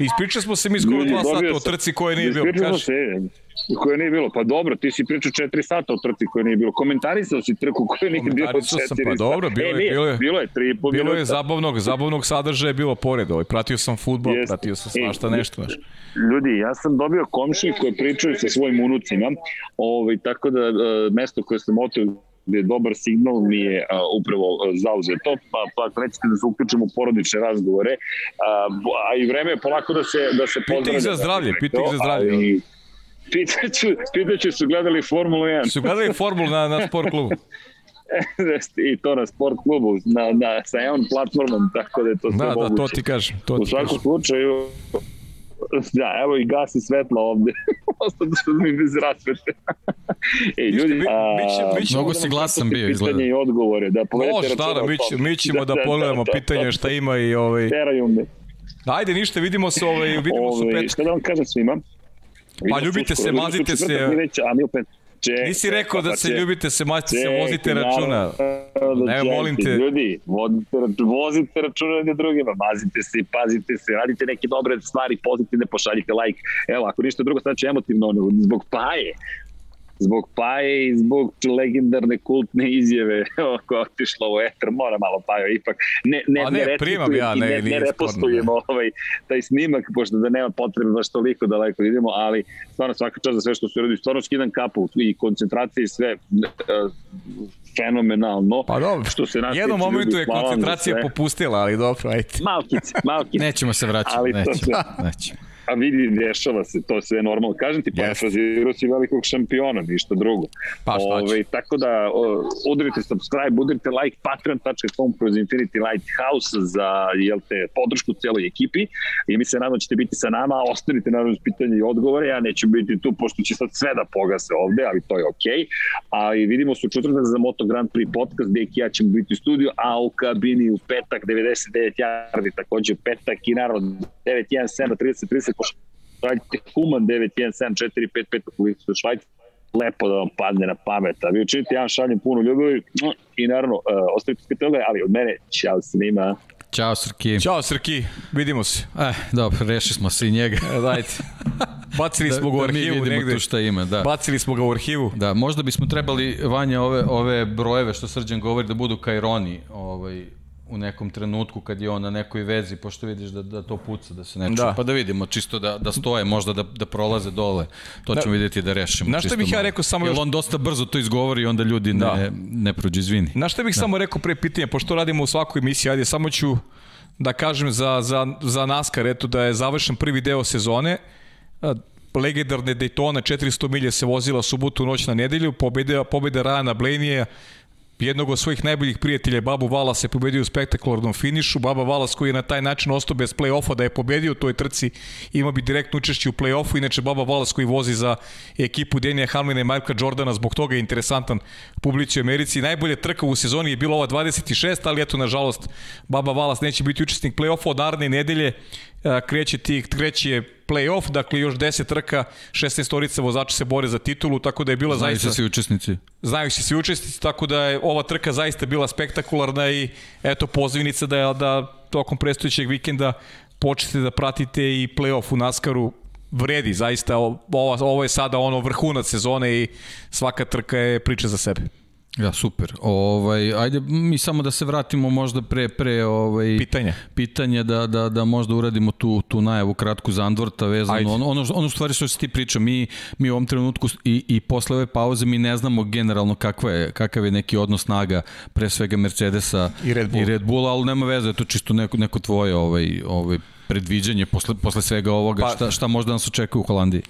Ispričali smo se mi skoro dva sata o trci koje nije bilo. Ispričamo Kaži. se, koje nije bilo. Pa dobro, ti si pričao 4 sata o trci koje nije bilo. Komentarisao si trku koje nije bilo 4 Komentarisao sam, pa dobro, bilo e, je- nije, bilo je- bilo je 3,5 minuta. Bilo je zabavnog, zabavnog sadržaja je bilo pored, ovaj. pratio sam futbol, Jeste. pratio sam E, svašta nešto, znaš. Ljudi, ja sam dobio komšije koje pričaju sa svojim unucima, ovaj, tako da e, mesto koje sam otio dobar signal mi je a, upravo zauzeto, pa, pa ako nećete da se uključimo u porodične razgovore, a, a i vreme je polako da se, da se Pita ih pozdravlja. za zdravlje, pita ih za zdravlje. ali Pitaću, pitaću su gledali Formulu 1 Su gledali formulu na, na sport klubu? i to na sport klubu, na, na, sa EON platformom, tako da je to sve Da, da, moguće. to ti kažem. To U ti svakom kažem. slučaju, da, evo i gasi svetlo ovde. Ostao smo mi bez rasvete. Ništa, ljudi, mi- a, mi će- mi ćemo Mnogo da si glasan bio, izgleda. i odgovore, da povedete O, šta da, mi, će, mi ćemo da pogledamo pitanje šta ima i ovaj... Teraju me. Ajde, ništa, vidimo se, ovaj, vidimo se u Ove, petak. šta da vam kažem svima? Vidimo ljubite se, mazite u se. mi Već, a mi opet, Ček, Nisi rekao da pa se ček, ljubite, se mazite, se vozite računa. da Ne, molim te. Ljudi, vodite, računa, vozite računa jedni drugima, mazite se, pazite se, radite neke dobre stvari, pozitivne, pošaljite like. Evo, ako ništa drugo, sad ću emotivno, ono, zbog paje, zbog paje i zbog legendarne kultne izjave koja je otišla u eter, mora malo pajo ipak. Ne, ne, A ne, ne primam ja, ne, ne, ne nije repostujemo ovaj, taj snimak, pošto da nema potrebe baš toliko daleko idemo, ali stvarno svaka čast za sve što su uradili, stvarno skidam kapu i koncentracije i sve e, fenomenalno. Pa dobro, što se nas jednom momentu je koncentracija popustila, ali dobro, ajde. Malkice, malkice. Nećemo se vraćati, Ali nećemo. sve- nećemo. A vidi, dešava se, to je sve normalno. Kažem ti, Jeste. parafrazirao si velikog šampiona, ništa drugo. Pa šta. Ove, tako da, o, udarite subscribe, udarite like, patreon.com kroz Infinity Lighthouse za jel te, podršku celoj ekipi i mi se nadamo da ćete biti sa nama, a ostanite naravno pitanje i odgovore, ja neću biti tu pošto će sad sve da pogase ovde, ali to je okej. A i vidimo se u četvrtak za Moto Grand Prix podcast, gde i ja ćemo biti u studiju, a u kabini u petak 99 jardi takođe u petak i naravno 9-1-7 na 30-30 po Švajci, Human 9-1-7-4-5-5 po Švajci, lepo da vam padne na pamet. A vi učinite, ja vam šaljem puno ljubavi i naravno, uh, ostavite skatele, ali od mene, čao svima. Ćao Srki. Ćao Srki, vidimo se. Eh, dobro, rešili smo se i njega. E, dajte. Bacili da, smo ga u arhivu da mi negde. tu šta ima, da. Bacili smo ga u arhivu. Da, možda bismo trebali, Vanja, ove, ove brojeve što Srđan govori da budu kaironi, ovaj, u nekom trenutku kad je on na nekoj vezi, pošto vidiš da, da to puca, da se ne čuje. Da. Pa da vidimo, čisto da, da stoje, možda da, da prolaze dole. To ćemo da. vidjeti da rešimo. Na šta bih ja rekao samo. Jer on dosta brzo to izgovori i onda ljudi da. ne, ne prođe, izvini. Na šta bih da. samo rekao pre pitanja, pošto radimo u svakoj emisiji, ajde, samo ću da kažem za, za, za NASCAR, eto da je završen prvi deo sezone, legendarne Daytona, 400 milje se vozila subotu noć na nedelju, pobeda, pobeda Rana Blaneyja, jednog od svojih najboljih prijatelja Babu Valas se pobedio u spektakularnom finišu. Baba Valas koji je na taj način ostao bez play-offa da je pobedio u toj trci ima bi direktno učešće u play-offu. Inače Baba Valas koji vozi za ekipu Denija Hamlina i Marka Jordana zbog toga je interesantan publici u Americi. Najbolja trka u sezoni je bila ova 26, ali eto nažalost Baba Valas neće biti učesnik play-offa od naredne nedelje kreće, ti, kreće play-off, dakle još 10 trka, 16 storica vozača se bore za titulu, tako da je bila Znaju zaista... Znaju se svi učesnici. Znaju se svi učesnici, tako da je ova trka zaista bila spektakularna i eto pozivnica da, je, da tokom predstojećeg vikenda počnete da pratite i play-off u Naskaru vredi, zaista ovo, ovo je sada ono vrhunac sezone i svaka trka je priča za sebe. Ja, super. Ovaj, ajde, mi samo da se vratimo možda pre, pre ovaj, pitanja. pitanja da, da, da možda uradimo tu, tu najavu kratku za Andvorta vezano. Ajde. Ono, ono, ono stvari što se ti priča, mi, mi u ovom trenutku i, i posle ove pauze mi ne znamo generalno kakva je, kakav je neki odnos snaga pre svega Mercedesa i Red, Bull. i Red Bulla, ali nema veze, to čisto neko, neko tvoje ovaj, ovaj, predviđanje posle, posle svega ovoga, pa, šta, šta možda nas očekuje u Holandiji?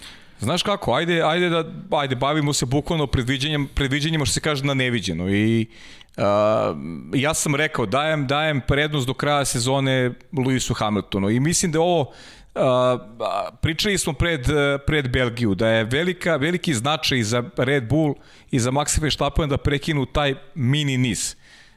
Znaš kako, ajde, ajde da ajde, bavimo se bukvalno predviđanjem, predviđanjima što se kaže na neviđeno. I Uh, ja sam rekao dajem dajem prednost do kraja sezone Lewisu Hamiltonu. I mislim da ovo uh, pričali smo pred, pred Belgiju da je velika, veliki značaj za Red Bull i za Maxa Verstappen da prekinu taj mini niz.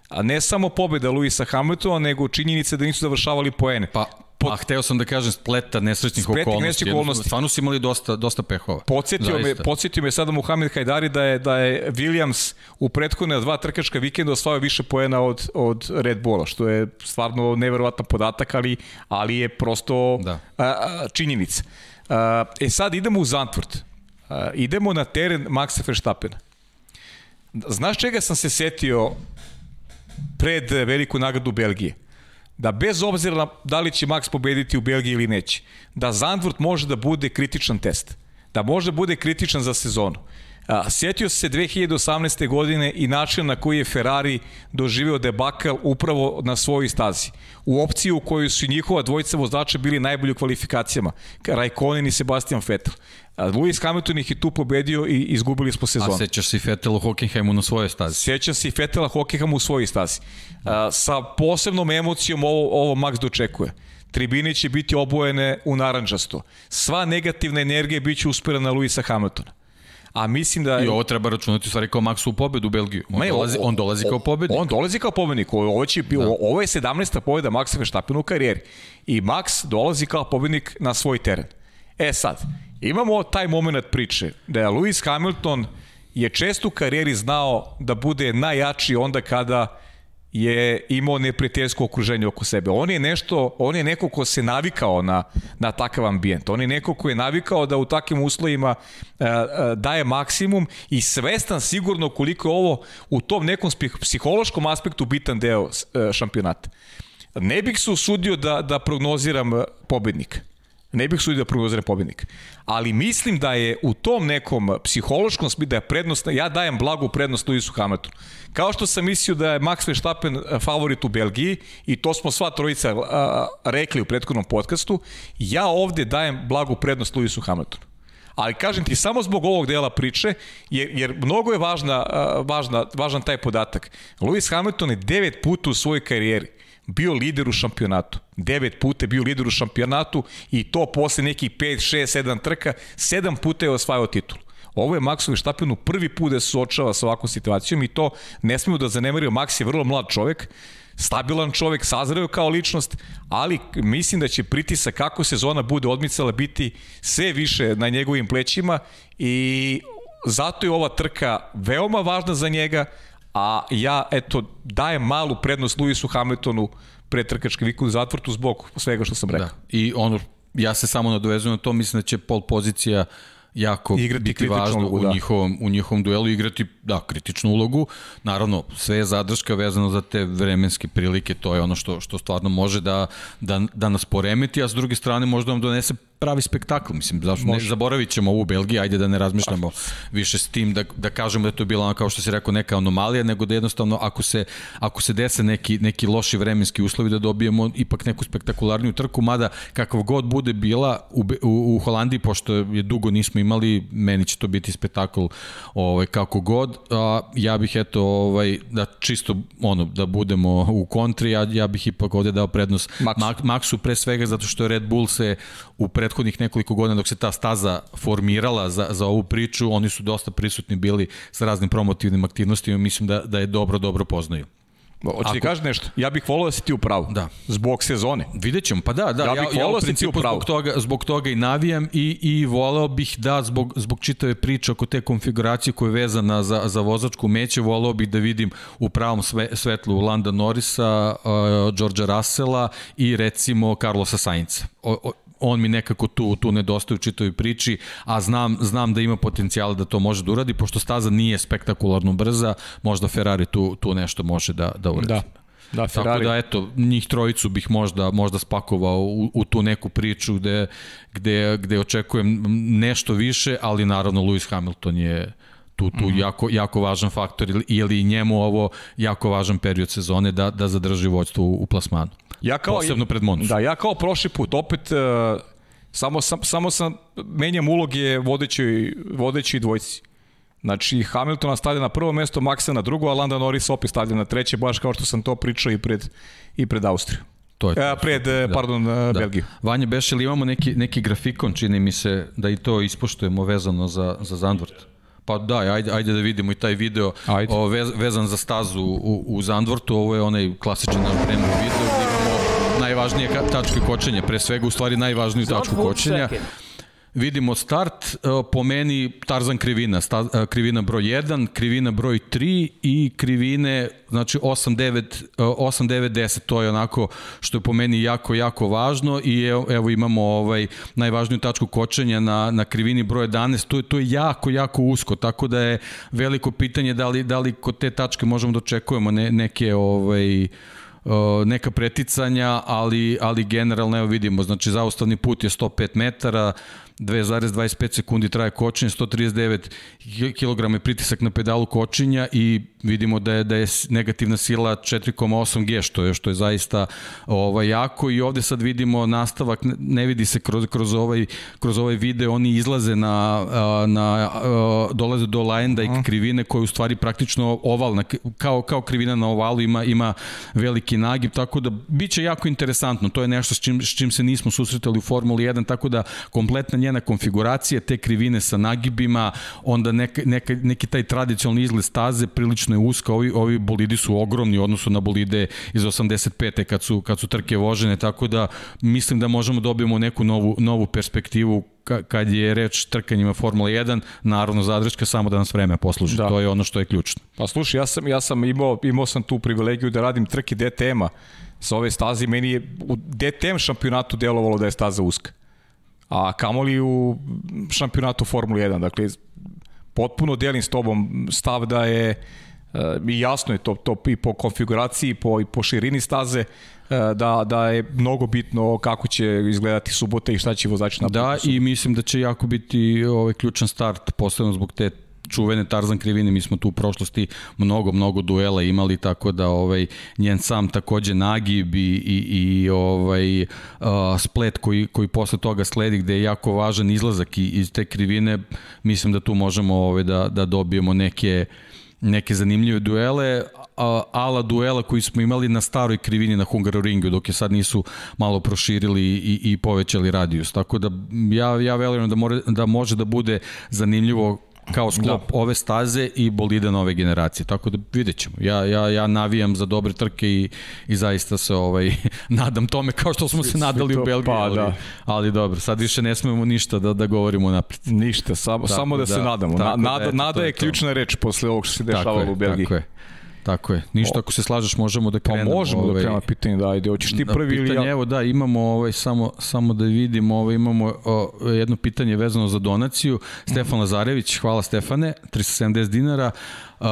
A ne samo pobeda Luisa Hamiltona, nego činjenica da nisu završavali poene. Pa, Pot... A hteo sam da kažem spleta nesrećnih okolnosti. Nesrećnih okolnosti. Stvarno su imali dosta, dosta pehova. Podsjetio me, podsjetio me sada Muhammed Hajdari da je, da je Williams u prethodne dva trkačka vikenda osvajao više poena od, od Red Bulla, što je stvarno neverovatan podatak, ali, ali je prosto da. a, a, činjenica. A, e sad idemo u Zandvoort. A, idemo na teren Maxa Verstappena. Znaš čega sam se setio pred veliku nagradu Belgije? Da bez obzira na da li će Max pobediti u Belgiji ili neće, da Zandvoort može da bude kritičan test, da može da bude kritičan za sezonu. A, sjetio se 2018. godine i način na koji je Ferrari doživeo debakal upravo na svojoj stazi. U opciji u kojoj su njihova dvojica vozača bili najbolji u kvalifikacijama, Raikkonen i Sebastian Vettel. Lewis Hamilton ih je tu pobedio i izgubili smo sezon. A sećaš se Vettel u Hockenheimu na svojoj stazi? Sećam se i Vettela Hockenheimu u svojoj stazi. A, sa posebnom emocijom ovo, ovo Max dočekuje. Tribine će biti obojene u naranđasto. Sva negativna energija biće usperena na Luisa Hamiltona. A mislim da... I ovo treba računati u stvari kao Maxu pobedu u Belgiju. On, ne, dolazi, on dolazi kao pobednik. On dolazi kao pobednik. Ovo, će, da. ovo je 17. pobeda Maxa Verstappena u karijeri. I Max dolazi kao pobednik na svoj teren. E sad, imamo taj moment priče da je Lewis Hamilton je često u karijeri znao da bude najjači onda kada je imao neprijateljsko okruženje oko sebe. On je nešto, on je neko ko se navikao na, na takav ambijent. On je neko ko je navikao da u takvim uslovima uh, uh, daje maksimum i svestan sigurno koliko je ovo u tom nekom psihološkom aspektu bitan deo uh, šampionata. Ne bih se usudio da, da prognoziram pobednika Ne bih sudio da prognozira pobednik. Ali mislim da je u tom nekom psihološkom smislu da je prednost, ja dajem blagu prednost Lewisu Hamiltonu. Kao što sam mislio da je Max Verstappen eh, favorit u Belgiji i to smo sva trojica a, eh, rekli u prethodnom podcastu, ja ovde dajem blagu prednost Lewisu Hamiltonu. Ali kažem ti, samo zbog ovog dela priče, jer, jer mnogo je važna, eh, važna, važan taj podatak. Lewis Hamilton je devet puta u svojoj karijeri bio lider u šampionatu. Devet puta je bio lider u šampionatu i to posle nekih 5, 6, 7 trka, sedam puta je osvajao titul. Ovo je Maxu Verstappenu prvi put da se suočava sa ovakvom situacijom i to ne smemo da zanemarimo. Max je vrlo mlad čovek, stabilan čovek, sazreo kao ličnost, ali mislim da će pritisak kako sezona bude odmicala biti sve više na njegovim plećima i zato je ova trka veoma važna za njega, a ja, eto, dajem malu prednost Lewisu Hamiltonu pre trkačke viku u zatvrtu zbog svega što sam rekao. Da. I ono, ja se samo nadovezujem na to, mislim da će pol pozicija jako igrati biti važno ulogu, u, da. njihovom, u njihovom duelu igrati da, kritičnu ulogu. Naravno, sve je zadrška vezano za te vremenske prilike, to je ono što, što stvarno može da, da, da nas poremeti, a s druge strane možda vam donese pravi spektakl, mislim, zašto ne, zaboravit ćemo ovu Belgiju, ajde da ne razmišljamo više s tim, da, da kažemo da je to bila, kao što se rekao, neka anomalija, nego da jednostavno ako se, ako se dese neki, neki loši vremenski uslovi, da dobijemo ipak neku spektakularniju trku, mada kakav god bude bila u, u, u Holandiji, pošto je dugo nismo imali, meni će to biti spektakl ovaj, kako god, a, ja bih eto, ovaj, da čisto ono, da budemo u kontri, ja, ja bih ipak ovde dao prednost Maxu. Maxu pre svega zato što je Red Bull se u prethodnih nekoliko godina dok se ta staza formirala za, za ovu priču, oni su dosta prisutni bili sa raznim promotivnim aktivnostima, mislim da, da je dobro, dobro poznaju. Hoće ti kaži nešto? Ja bih volio da si ti u pravu. Da. Zbog sezone. Vidjet ćemo, pa da, da. Ja, bih ja, ja u da principu zbog toga, zbog toga i navijam i, i voleo bih da zbog, zbog čitave priče oko te konfiguracije koja je vezana za, za vozačku meće, voleo bih da vidim u pravom sve, svetlu Landa Norisa, uh, Georgea Russella i recimo Carlosa Sainca. O, o, on mi nekako tu, tu nedostaje u čitovi priči, a znam, znam da ima potencijal da to može da uradi, pošto staza nije spektakularno brza, možda Ferrari tu, tu nešto može da, da uradi. Da. Da, Ferrari. Tako da, eto, njih trojicu bih možda, možda spakovao u, u tu neku priču gde, gde, gde očekujem nešto više, ali naravno Lewis Hamilton je tu, tu mm -hmm. jako, jako važan faktor ili njemu ovo jako važan period sezone da, da zadrži vođstvo u, u plasmanu. Ja kao, Posebno pred Monsu. Da, ja kao prošli put, opet uh, samo, sam, samo sam menjam uloge vodećoj, vodećoj dvojci. Znači, Hamilton stavlja na prvo mesto, Maxa na drugo, a Landa Norris opet stavlja na treće, baš kao što sam to pričao i pred, i pred Austriju. To je to. E, pred, da. pardon, da. Belgiju. Vanja Bešel, imamo neki, neki grafikon, čini mi se da i to ispoštujemo vezano za, za Zandvort. Pa da, ajde, ajde da vidimo i taj video o, vez, vezan za stazu u, u Zandvortu. Ovo je onaj klasičan naš Brembo video gde imamo najvažnije tačke kočenja, pre svega u stvari najvažniju tačku kočenja. Second vidimo start, e, po meni Tarzan krivina, sta, e, krivina broj 1, krivina broj 3 i krivine, znači 8, 9, 8, 9, 10, to je onako što je po meni jako, jako važno i evo, evo imamo ovaj najvažniju tačku kočenja na, na krivini broj 11, to je, to je jako, jako usko, tako da je veliko pitanje da li, da li kod te tačke možemo da očekujemo ne, neke ovaj, neka preticanja, ali, ali generalno evo vidimo, znači zaustavni put je 105 metara, 2,25 sekundi traje kočenje, 139 kg je pritisak na pedalu kočenja i vidimo da je, da je negativna sila 4,8 G, što je, što je zaista ovaj, jako. I ovde sad vidimo nastavak, ne vidi se kroz, kroz, ovaj, kroz ovaj video, oni izlaze na, na dolaze do Lajenda i krivine koja u stvari praktično ovalna, kao, kao krivina na ovalu ima, ima veliki nagib, tako da biće jako interesantno, to je nešto s čim, s čim se nismo susretali u Formuli 1, tako da kompletna njena konfiguracija, te krivine sa nagibima, onda neka, neka, neki taj tradicionalni izgled staze prilično je uska, ovi, ovi bolidi su ogromni u odnosu na bolide iz 85. kad su, kad su trke vožene, tako da mislim da možemo da dobijemo neku novu, novu perspektivu kad je reč trkanjima Formula 1, naravno zadrška samo da nas vreme posluži. Da. To je ono što je ključno. Pa slušaj, ja sam, ja sam imao, imao sam tu privilegiju da radim trke DTM-a sa ove staze meni je u DTM šampionatu delovalo da je staza uska a kamoli u šampionatu Formule 1. Dakle, potpuno delim s tobom stav da je uh, i jasno je to, to i po konfiguraciji po, i po širini staze uh, da, da je mnogo bitno kako će izgledati subota i šta će vozači napraviti. Da, i mislim da će jako biti ovaj ključan start, posebno zbog te čuvene Tarzan krivine, mi smo tu u prošlosti mnogo, mnogo duela imali, tako da ovaj, njen sam takođe nagib i, i, i ovaj, uh, splet koji, koji posle toga sledi gde je jako važan izlazak iz te krivine, mislim da tu možemo ovaj, da, da dobijemo neke neke zanimljive duele, ala duela koji smo imali na staroj krivini na Hungaroringu, dok je sad nisu malo proširili i, i povećali radijus. Tako da ja, ja verujem da, more, da može da bude zanimljivo kao sklop da. ove staze i bolida nove generacije. Tako da vidjet ćemo. Ja, ja, ja navijam za dobre trke i, i zaista se ovaj, nadam tome kao što smo se nadali u Belgiji. Pa, ali, da. ali dobro, sad više ne smemo ništa da, da govorimo napred. Ništa, samo, tako, samo da, da se nadamo. Na, nada, da, nada je ključna reč posle ovog što se dešavalo u Belgiji. Tako je. Tako je. Ništa ako se slažeš možemo da pa krenemo. Pa možemo da ovaj, da krenemo pitanje da ajde. Hoćeš ti prvi pitanje, ili ja? Evo da, imamo ovaj samo samo da vidimo, ovaj imamo o, jedno pitanje vezano za donaciju. Stefan Lazarević, hvala Stefane, 370 dinara. Uh,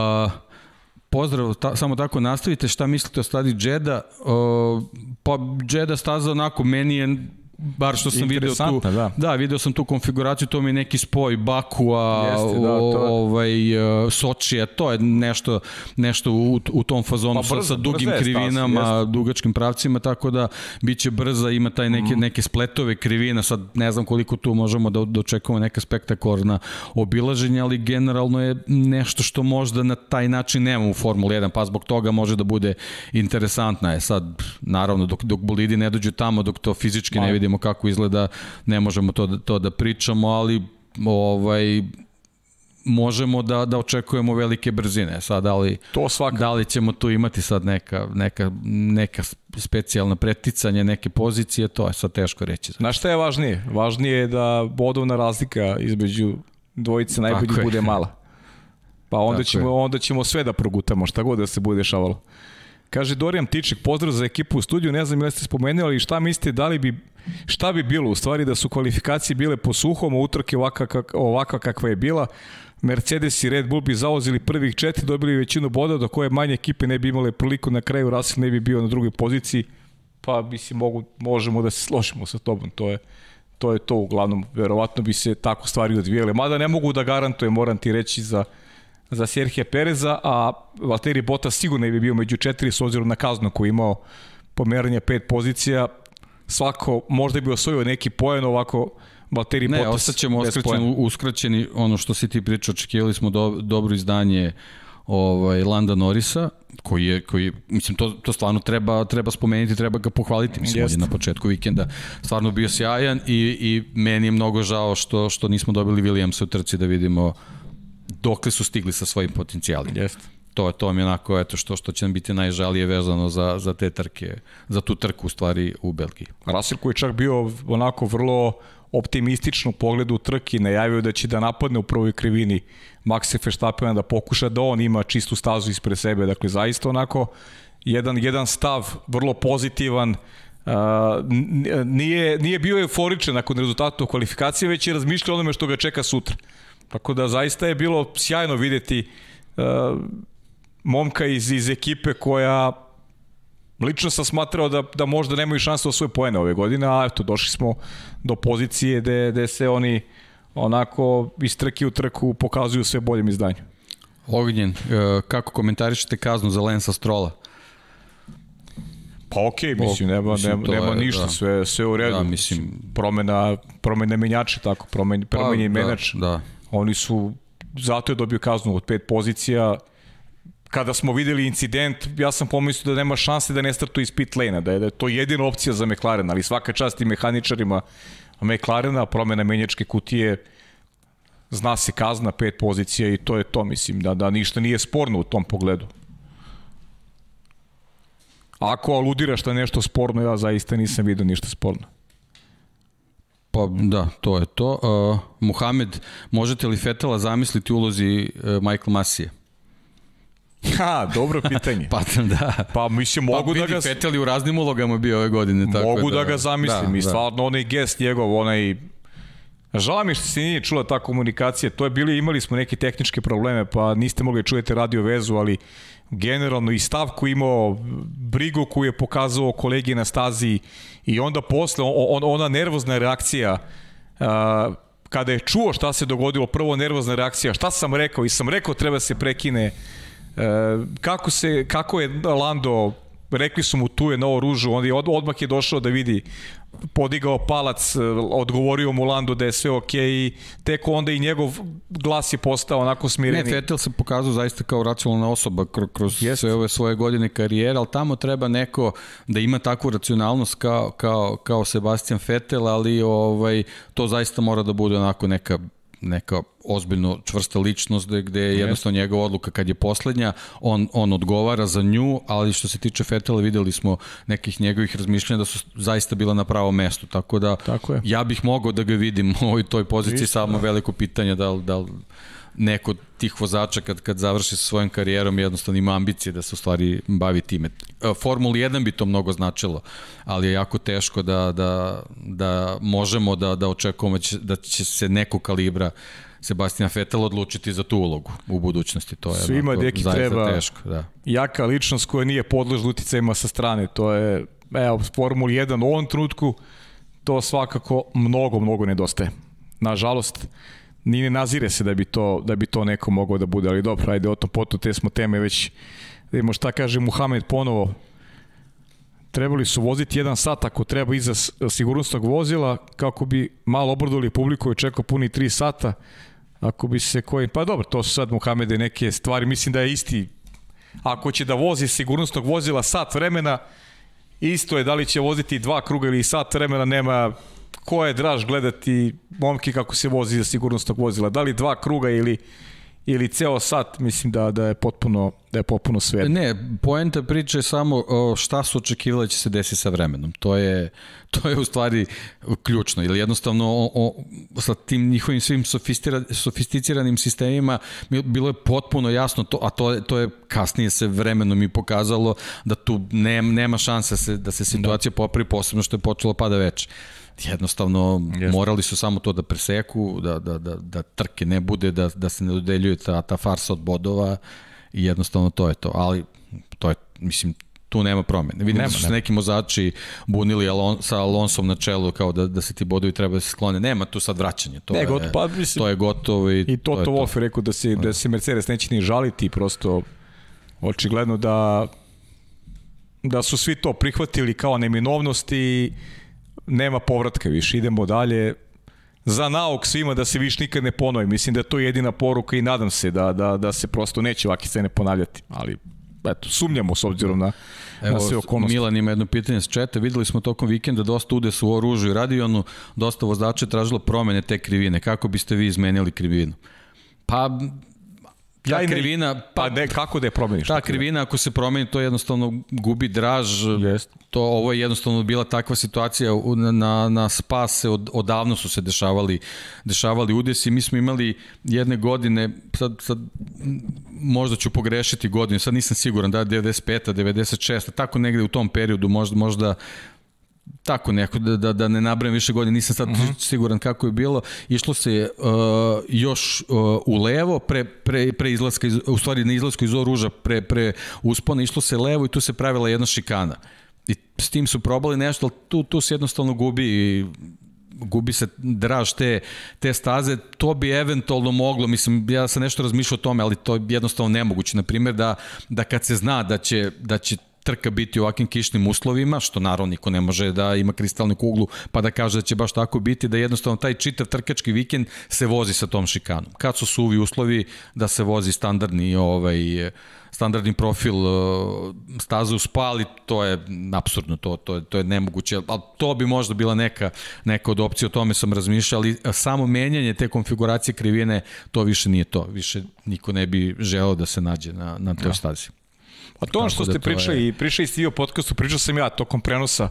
pozdrav, ta, samo tako nastavite, šta mislite o stadi Džeda? Uh, pa Džeda staza onako, meni je bar što sam video tu, da. da, video sam tu konfiguraciju, to mi je neki spoj Bakua, Jeste, da, to je. ovaj, uh, Sočija, to je nešto, nešto u, u tom fazonu pa, brzo, sa, sa dugim krivinama, stas, dugačkim pravcima, tako da biće brza, ima taj neke, mm. neke spletove krivina, sad ne znam koliko tu možemo da dočekamo neka spektakularna obilaženja, ali generalno je nešto što možda na taj način nema u Formuli 1, pa zbog toga može da bude interesantna je. Sad, naravno, dok, dok bolidi ne dođu tamo, dok to fizički ne vidimo kako izgleda, ne možemo to da, to da pričamo, ali ovaj možemo da da očekujemo velike brzine. Sad da li to svaka. da li ćemo tu imati sad neka neka neka specijalna preticanje, neke pozicije, to je sad teško reći. Znaš šta je važnije? Važnije je da bodovna razlika između dvojice najbolje bude mala. Pa onda Tako ćemo je. onda ćemo sve da progutamo, šta god da se bude dešavalo. Kaže Dorijan Tiček, pozdrav za ekipu u studiju, ne znam ili ste spomenuli, ali šta mislite, da li bi, šta bi bilo u stvari da su kvalifikacije bile po suhom, utrke ovakva, kak, ovakva kakva je bila, Mercedes i Red Bull bi zauzili prvih četiri, dobili većinu boda, do koje manje ekipe ne bi imale priliku na kraju, Russell ne bi bio na drugoj poziciji, pa mislim mogu, možemo da se složimo sa tobom, to je, to je to uglavnom, verovatno bi se tako stvari odvijele, mada ne mogu da garantujem, moram ti reći za za Serhija Pereza, a Valtteri Bottas sigurno bi bio među četiri s obzirom na kaznu koju imao pomeranje pet pozicija. Svako možda bi osvojio neki poen ovako Valtteri ne, Bottas. Ne, ostaćemo uskraćeni, uskraćeni, ono što si ti pričao, očekivali smo do, dobro izdanje ovaj Landa Norisa koji je koji mislim to to stvarno treba treba spomenuti, treba ga pohvaliti. Mislim on je na početku vikenda stvarno bio sjajan i i meni je mnogo žao što što nismo dobili Williamsa u trci da vidimo dokle su stigli sa svojim potencijalima. Jeste. To je to mi onako eto što što će nam biti najžalije vezano za za te trke, za tu trku u stvari u Belgiji. Russell koji je čak bio onako vrlo optimistično u pogledu trke najavio da će da napadne u prvoj krivini Maxa Verstappena da pokuša da on ima čistu stazu ispred sebe. Dakle, zaista onako jedan, jedan stav vrlo pozitivan, Uh, nije, nije bio euforičan nakon rezultata u kvalifikaciji, već je razmišljao onome što ga čeka sutra. Tako da zaista je bilo sjajno videti uh, momka iz, iz ekipe koja lično sam smatrao da, da možda nemaju šanse da svoje poene ove godine, a eto, došli smo do pozicije gde, gde se oni onako iz trke u trku pokazuju sve boljem izdanju. Ognjen, uh, kako komentarišete kaznu za Lensa Strola? Pa okej, okay, mislim, nema, mislim, nema, nema je, ništa, da. sve, sve u redu. Da, mislim, promena, promena menjača, tako, promen, promenjen pa, menjač. Da, da Oni su, zato je dobio kaznu od pet pozicija, kada smo videli incident, ja sam pomislio da nema šanse da ne startu iz pit lane da je, da je to jedina opcija za McLaren, ali svaka čast i mehaničarima McLarena, promena menjačke kutije, zna se kazna, pet pozicija i to je to, mislim, da, da ništa nije sporno u tom pogledu. Ako aludiraš da nešto sporno, ja zaista nisam vidio ništa sporno. Pa da, to je to. Uh, Muhamed, možete li Fetela zamisliti ulozi uh, Michael Masije? Ha, dobro pitanje. pa da. Pa mislim mogu pa, da ga Fetel u raznim ulogama bio ove godine tako Mogu da, da ga zamislim da, i da. stvarno onaj gest njegov, onaj Žao mi što se nije čula ta komunikacija, to je bili, imali smo neke tehničke probleme, pa niste mogli da čujete radio vezu, ali generalno i stav koji imao, brigu koju je pokazao kolegi na stazi i onda posle on, ona nervozna reakcija uh, kada je čuo šta se dogodilo, prvo nervozna reakcija, šta sam rekao i sam rekao treba se prekine uh, kako se kako je Lando rekli su mu tu je novo ružu, on je od, odmah je došao da vidi podigao palac, odgovorio mu Lando da je sve okej okay i tek onda i njegov glas je postao onako smireni. Ne, Vettel se pokazao zaista kao racionalna osoba kroz Jest. sve ove svoje godine karijere, ali tamo treba neko da ima takvu racionalnost kao, kao, kao Sebastian Vettel, ali ovaj, to zaista mora da bude onako neka neka ozbiljno čvrsta ličnost gde, gde je jednostavno njegova odluka kad je poslednja, on, on odgovara za nju, ali što se tiče Fetela videli smo nekih njegovih razmišljanja da su zaista bila na pravom mestu, tako da tako je. ja bih mogao da ga vidim u ovoj toj poziciji, Isto, samo da. veliko pitanje da li, da li neko od tih vozača kad, kad završi sa svojom karijerom jednostavno ima ambicije da se u stvari bavi time. E, Formula 1 bi to mnogo značilo, ali je jako teško da, da, da možemo da, da očekujemo da, da će se neko kalibra Sebastian Vettel odlučiti za tu ulogu u budućnosti. To je Svima deki treba teško, da. jaka ličnost koja nije podložna uticajima sa strane. To je, evo, Formula 1 u ovom trenutku to svakako mnogo, mnogo nedostaje. Nažalost, ni ne nazire se da bi to, da bi to neko mogao da bude, ali dobro, ajde o tom potu, te smo teme već, da vidimo šta kaže Muhamed ponovo, trebali su voziti jedan sat ako treba iza sigurnosnog vozila kako bi malo obradovali publiku i čekao puni 3 sata ako bi se koji pa dobro to su sad Muhamede neke stvari mislim da je isti ako će da vozi sigurnosnog vozila sat vremena isto je da li će voziti dva kruga ili sat vremena nema ko je draž gledati momke kako se vozi za sigurnosnog vozila, da li dva kruga ili ili ceo sat, mislim da da je potpuno da je potpuno sve. Ne, poenta priče je samo šta su očekivali da će se desiti sa vremenom. To je to je u stvari ključno ili jednostavno o, o, sa tim njihovim svim sofisticiranim sistemima bilo je potpuno jasno to, a to to je kasnije se vremenom i pokazalo da tu nema nema šanse da se da se situacija da. popravi posebno što je počelo pada veče jednostavno Jeste. morali su samo to da preseku, da, da, da, da trke ne bude, da, da se ne dodeljuje ta, ta farsa od bodova i jednostavno to je to. Ali to je, mislim, tu nema promene. Vidim nema, da su se neki mozači bunili Alon, sa Alonsom na čelu kao da, da se ti bodovi treba da se sklone. Nema tu sad vraćanje. To, ne, je, gotovo, pa, mislim, to je gotovo i, i to, to, to Wolf je rekao da se, da se Mercedes neće ni žaliti, prosto očigledno da da su svi to prihvatili kao neminovnost i nema povratka više, idemo dalje, za nauk svima da se više nikad ne ponovi. Mislim da je to jedina poruka i nadam se da, da, da se prosto neće ovakve scene ponavljati. Ali eto, sumnjamo s obzirom na, Evo, na sve okolnosti. Milan ima jedno pitanje s četa. Videli smo tokom vikenda dosta ude su u oružju i radionu, dosta vozača tražilo promene te krivine. Kako biste vi izmenili krivinu? Pa Ta ja krivina, pa, pa ne, kako da je promeniš? Ta krivina ako se promeni, to jednostavno gubi draž. Jest. To ovo je jednostavno bila takva situacija na, na spase od, odavno su se dešavali dešavali udesi. Mi smo imali jedne godine, sad, sad možda ću pogrešiti godinu, sad nisam siguran da 95. 96. tako negde u tom periodu možda možda tako neko, da, da, da ne nabrem više godine, nisam sad uh mhm. -huh. siguran kako je bilo, išlo se uh, još uh, u levo, pre, pre, pre izlaska, iz, u stvari na izlasku iz oruža, pre, pre uspona, išlo se levo i tu se pravila jedna šikana. I s tim su probali nešto, ali tu, tu se jednostavno gubi i gubi se draž te, te staze, to bi eventualno moglo, mislim, ja sam nešto razmišljao o tome, ali to je jednostavno nemoguće. Naprimjer, da, da kad se zna da će, da će trka biti u ovakvim kišnim uslovima, što naravno niko ne može da ima kristalnu kuglu pa da kaže da će baš tako biti, da jednostavno taj čitav trkački vikend se vozi sa tom šikanom. Kad su suvi uslovi da se vozi standardni ovaj standardni profil uh, staze u spali, to je apsurdno, to, to, je, to je nemoguće, ali to bi možda bila neka, neka od opcija, o tome sam razmišljao, ali samo menjanje te konfiguracije krivine, to više nije to, više niko ne bi želeo da se nađe na, na toj ja. stazi. A to ono što ste da pričali, je... pričali ste i o podcastu, pričao sam ja tokom prenosa,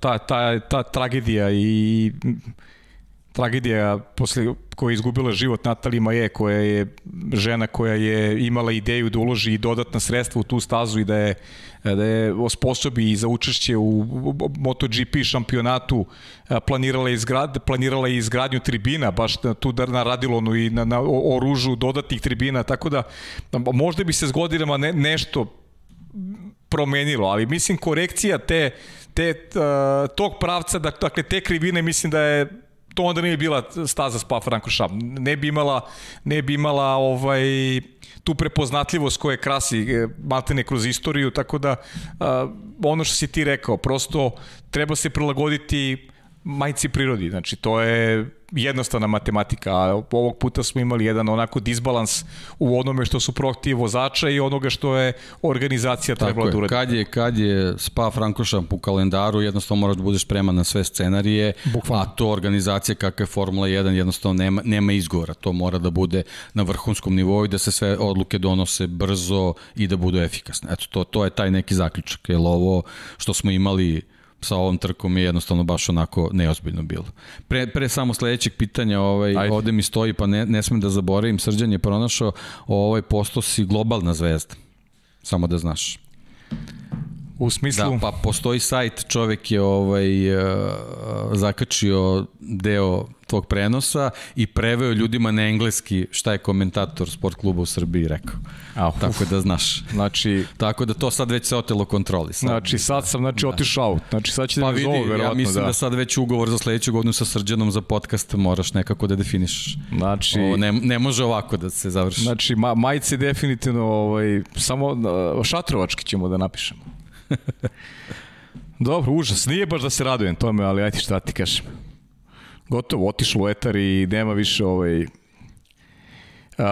ta, ta, ta tragedija i tragedija posle koja je izgubila život Natali Maje, koja je žena koja je imala ideju da uloži i dodatna sredstva u tu stazu i da je, da je osposobi za učešće u MotoGP šampionatu planirala, izgrad, planirala i izgradnju tribina, baš na, tu na Radilonu i na, na oružu dodatnih tribina, tako da možda bi se s godinama ne, nešto promenilo, ali mislim korekcija te, te tog pravca, dakle te krivine mislim da je to onda bi bila staza Spa Francorchamps. Ne bi imala, ne bi imala ovaj, tu prepoznatljivost koje krasi e, maltene kroz istoriju, tako da a, ono što si ti rekao, prosto treba se prilagoditi majci prirodi. Znači, to je jednostavna matematika, a ovog puta smo imali jedan onako disbalans u onome što su projekti vozača i onoga što je organizacija trebala da uradi. Kad je, kad je Spa Frankošan po kalendaru, jednostavno moraš da budeš spreman na sve scenarije, Bukvalno. a to organizacija kakva je Formula 1 jednostavno nema, nema izgovora. To mora da bude na vrhunskom nivou i da se sve odluke donose brzo i da budu efikasne. Eto, to, to je taj neki zaključak, jer ovo što smo imali sa ovom trkom je jednostavno baš onako neozbiljno bilo. Pre, pre samo sledećeg pitanja, ovaj, Ajde. ovde mi stoji, pa ne, ne smem da zaboravim, Srđan je pronašao, ovaj posto si globalna zvezda. Samo da znaš. U smislu... Da, pa postoji sajt, čovek je ovaj, uh, zakačio deo tvog prenosa i preveo ljudima na engleski šta je komentator sport kluba u Srbiji rekao. A, Tako da znaš. Znači, Tako da to sad već se otelo kontroli. Sad. Znači sad sam znači, da. otišao. Znači sad će pa da me zove, verovatno. Ja mislim da. da sad već ugovor za sledeću godinu sa Srđanom za podcast moraš nekako da definišeš. Znači, Ovo ne, ne može ovako da se završi. Znači, ma, majice definitivno ovaj, samo šatrovački ćemo da napišemo. Dobro, užas. Nije baš da se radujem tome, ali ajde šta ti kažem. Gotovo, otišlo u etar i nema više ovaj... Uh,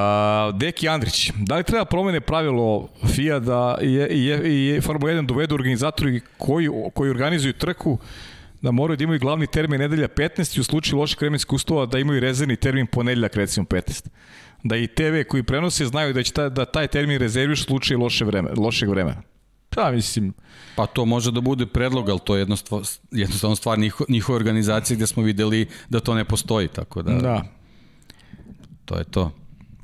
Deki Andrić, da li treba promene pravilo FIA da je, je, je Formula 1 dovedu organizatori koji, koji organizuju trku da moraju da imaju glavni termin nedelja 15 i u slučaju loših vremenskih uslova da imaju rezervni termin ponedeljak recimo 15. Da i TV koji prenose znaju da će ta, da taj termin rezerviš u slučaju loše vreme, lošeg vremena. Pa mislim... Pa to može da bude predlog, ali to je jednostavno, jednostavno stvar njiho, njihove organizacije gde smo videli da to ne postoji, tako da... Da. To je to.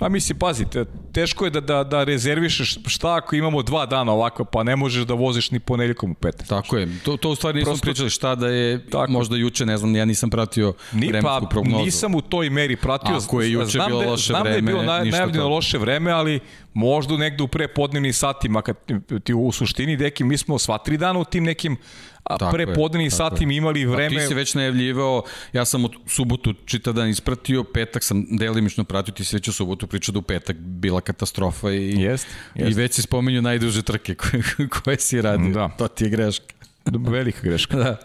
Pa mislim, pazite, teško je da, da, da rezervišeš šta ako imamo dva dana ovako, pa ne možeš da voziš ni ponedjeljkom u pet. Tako je, to, to u stvari nisam Prosto, pričali šta da je, tako. možda juče, ne znam, ja nisam pratio ni, vremensku pa, prognozu. Nisam u toj meri pratio. Ako je juče znam bilo da, loše znam vreme, Znam da je bilo naj, najavljeno loše vreme, ali možda negde u prepodnevnim satima, kad ti u suštini, deki, mi smo sva tri dana u tim nekim a pre podnevnih sati mi imali vreme... A ti si već najavljivao, ja sam u subotu čitav dan ispratio, petak sam delimično pratio, ti si već u subotu pričao da u petak bila katastrofa i, jest, jest. i već si spominju najduže trke koje, koje si radio. Da. To ti je greška. Velika greška. da.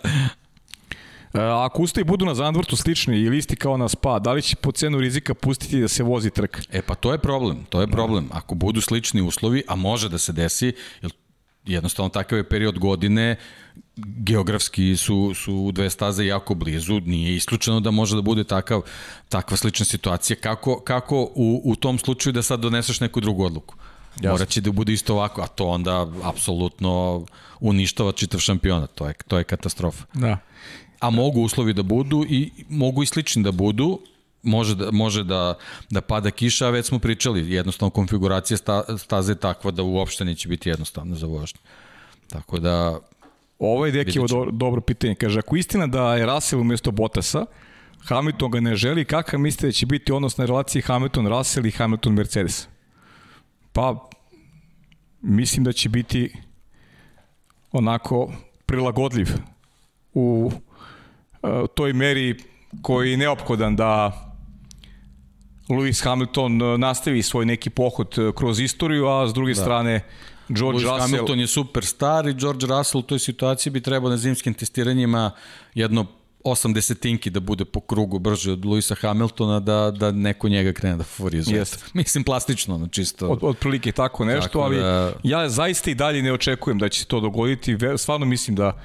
E, ako ustavi budu na Zandvrtu slični ili isti kao na Spa, da li će po cenu rizika pustiti da se vozi trk? E pa to je problem, to je problem. Ako budu slični uslovi, a može da se desi, jer jednostavno takav je period godine, geografski su, su dve staze jako blizu, nije isključeno da može da bude takav, takva slična situacija. Kako, kako u, u tom slučaju da sad doneseš neku drugu odluku? Jasne. Morat će da bude isto ovako, a to onda apsolutno uništava čitav šampionat, to je, to je katastrofa. Da. A mogu uslovi da budu i mogu i slični da budu, može da, može da, da pada kiša, a već smo pričali, jednostavno konfiguracija sta, staze je takva da uopšte neće biti jednostavna za vožnje. Tako da... Ovo je Dekivo do, dobro pitanje. Kaže, ako istina da je Russell umjesto Bottasa, Hamilton ga ne želi, kakav mislite da će biti odnos na relaciji Hamilton-Russell i Hamilton-Mercedes? Pa, mislim da će biti onako prilagodljiv u uh, toj meri koji je neophodan da Lewis Hamilton e, nastavi svoj neki pohod e, kroz istoriju, a s druge da. strane George Lewis Russell... Hamilton je superstar i George Russell u toj situaciji bi trebao na zimskim testiranjima jedno 80 tinki da bude po krugu brže od Luisa Hamiltona da, da neko njega krene da favorizuje. Yes. Mislim plastično, no, čisto. Od, od prilike tako nešto, tako ali da... ja zaista i dalje ne očekujem da će se to dogoditi. Stvarno mislim da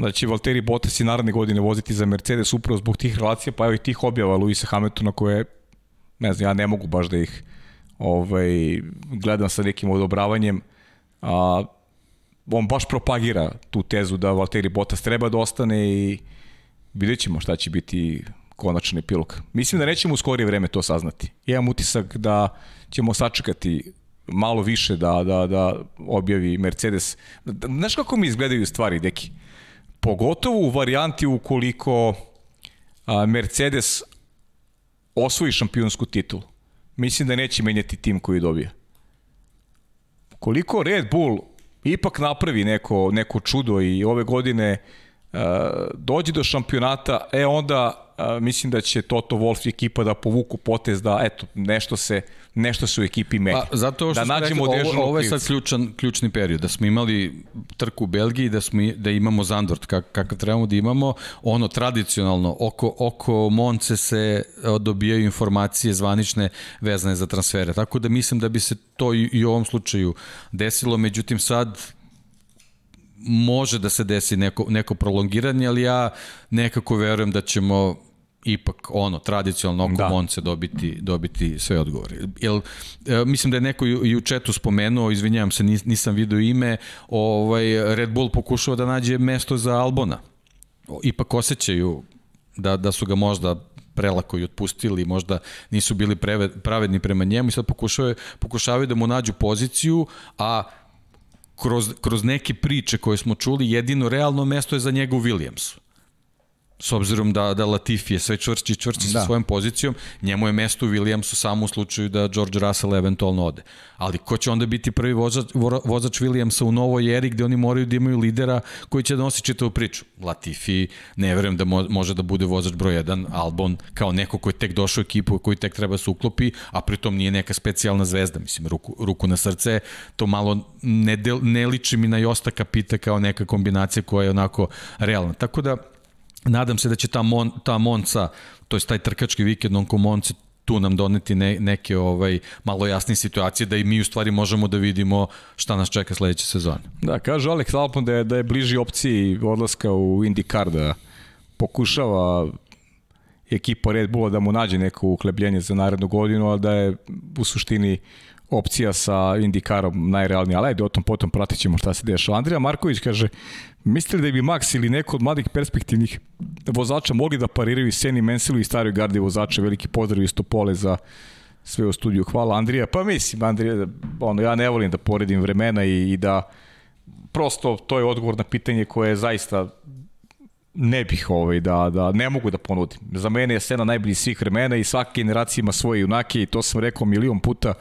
da će Valtteri Bottas i naredne godine voziti za Mercedes upravo zbog tih relacija, pa evo i tih objava Luisa Hamiltona koje, ne znam, ja ne mogu baš da ih ovaj, gledam sa nekim odobravanjem, a on baš propagira tu tezu da Valtteri Bottas treba da ostane i vidjet ćemo šta će biti konačni epilog. Mislim da nećemo u skorije vreme to saznati. Imam utisak da ćemo sačekati malo više da, da, da objavi Mercedes. Znaš kako mi izgledaju stvari, deki? Pogotovo u varijanti ukoliko Mercedes osvoji šampionsku titulu. Mislim da neće menjati tim koji dobija. Koliko Red Bull ipak napravi neko, neko čudo i ove godine uh, dođe do šampionata, e onda a, mislim da će Toto Wolff i ekipa da povuku potez da eto nešto se nešto se u ekipi menja. Pa, zato što da nađemo rekli, ovo, ovo je sad ključan, ključni period, da smo imali trku u Belgiji, da, smo, da imamo Zandvort kak, kakav trebamo da imamo, ono tradicionalno, oko, oko Monce se e, dobijaju informacije zvanične vezane za transfere, tako da mislim da bi se to i, i u ovom slučaju desilo, međutim sad može da se desi neko, neko prolongiranje, ali ja nekako verujem da ćemo ipak ono tradicionalno oko Da. Monce dobiti dobiti sve odgovore. Jel e, mislim da je neko i u- četu spomenuo, izvinjavam se, nis- nisam video ime, ovaj Red Bull pokušava da nađe mesto za Albona. Ipak osjećaju da da su ga možda prelako i otpustili, možda nisu bili preve, pravedni prema njemu i sad pokušavaju, pokušavaju da mu nađu poziciju, a kroz, kroz neke priče koje smo čuli, jedino realno mesto je za njega u Williamsu. S obzirom da, da Latifi je sve čvršći i čvršći da. Sa svojom pozicijom, njemu je mesto u Williamsu samo u slučaju da George Russell eventualno ode. Ali ko će onda biti prvi vozač, vo- vozač Williamsa u novoj eri gde oni moraju da imaju lidera koji će da nosi čitavu priču? Latifi, ne verujem da mo, može da bude vozač broj 1, Albon kao neko koji je tek došao u ekipu koji tek treba se uklopi, a pritom nije neka specijalna zvezda, mislim, ruku, ruku na srce, to malo ne, del, ne liči mi na Josta Kapita kao neka kombinacija koja je onako realna. Tako da, nadam se da će ta, Mon, ta Monca, to je taj trkački vikend onko Monce, tu nam doneti ne, neke ovaj malo jasnije situacije da i mi u stvari možemo da vidimo šta nas čeka sledeće sezone. Da, kaže Alex Albon da je, da je bliži opciji odlaska u IndyCar da pokušava ekipa Red Bulla da mu nađe neko uhlebljenje za narednu godinu, ali da je u suštini opcija sa IndyCarom najrealnija. Ali ajde, o tom potom pratit ćemo šta se dešava. Andrija Marković kaže, mislili da bi Max ili neko od mladih perspektivnih vozača mogli da pariraju Seni Mensilu i staroj gardi vozača. Veliki pozdrav iz Topole za sve u studiju. Hvala Andrija. Pa mislim, Andrija, ono, ja ne volim da poredim vremena i, i da prosto to je odgovor na pitanje koje je zaista ne bih ovaj, da, da ne mogu da ponudim. Za mene je Sena najbolji svih vremena i svaka generacija ima svoje junake i to sam rekao milion puta.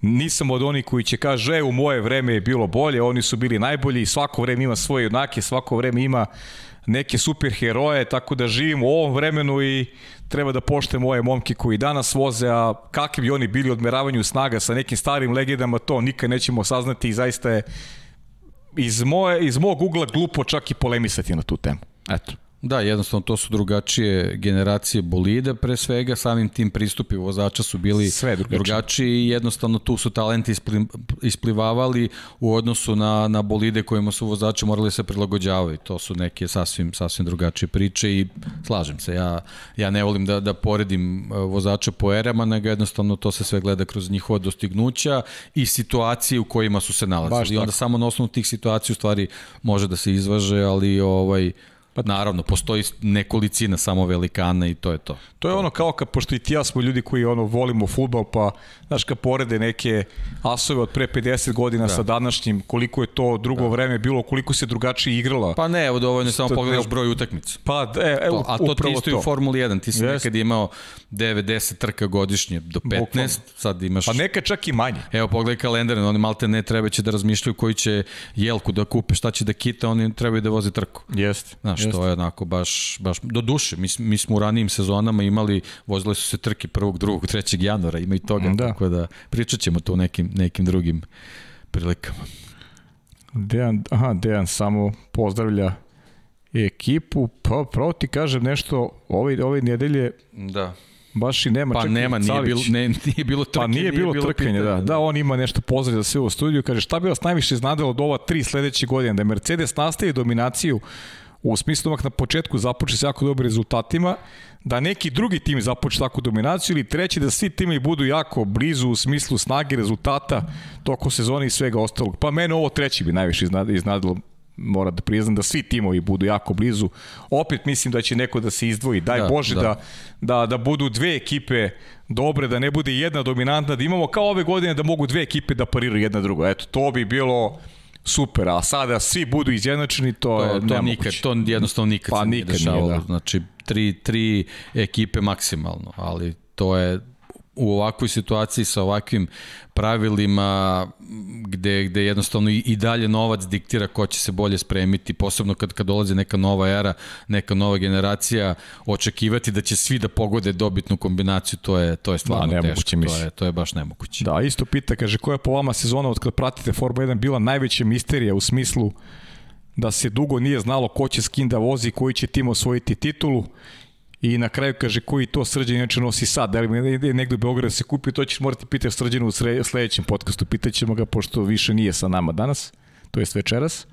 Nisam od onih koji će kaže, e, u moje vreme je bilo bolje, oni su bili najbolji svako vreme ima svoje junake, svako vreme ima neke super heroje, tako da živim u ovom vremenu i treba da poštem ove momke koji danas voze, a kakvi bi oni bili odmeravanju snaga sa nekim starim legendama, to nikad nećemo saznati i zaista je iz, moje, iz mog ugla glupo čak i polemisati na tu temu. Eto. Da, jednostavno to su drugačije generacije bolida, pre svega samim tim pristupi vozača su bili Sve drugačije. drugačiji i jednostavno tu su talenti ispli, isplivavali u odnosu na, na bolide kojima su vozači morali se prilagođavaju. To su neke sasvim, sasvim drugačije priče i slažem se, ja, ja ne volim da, da poredim e, vozače po erama, nego jednostavno to se sve gleda kroz njihova dostignuća i situacije u kojima su se Baš nalazili. I onda tako. samo na osnovu tih situacija u stvari može da se izvaže, ali ovaj Pa naravno, postoji nekolicina samo velikana i to je to. To je ono kao kad, pošto i ti ja smo ljudi koji ono volimo futbol, pa znaš kad porede neke asove od pre 50 godina da. sa današnjim, koliko je to drugo da. vreme bilo, koliko se drugačije igrala. Pa ne, evo dovoljno je samo To- pogledaš broj utakmica. Pa, e, e, To, a to ti isto i u Formuli 1, ti si Jest. nekad imao 9-10 trka godišnje do 15, Bukvalno. sad imaš... Pa nekad čak i manje. Evo pogledaj kalendar, oni malte ne treba će da razmišljaju koji će jelku da kupe, šta će da kita, oni trebaju da voze trku. Jeste. Znaš, Jeste. to je onako baš, baš do duše. Mi, mi smo u ranijim sezonama imali, vozile su se trke 1. 2. 3. januara, ima i toga, Da. tako da pričat ćemo to u nekim, nekim drugim prilikama. Dejan, aha, Dejan samo pozdravlja ekipu, pa pravo ti kažem nešto, ove, ove nedelje Da. baš i nema Pa čak i nema, nije bilo, ne, nije bilo trke. Pa nije bilo trkanje, pitanja, da. Da, on ima nešto pozdrav za sve u studiju. Kaže, šta bi vas najviše iznadalo od ova tri sledeće godine? Da Mercedes nastavi dominaciju u smislu na početku započe s jako dobrim rezultatima, da neki drugi tim započe takvu dominaciju ili treći da svi timovi budu jako blizu u smislu snage rezultata toko sezone i svega ostalog. Pa mene ovo treći bi najviše iznad- iznadilo mora da priznam da svi timovi budu jako blizu. Opet mislim da će neko da se izdvoji. Daj Da, Bože da. da. da, da, da budu dve ekipe dobre, da ne bude jedna dominantna, da imamo kao ove godine da mogu dve ekipe da pariraju jedna drugo. Eto, to bi bilo super, a sada svi budu izjednačeni, to, To, je to nemoguće. nikad, to jednostavno nikad Pa se nije nikad nije, dešavalo. da. Znači, tri, tri ekipe maksimalno, ali to je u ovakvoj situaciji sa ovakvim pravilima gde, gde jednostavno i, i dalje novac diktira ko će se bolje spremiti, posebno kad, kad dolazi neka nova era, neka nova generacija, očekivati da će svi da pogode dobitnu kombinaciju, to je, to je stvarno da, teško, to je, to je baš nemoguće. Da, isto pita, kaže, koja je po vama sezona od kad pratite Formula 1 bila najveća misterija u smislu da se dugo nije znalo ko će s kim da vozi, koji će tim osvojiti titulu I na kraju kaže koji to srđan inače nosi sad, da li ide negde u Beograd da se kupi, to ćeš morati pitati srđanu u sledećem podcastu, pitaćemo ga pošto više nije sa nama danas, to jest večeras.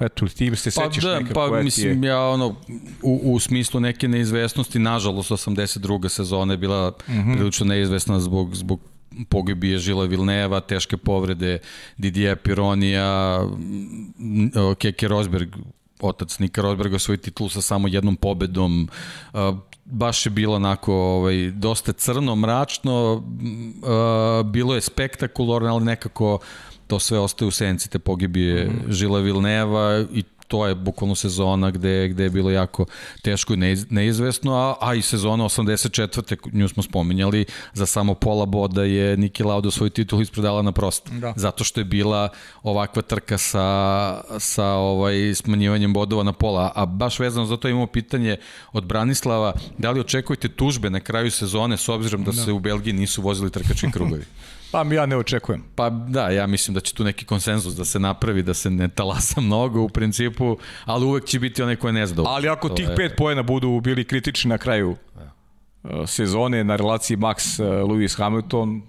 Eto, ti se pa, sećaš da, neka pa, koja mislim, je... ja ono, u, u smislu neke neizvesnosti, nažalost, 82. sezona je bila mm -hmm. prilično neizvesna zbog, zbog pogibije Žila Vilneva, teške povrede Didier Pironija, Keke Rosberg, otac Nika Rosberga svoj titul sa samo jednom pobedom, baš je bilo onako ovaj, dosta crno, mračno, uh, bilo je spektakularno, ali nekako to sve ostaje u senci te pogibije mm -hmm. Žila Vilneva i to je bukvalno sezona gde, gde je bilo jako teško i neizvesno, a, a i sezona 84. nju smo spominjali, za samo pola boda je Niki Lauda svoj titul ispredala na prost. Da. Zato što je bila ovakva trka sa, sa ovaj smanjivanjem bodova na pola. A baš vezano za to imamo pitanje od Branislava, da li očekujete tužbe na kraju sezone s obzirom da, da. se u Belgiji nisu vozili trkački krugovi? Pa ja ne očekujem. Pa da, ja mislim da će tu neki konsenzus da se napravi, da se ne talasa mnogo u principu, ali uvek će biti onaj ko je nezadovoljan. Ali ako to tih je... pet pojena budu bili kritični na kraju ja. sezone na relaciji Max e, Lewis Hamilton,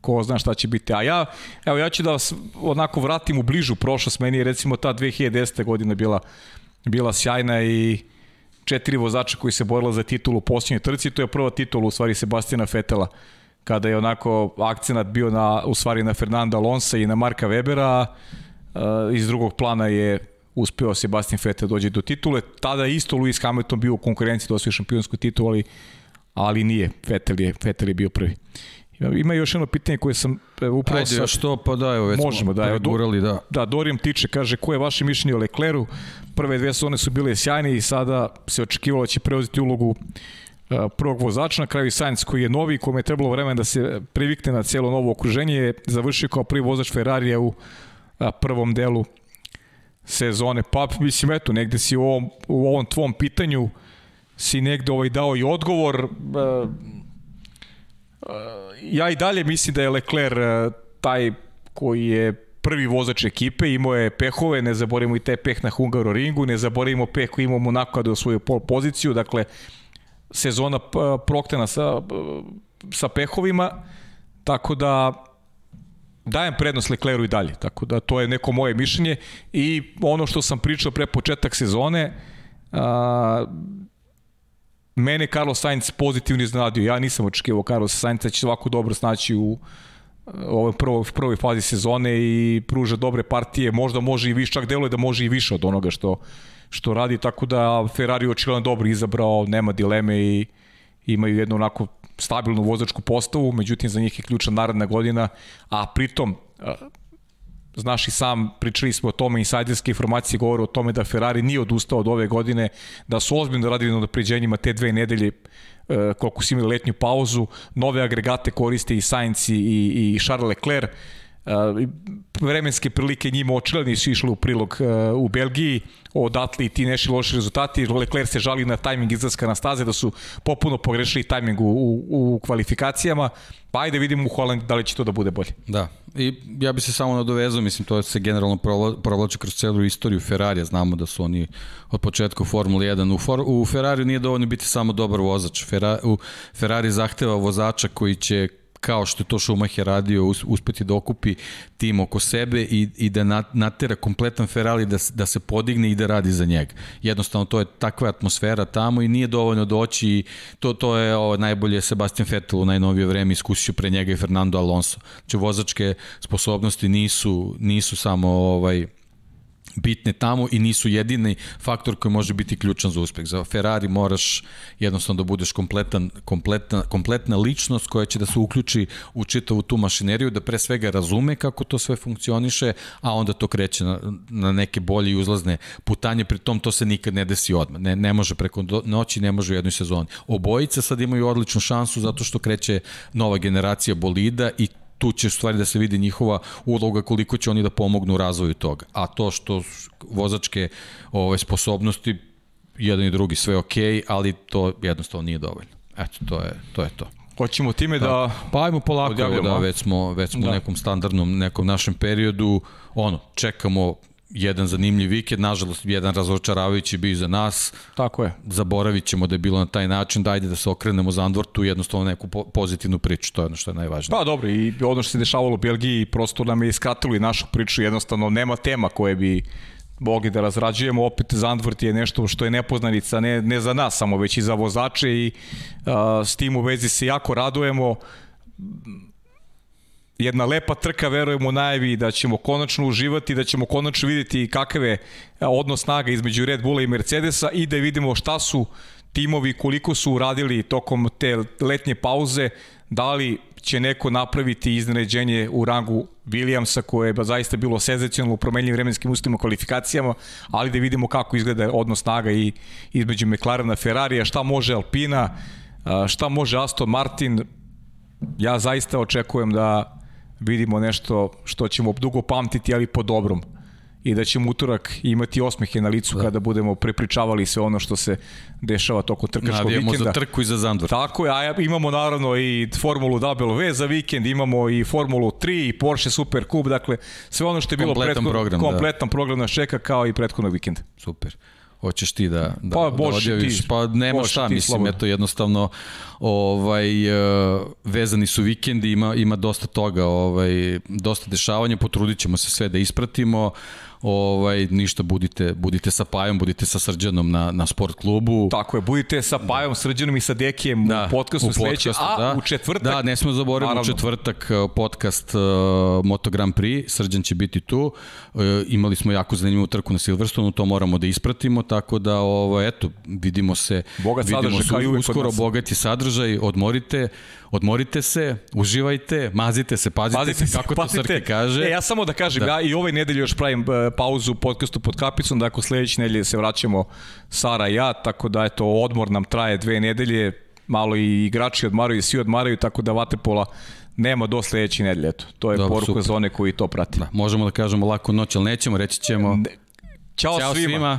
ko zna šta će biti. A ja, evo ja ću da vas onako vratim u bližu prošlost, meni je recimo ta 2010. godina bila, bila sjajna i četiri vozača koji se borila za titulu u posljednjoj trci, to je prva titula u stvari Sebastina Fetela kada je onako akcenat bio na, u stvari na Fernanda Alonso i na Marka Webera, uh, iz drugog plana je uspeo Sebastian Vettel dođe do titule. Tada isto Lewis Hamilton bio u konkurenciji da osvoji šampionsku titulu, ali, ali nije. Vettel je, Vettel je bio prvi. Ima još jedno pitanje koje sam e, upravo Ajde, sa... što pa da, evo već možemo, da, evo, gurali, da. Da, Dorijan tiče, kaže, koje je vaše mišljenje o Lecleru? Prve dve sezone su bile sjajne i sada se očekivalo da će preuzeti ulogu prvog vozača, na kraju Sainz koji je novi, kome je trebalo vremena da se privikne na cijelo novo okruženje, je završio kao prvi vozač Ferrarija u prvom delu sezone. Pa, mislim, eto, negde si u ovom, u ovom tvom pitanju si negde ovaj dao i odgovor. Ja i dalje mislim da je Lecler taj koji je prvi vozač ekipe, imao je pehove, ne zaboravimo i te peh na Hungaroringu, ne zaboravimo peh koji imamo Monaco da je pol poziciju, dakle, sezona proktena sa, sa pehovima, tako da dajem prednost Lecleru i dalje, tako da to je neko moje mišljenje. I ono što sam pričao pre početak sezone, a, mene Carlos Sainz pozitivno iznenadio, ja nisam očekivao Carlos Sainz da će ovako dobro snaći u ovoj prvoj, prvoj fazi sezone i pruža dobre partije, možda može i više, čak deluje da može i više od onoga što što radi, tako da Ferrari očigledno dobro izabrao, nema dileme i imaju jednu onako stabilnu vozačku postavu, međutim za njih je ključna naredna godina, a pritom znaš i sam, pričali smo o tome, insajderske informacije govore o tome da Ferrari nije odustao od ove godine, da su ozbiljno radili na napređenjima te dve nedelje koliko su imali letnju pauzu, nove agregate koriste i Sainz i, i Charles Leclerc, vremenske prilike njima očigledno su išle u prilog u Belgiji, odatle i ti neši loši rezultati. Leclerc se žali na tajming izlaska na staze, da su popuno pogrešili tajming u, u, kvalifikacijama. Pa ajde vidimo u Holandu da li će to da bude bolje. Da, i ja bi se samo nadovezao, mislim, to se generalno provlači kroz celu istoriju Ferrarija, znamo da su oni od početka u Formuli 1. U, For, u Ferrariju nije dovoljno biti samo dobar vozač. Ferrari, u Ferrari zahteva vozača koji će kao što je to Schumacher radio, uspeti da okupi tim oko sebe i, i da natera kompletan Ferrari da, da se podigne i da radi za njega. Jednostavno, to je takva atmosfera tamo i nije dovoljno doći i to, to je o, najbolje Sebastian Vettel u najnovije vreme iskusio pre njega i Fernando Alonso. Znači, vozačke sposobnosti nisu, nisu samo ovaj, bitne tamo i nisu jedini faktor koji može biti ključan za uspeh. Za Ferrari moraš jednostavno da budeš kompletan, kompletna, kompletna ličnost koja će da se uključi u čitavu tu mašineriju, da pre svega razume kako to sve funkcioniše, a onda to kreće na, na neke bolje i uzlazne putanje, pri tom to se nikad ne desi odmah. Ne, ne može preko noći, ne može u jednoj sezoni. Obojica sad imaju odličnu šansu zato što kreće nova generacija bolida i tu će stvari da se vidi njihova uloga koliko će oni da pomognu u razvoju toga. A to što vozačke ove, sposobnosti, jedan i drugi sve ok, ali to jednostavno nije dovoljno. Eto, to je to. Je to. Hoćemo time da, da pa ajmo polako, da već smo već smo da. u nekom standardnom nekom našem periodu, ono, čekamo jedan zanimljiv vikend, nažalost jedan razočaravajući bio za nas. Tako je. Zaboravit ćemo da je bilo na taj način, da ajde da se okrenemo za Andvortu i jednostavno neku pozitivnu priču, to je ono što je najvažnije. Pa dobro, i ono što se dešavalo u Belgiji, prosto nam je iskratilo i našu priču, jednostavno nema tema koje bi mogli da razrađujemo, opet Zandvort je nešto što je nepoznanica, ne, ne za nas samo, već i za vozače i a, s tim u vezi se jako radujemo jedna lepa trka, verujemo najavi da ćemo konačno uživati, da ćemo konačno videti kakav je odnos snaga između Red Bulla i Mercedesa i da vidimo šta su timovi, koliko su uradili tokom te letnje pauze, da li će neko napraviti iznenađenje u rangu Williamsa koje je zaista bilo senzacionalno u promenljivim vremenskim uslovima kvalifikacijama, ali da vidimo kako izgleda odnos snaga i između McLarena Ferrarija, šta može Alpina, šta može Aston Martin. Ja zaista očekujem da vidimo nešto što ćemo dugo pamtiti, ali po dobrom i da ćemo utorak imati osmehe na licu da. kada budemo prepričavali sve ono što se dešava tokom trkačkog vikenda. za trku i za Zandvor. Tako je, a imamo naravno i Formulu W za vikend, imamo i Formulu 3 i Porsche Super Cup, dakle sve ono što je bilo kompletan prethodno, program, da. kompletan da. program nas čeka kao i prethodnog vikenda. Super. Hoćeš ti da, da, pa, da odjaviš? Ti, pa nema šta, mislim, slobodno. eto jednostavno ovaj, uh, vezani su vikendi, ima, ima dosta toga, ovaj, dosta dešavanja, potrudit ćemo se sve da ispratimo, ovaj, ništa, budite, budite sa Pajom, budite sa Srđanom na, na sport klubu. Tako je, budite sa Pajom, da. Srđanom i sa Dekijem da, u podcastu, u sledeće, a da. u četvrtak... Da, ne smo zaboraviti u četvrtak uh, podcast uh, Moto Grand Prix, Srđan će biti tu, uh, imali smo jako zanimljivu trku na Silverstonu, to moramo da ispratimo, tako da, ovo, eto, vidimo se, Bogat vidimo se uskoro, bogati sadržaj, odmorite, odmorite se, uživajte, mazite se, pazite, pazite se, kako pazite. to Srke kaže. E, ja samo da kažem, da. ja i ove nedelje još pravim pauzu u podcastu pod kapicom, da ako sledeće nedelje se vraćamo Sara i ja, tako da eto, odmor nam traje dve nedelje, malo i igrači odmaraju i svi odmaraju, tako da Vaterpola nema do sledeće nedelje, eto. To je Dobro, poruka super. za one koji to prati. Da, možemo da kažemo lako noć, ali nećemo, reći ćemo... Ne, Ćao, Ćao svima. svima.